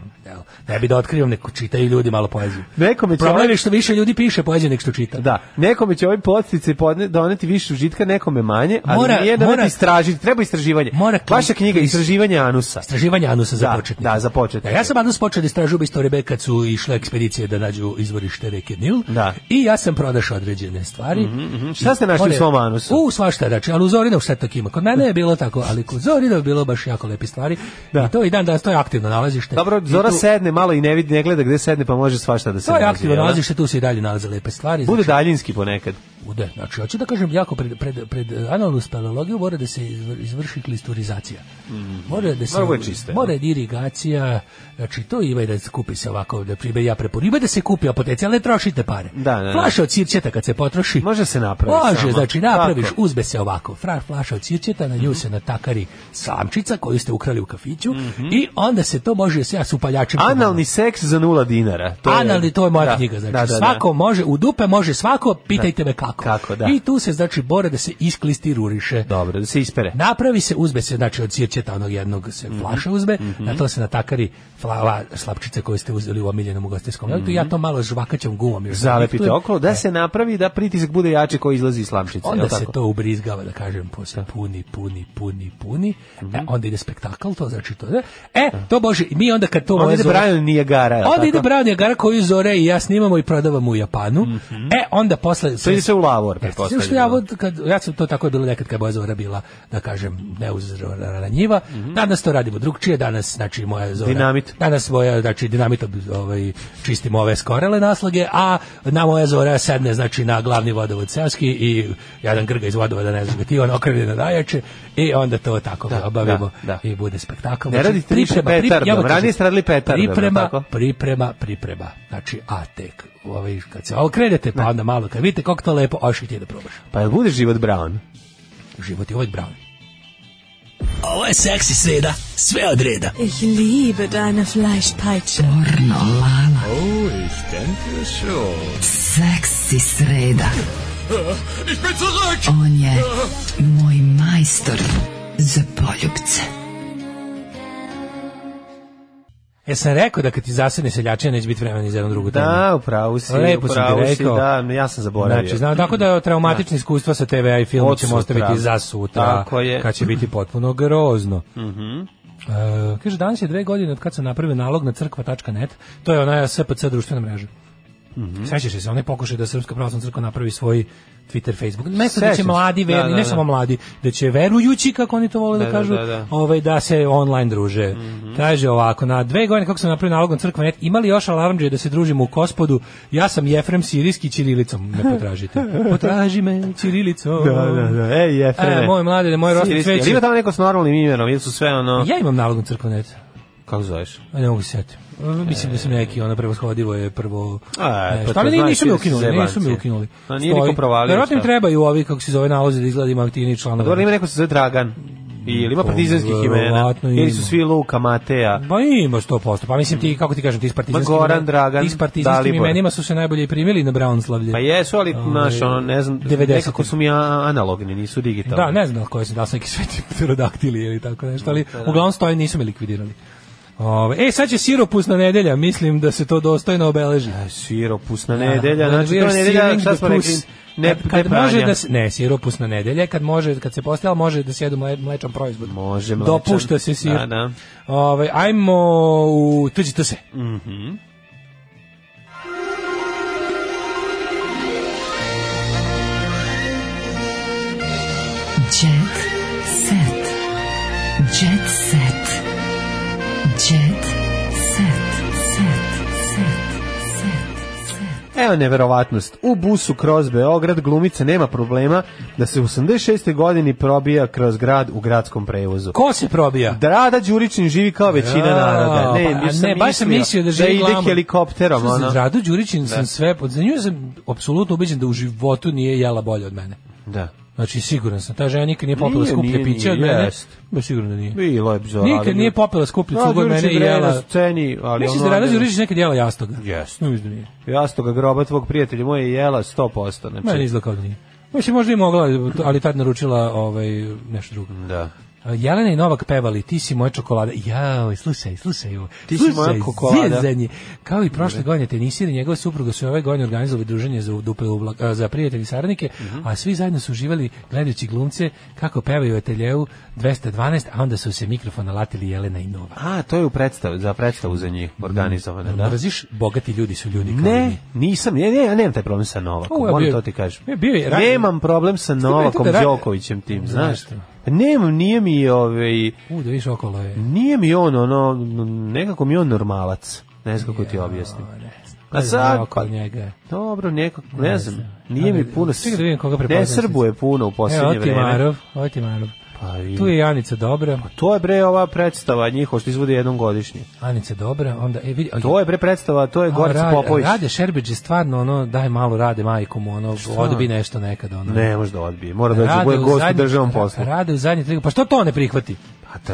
ne bi da otkrivam, neko čitaju ljudi malo poeziju. Nekome će Problem ovaj... je što više ljudi piše poeziju nek što čita. Da, nekome će ovaj podstice podne, doneti više užitka, nekome manje, ali mora, nije da mora, istražiti, treba istraživanje. Mora, Vaša knjiga, istraživanje anusa istraživanje anusa za da, početnike. Da, za početnike. Da, ja sam anus počeo da istražujem istorije kad su išle ekspedicije da nađu izvorište reke Nil. Da. I ja sam pronašao određene stvari. Mm -hmm. Šta ste našli u svom anusu? U, svašta, znači, ali u Zorinov sve tako ima. Kod mene je bilo tako, ali kod Zorinov bilo baš jako lepi stvari. Da. I to i dan danas, to je aktivno nalazište. Dobro, Zora tu, sedne malo i ne vidi, ne gleda gde sedne, pa može svašta da se To je nalazi, aktivno da? nalazište, tu se i dalje nalaze lepe stvari. Bude znači, daljinski ponekad ude. Znači, hoću da kažem, jako pred, pred, pred eh, analnu speleologiju mora da se izvrši klisturizacija. Mm. Mora da se... Ovo čiste. Mora da. da irigacija, znači, to ima da se kupi se ovako, da pribe ja prepun. Ima da se kupi apotecija, ali ne trošite pare. Da, da, da. Flaša od cirćeta kad se potroši. Može se napraviti. Može, samo. znači, napraviš, Tako. uzbe se ovako. Fra, flaša od cirćeta, na nju mm -hmm. se natakari samčica koju ste ukrali u kafiću mm -hmm. i onda se to može se ja s upaljačima. Analni seks za nula dinara. To Analni, je, to je moja da, knjiga. Znači, da, da, da, svako može, u dupe može svako, pitajte me kako kako. Kako, da. I tu se znači bore da se isklisti ruriše. Dobro, da se ispere. Napravi se uzbe se znači od sirćeta onog jednog se mm -hmm. flaša uzbe, mm -hmm. na to se natakari flava slapčice koje ste uzeli u omiljenom ugostiteljskom mm -hmm. ja to malo žvakaćem gumom još zalepite da okolo da e. se napravi da pritisak bude jači koji izlazi iz slamčice. Onda se tako? to ubrizgava da kažem posle da. puni, puni, puni, puni. Mm -hmm. e, mhm. onda ide spektakl to znači to. Da? E, to bože, mi onda kad to onda ide Brian Nijagara. Onda tako? ide Brian Nijagara koju zore i ja snimamo i prodavamo u Japanu. Mm -hmm. E onda posle to se, se u lavor, pretpostavljam. Što ja, da. vod, kad, ja sam to tako je bilo nekad kad je moja zora bila, da kažem, neuzranjiva. Mm -hmm. Danas to radimo drugčije, danas, znači, moja zora... Dinamit. Danas moja, znači, dinamit ovaj, čistimo ove skorele naslage, a na moja zora sedne, znači, na glavni vodovod Sevski i jedan grga iz da ne znam, ti on okrene na dajače i onda to tako da, obavimo da, da. i bude spektakl. Ne znači, radite priprema, više petardom, priprema, ja radili petardom, priprema, priprema, priprema, priprema. Znači, a tek, ovaj, kad se okrenete, pa onda malo, kad vidite kako to lepo, a još ti da probaš. Pa jel bude život brown? Život je uvijek brown. Ovo je seksi sreda, sve od reda. Ich liebe deine Fleischpeitsche. Porno, lala. Oh, ich denke schon. Seksi sreda. Ich bin zurück! On je moj majstor za poljubce. Ja sam rekao da kad ti zasedne seljačina neće biti vremena ni za jednu drugu temu. Da, upravo si. Lepo upravo si rekao. da, ja sam zaboravio. Znači, znam, tako da traumatične da. iskustva sa TVA i filmom ćemo ostaviti za sutra, tako je. kad će biti potpuno grozno. Mhm. Mm e, kaže, danas je dve godine od kad sam napravio nalog na crkva.net, to je ona SPC društvena mreža. Mm -hmm. Sećaš se one pokušaje da Srpska pravoslavna crkva napravi svoj Twitter, Facebook. Mesto da će mladi da, veri, da, da, ne samo mladi, da će verujući kako oni to vole da, da, da kažu, da, ovaj da se online druže. Mm -hmm. Kaže ovako, na dve godine kako sam napravio nalogom crkva net, imali još alarmdže da se družimo u Kospodu. Ja sam Jefrem Sirijski ćirilicom, me potražite. Potraži me ćirilicom. Da, da, da. Ej, Jefrem. E, moj mladi, moj rosti cveće. Ima tamo neko s normalnim imenom, ili su sve ono. Ja imam nalogom crkva net. Kako zoveš? Ne mogu se setiti. Mislim da su neki, ona prevashodilo je prvo... A, nešto, pa ali znači nisu me da ukinuli, nisu mi ukinuli. No, nije niko provalio. Verovatno im trebaju ovi, kako se zove, nalaze da izgleda aktivni članovi. Pa dobro, ima neko se zove Dragan. Ili ima mm, partizanskih imena, ili su svi Luka, Mateja. Pa ima 100%, pa mislim ti, kako ti kažem, ti s partizanskim, Goran, Dragan, ti s partizanskim imenima su se najbolje primili na Brownslavlje. Pa jesu, ali ovaj, naš, ono, ne znam, 90. nekako su mi analogni, nisu digitalni. Da, ne znam koje su, da su neki sveti pterodaktili ili tako nešto, ali da, da. uglavnom stoje nisu me likvidirali. Ove, e, sad će siropusna nedelja, mislim da se to dostojno obeleži. E, siropusna nedelja, znači to je nedelja, šta smo da rekli, ne, kad ne može da se, ne, siropusna nedelja, kad može, kad se postala, može da se jedu mlečan proizvod. Može mlečan. Dopušta se sir. Da, da. Ove, ajmo u tuđi se. Mhm. Mm Evo neverovatnost. U busu kroz Beograd glumica nema problema da se u 86. godini probija kroz grad u gradskom prevozu. Ko se probija? Drada Đurićin živi kao većina ja, naroda. Ne, pa, ne, baš sam mislio da živi da ide helikopterom. Ona. Drada Đurićin da. sam sve, pod, za nju sam apsolutno ubeđen da u životu nije jela bolje od mene. Da. Znači siguran sam, ta žena nikad nije popila nije, skuplje piće od mene. Ba sigurno da nije. Bilo je bizarno. Nikad nije popila skuplje no, od mene i jela. Sceni, ali Misliš da Rana Đurišić nekad jela jastoga? Jeste. No, da nije. Jastoga groba tvog prijatelja moje je jela 100%. Znači. Meni izgleda kao da nije. Mislim, možda i mogla, ali tad naručila ovaj, nešto drugo. Da. Jelena i Novak pevali Ti si moja čokolada. Jao, slušaj, slušaj Ti si moja čokolada. Kao i prošle godine tenisir i njegova supruga su ove godine organizovali druženje za dupe ubla, za prijatelje i saradnike, uh mhm. -huh. a svi zajedno su uživali gledajući glumce kako pevaju u ateljeu 212, a onda su se mikrofon alatili Jelena i Novak. A, to je u predstavu, za predstavu za njih organizovano, mm. da. Mraziš, bogati ljudi su ljudi Ne, mi. nisam, ne, ne, ja nemam taj problem sa Novakom, moram to ti kažem. Ja, bio je, Nemam problem sa da Novakom Đokovićem tim, znaš. Znaš Nemam, nije mi ovaj... U, da viš okolo je. Nije mi on, ono, nekako mi on normalac. Ne znam kako ti objasnim. A sad, oko njega. Dobro, nekako, ne, ne znam, nije mi puno, da ne srbuje puno u posljednje vreme. Evo, Otimarov, Otimarov. Pa i... Tu je i Anica Dobra. Pa to je bre ova predstava njihova da što izvode jednom godišnje. Anica Dobra, onda e vidi. To je bre predstava, to je Gorica Popović. Rade Šerbić je stvarno ono daj malo rade majkom ono što? odbi nešto nekad ono. Ne, može da odbije. Mora da bude gost u državnom poslu. Rade u zadnje tri. Pa što to ne prihvati?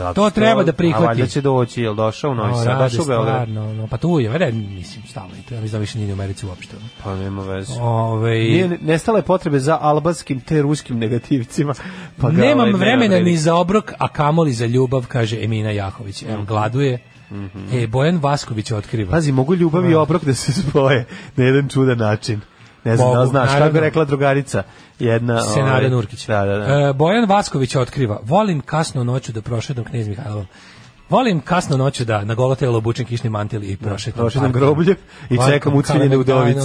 A to treba da prihvati. A valjda će doći, jel došao u Novi no, Sad, došao u Beograd. No, pa tu je, vede, mislim, stalo i to, ja mislim da više nije u Americi uopšte. Pa nema veze. Ove, nije, nestale potrebe za albanskim te ruskim negativcima. Pa ga, nemam ovaj, vremena ni za obrok, a kamoli za ljubav, kaže Emina Jahović. Mm. gladuje. Mm -hmm. E, Bojan Vasković otkriva. Pazi, mogu ljubav i obrok da se spoje na jedan čudan način. Ne znam Bogu, da znaš, naravno. kako je rekla drugarica. Jedna, Senara ovaj, Nurkić. Da, da, da. E, Bojan Vasković otkriva, volim kasno noću da prošedam knjez Mihajlovom. Volim kasno noću da na golo telo obučem kišni mantil i prošetam. Da, prošetam groblje i čekam ucviljene udovice.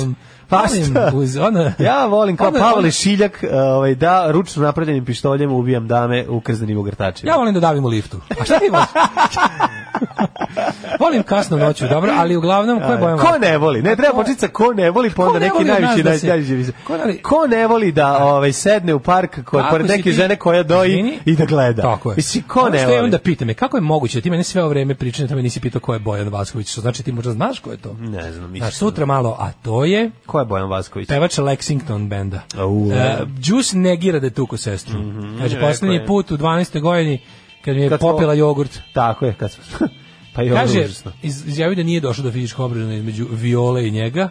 Pa šta? Uz ona, ja volim kao Pavle Šiljak e, ovaj, da ručno napravljenim pištoljem ubijam dame u krznenim ogrtačima. Ja volim da davim u liftu. A šta ti voliš? volim kasno noću, dobro, ali uglavnom ko je bojan? Ko ne voli? Ne treba početi sa ko ne voli, pa onda neki najviši da se, najviši. Ko, ali, ko ne voli da ovaj sedne u park kod pored neke ti, žene koja doji i da gleda? Tako je. Mislim, ko ne voli? onda pita me, kako je moguće da ti meni sve ovo vreme pričaš da me nisi pitao ko je Bojan Vasković? Što znači ti možda znaš ko je to? Ne znam, mislim. Znaš, sutra malo, a to je ko je Bojan Vasković? Pevač Lexington benda. Uh, Juice negira da mhm, je tuko sestru. Mm -hmm, Kaže, poslednji put u 12. godini kad mi je kad popila jogurt. Tako je, kad smo... pa je Kaže, iz, izjavi da nije došlo do fizičkog obračuna između Viole i njega.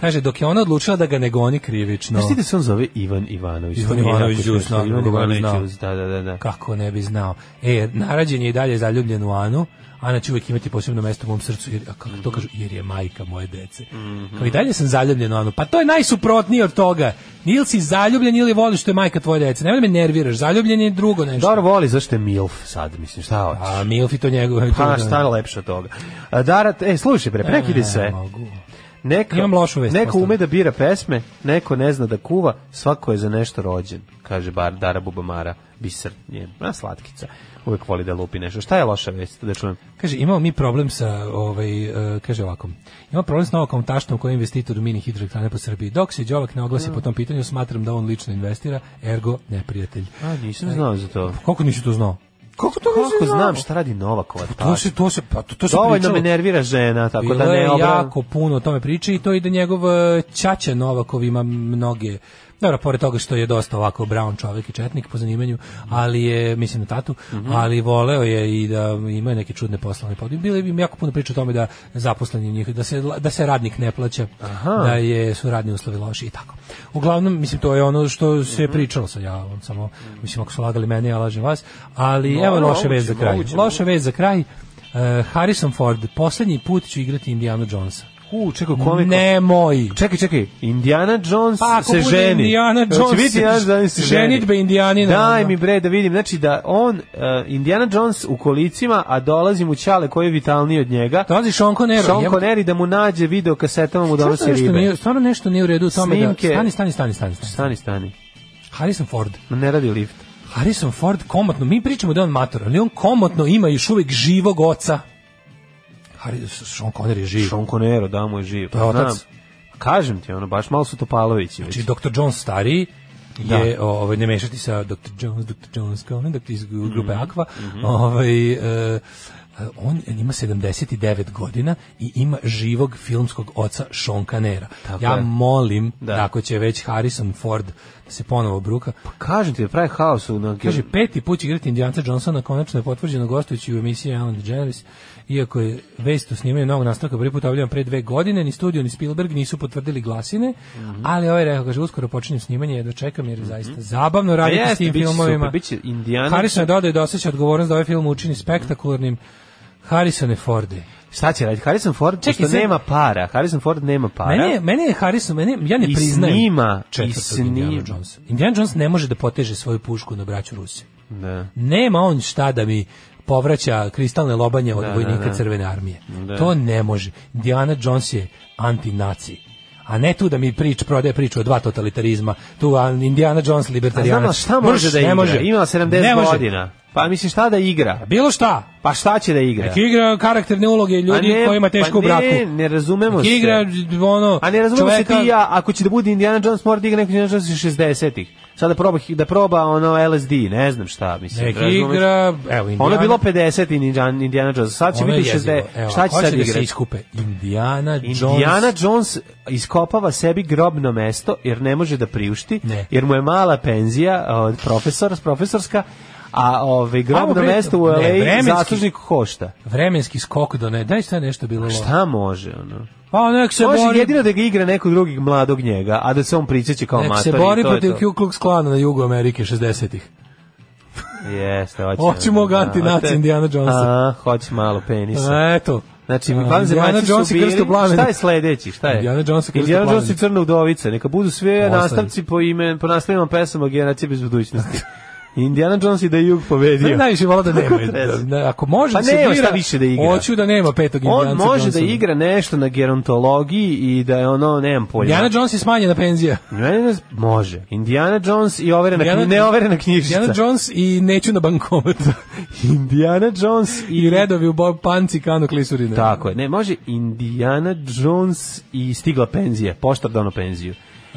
Kaže, dok je ona odlučila da ga ne goni krivično. Znaš ti da se on zove Ivan Ivanović? Ivan Ivanović, Juice, no, da, Ivan Ivanović, da, da, da, da. Kako ne bi znao. E, narađen je i dalje zaljubljen u Anu. Ana znači će uvijek imati posebno mesto u mom srcu, jer, kako to kažu, jer je majka moje dece. Mm -hmm. Kao i dalje sam zaljubljen u Anu. Pa to je najsuprotnije od toga. Ili si zaljubljen ili voliš što je majka tvoje dece. Nemoj da me nerviraš, zaljubljen je drugo nešto. Dobro voli, zašto je MILF sad, mislim, šta hoćeš? A MILF i to njegov. Pa šta je lepše od toga. A, Dara, e, slušaj, bre, e, prekidi sve. Mogu. Neko, Imam lošu vest. Neko ume da bira pesme, neko ne zna da kuva, svako je za nešto rođen, kaže bar Dara Bubamara, biser, je, a slatkica uvek voli da lupi nešto. Šta je loša vest, da čujem? Kaže, imamo mi problem sa, ovaj, e, kaže ovako, imamo problem s novakom taštom koji je investitor mini hidroelektrane po Srbiji. Dok se Đovak ne oglasi mm. po da. tom pitanju, smatram da on lično investira, ergo neprijatelj. A, nisam znao za to. Pa koliko nisi to znao? Kako to Kako znam šta radi Novakova tašta? Pa to se to se pa to, to se Dovoljno me nervira žena, tako da Bilo da ne obran... jako puno o tome priče i to i da njegov e, ćaća Novakov ima mnoge Dobro, pored toga što je dosta ovako brown čovjek i četnik po zanimanju, ali je, mislim na tatu, mm -hmm. ali voleo je i da ima neke čudne poslovne podije. Bilo bi jako puno priča o tome da zaposleni njih, da se, da se radnik ne plaća, Aha. da je, su radni uslovi loši i tako. Uglavnom, mislim, to je ono što se mm pričalo sa ja, on samo, mislim, ako su lagali mene, ja lažem vas, ali no, evo no, loša vez za kraj. Loša vez za kraj. Uh, Harrison Ford, posljednji put ću igrati Indiana Jonesa. U, čekaj, kome? Nemoj. Čekaj, čekaj. Indiana Jones pa, se ženi. Indiana Jones biti, ja, se, se ženitbe Indijanina. Daj ono. mi bre da vidim. Znači da on, uh, Indiana Jones u kolicima, a dolazi mu Čale koji je vitalniji od njega. Dolazi Sean Connery. Sean Connery da mu nađe video kasetama mu donosi ribe. Nije, stvarno nešto nije u redu u tome da- Snimke. da... Stani, stani, stani, stani. Stani, stani. Harrison Ford. Ne radi lift. Harrison Ford komotno, mi pričamo da je on mator, ali on komotno ima još uvijek živog oca Harry, Sean Connery je živ. Sean Connery, da mu je živ. To je otac. Znam. Kažem ti, ono, baš malo su Topalovići. Znači, već. Dr. John stariji, da. je da. ovaj ne mešati sa Dr. Jones, Dr. Jones kao ne, dakle iz grupe mm -hmm. Aqua. Mm -hmm. Ovaj e, on ima 79 godina i ima živog filmskog oca Sean Canera. Tako ja je. molim da. ako će već Harrison Ford da se ponovo bruka. Pa kažem ti da pravi haos u... Na... Kaže, peti put će igrati Indijanca Johnsona, konačno je potvrđeno gostujući u emisiji Alan DeGeneres. Iako je vest o snimanju novog nastavka prvi put pre dve godine, ni studio ni Spielberg nisu potvrdili glasine, mm -hmm. ali ovaj rekao kaže uskoro počinjem snimanje, jedva čekam jer je mhm. zaista zabavno raditi jeste, pa s tim biće filmovima. Super, biće Indiana. Harrison dodaje da osjeća odgovornost da ovaj film učini spektakularnim. Harrisone Forde. Šta će raditi Harrison Ford? Čekaj, što nema para. Harrison Ford nema para. Mene, meni je Harrison, meni, ja ne I priznajem. Snima, I snima. Indiana Jones. Indiana Jones ne može da poteže svoju pušku na braću Rusi. Da. Nema on šta da mi povraća kristalne lobanje od da, da vojnika da, da. crvene armije. Da. To ne može. Diana Jones je antinaci a ne tu da mi prič prodaje priču o dva totalitarizma. Tu Indiana Jones libertarijana. A šta može Mrš, da igra? Ne može. Ima 70 godina. Pa mislim šta da igra? Bilo šta. Pa šta će da igra? Nek igra karakterne uloge ljudi ne, kojima pa teško pa u braku. Ne, ne razumemo Nek se. igra ono A ne razumemo čoveka... se ti ja, ako će da bude Indiana Jones mora da igra neko Indiana Jones iz 60-ih sad da proba, da proba ono LSD, ne znam šta, mislim. Nek igra, evo, Indiana. Ono je bilo 50 Indiana, Indiana Jones, sad će ono biti 60, evo, šta će sad da igrati? se iskupe? Indiana Jones. Indiana Jones iskopava sebi grobno mesto, jer ne može da priušti, ne. jer mu je mala penzija, profesor, profesorska, A ovaj na mestu u LA ne, zaslužnik košta. Vremenski skok do ne, daj šta nešto bilo. Šta može ono? Pa nek se Može bori. jedino da ga igra neko drugih mladog njega, a da se on pričeće kao nek matori. Nek se bori protiv Ku Klux Klana na jugu Amerike 60-ih. Jeste, hoćemo. Hoćemo ga da- antinaci Indiana Jonesa. A, hoće malo penisa. Eto. Znači, mi pan Indiana Jones i Krsto Plamen. Šta je sledeći? Šta je? Indiana Jones i Krsto Indiana Jones i Crna Udovica. Neka budu sve nastavci po ime, po nastavima pesama generacije bez budućnosti. Indiana Jones i da je jug pobedio. Najviše volao da nema. da, ako može pa da se nema, igra, više da igra. Hoću da nema petog Indiana Jonesa. On može Johnson. da igra nešto na gerontologiji i da je ono, nemam polja. Indiana Jones je na penzija. Ne, može. Indiana Jones i overena, Indiana, ne overena knjižica. Indiana Jones i neću na bankomat. Indiana Jones i... I redovi u Bob Panci, Kano Klisurine. Tako je. Ne, može Indiana Jones i stigla penzija, poštar dono penziju.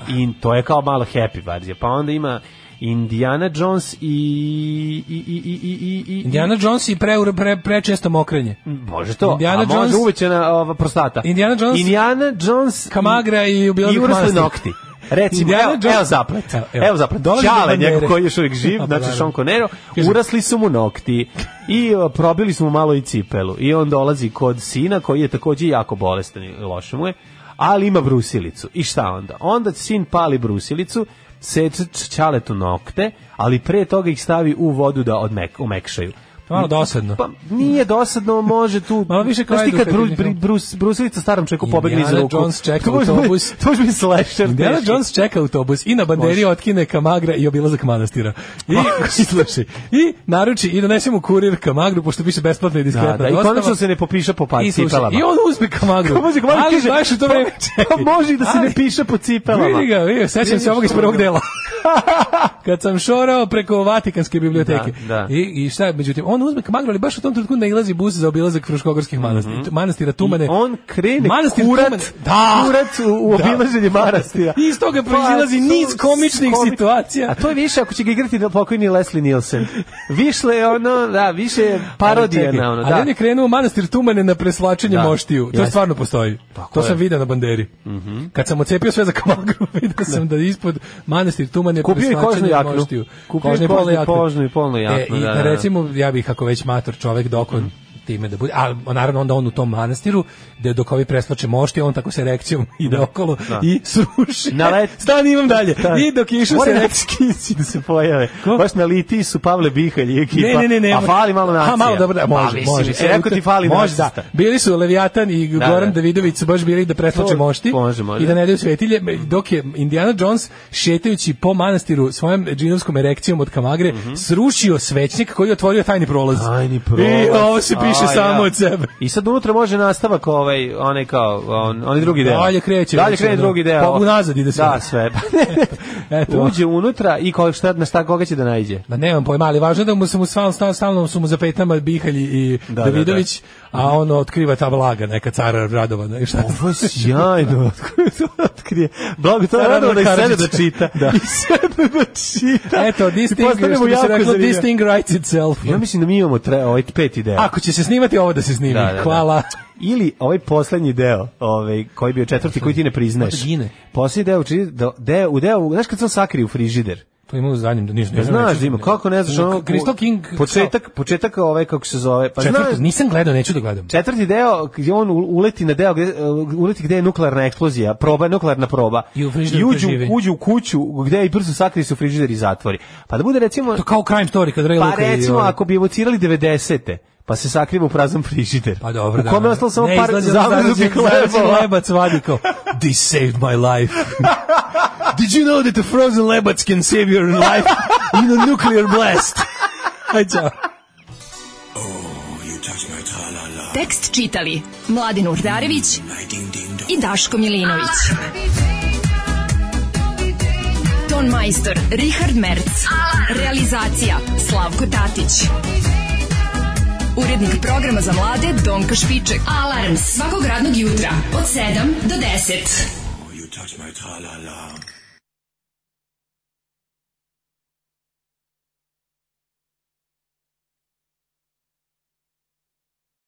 In to je kao malo happy verzija. Pa onda ima Indiana Jones i i i i i i Indiana Jones i pre pre često mokrenje. Može to. Indiana a Jones, može uvećana ova prostata. Indiana Jones. Indiana Jones kamagra i ubilazni nokti. Recimo, evo, Jones... evo zaplet. Evo, evo. evo zaplet. Čale njegov koji je još uvijek živ, pa znači da, da. Sean Conero, urasli su mu nokti i probili smo malo i cipelu. I on dolazi kod sina koji je takođe jako bolestan i loše mu je ali ima brusilicu. I šta onda? Onda sin pali brusilicu, seče čaletu nokte, ali pre toga ih stavi u vodu da odmek, umekšaju. To malo dosadno. Pa nije dosadno, može tu. malo više kao ti kad Bruce Bruce Bruce starom čeku pobegne iz ruku. Jones čeka autobus. To je mi slasher. Indiana Jones čeka autobus i na banderi otkine Kamagra i obilazak manastira. I slušaj. I naruči i donese mu kurir Kamagru pošto piše besplatno i da, diskretno. Da, da, i konačno se ne popiša po pa cipelama. I on uzme Kamagru. Može Kamagru ali baš u to pa, vreme. Pa može da se ne piše po cipelama. Vidi ga, vidi, sećam se ovog iz prvog dela. Kad sam šorao preko Vatikanske da, biblioteke. Da. I i šta, međutim, on uzme kamagru, ali baš u tom trenutku nailazi bus za obilazak Fruškogorskih mhm. manastira, mm -hmm. manastira Tumane. I on krene manastir kurat, Tumane, da, kurat u, u da. obilaženje da. manastira. I iz toga pa, proizilazi pa, niz komičnih komi... situacija. A to je više ako će ga igrati na pokojni Leslie Nielsen. je ono, da, više je parodija na ono. Da. Ali on je krenuo manastir Tumane na preslačenje da. moštiju. To Jasne. stvarno postoji. Tako to je. sam video na banderi. Mm -hmm. Kad sam ocepio sve za kamagru, vidio sam da. da ispod manastir Tumane Kupio preslačenje moštiju. Kupio je kožnu jaknu. Kupio je kožnu i polnu e, jaknu. E, i, da, da, da, recimo, ja bih ako već mator čovek dokon, mhm time da bude, a naravno onda on u tom manastiru da dok ovi preslače mošti, on tako se rekcijom ide da. okolo da. i sruši. Na let... Stan imam dalje. Da. I dok je išao se da rekcijski da se pojave. Ko? Baš na liti su Pavle Bihalj i ekipa. Ne, ne, ne, ne, a fali malo nacija. A malo dobro, da, može, pa, može. E, rekao ti fali može, da. Bili su Leviatan i da, Goran da. Davidović su baš bili da preslače to, mošti može, može. i da ne daju svetilje, dok je Indiana Jones šetajući po manastiru svojom džinovskom erekcijom od Kamagre mm -hmm. srušio svećnik koji je otvorio tajni prolaz. Tajni prolaz. I ovo se piše piše a, samo ja. od sebe. I sad unutra može nastavak ovaj, onaj kao, on, onaj drugi deo. Dalje kreće. Dalje krene drugi deo. Pa unazad ide sve. Da, sve. Eto. Uđe unutra i ko, šta, na šta koga će da najde? Ma nemam pojma, ali važno da mu se mu stalno, stalno, stalno su mu za petama Bihalj i da, da Davidović, da, da a ono otkriva ta blaga, neka cara Radovana. I šta Ovo je sjajno. Otkrije. Blago cara Radovana da i sebe da čita. Da. I sebe da čita. Eto, this thing, što bi se reklo, this thing writes itself. Ja mislim da mi imamo tre, ovaj pet ideja. Ako će se snimati, ovo da se snimi. Da, da, da. Hvala ili ovaj poslednji deo, ovaj koji bio četvrti koji ti ne priznaješ. Poslednji deo, da deo, u deo, znaš kad sam sakrio u frižider. To pa ima u zadnjem, da ne da znam. znaš, ima, kako ne znaš, ono... Crystal King... Početak, početak ove, ovaj, kako se zove... Pa četvrti, znaš, nisam gledao, neću da gledam. Četvrti deo, gdje on uleti na deo, gde, uleti gde je nuklearna eksplozija, proba, nuklearna proba. I u frižider I uđu, uđu u kuću, gde i brzo sakri su u frižider i zatvori. Pa da bude, recimo... To kao crime story, kad Ray Pa recimo, ovaj- ako bi evocirali 90 pa se sakriva u prazan frižider. Pa dobro, da. U kome ostalo samo par zamrzutih hleba. Zamrzutih hleba cvadi kao, this saved my life. Did you know that a frozen lebac can save your life in a nuclear blast? Hajde, čao. Oh, Tekst čitali Mladin Urdarević i Daško Milinović. Ton majstor Richard Merc. Realizacija Slavko Tatić. Urednik programa za mlade Donka Špiček. Alarms svakog radnog jutra od 7 do 10.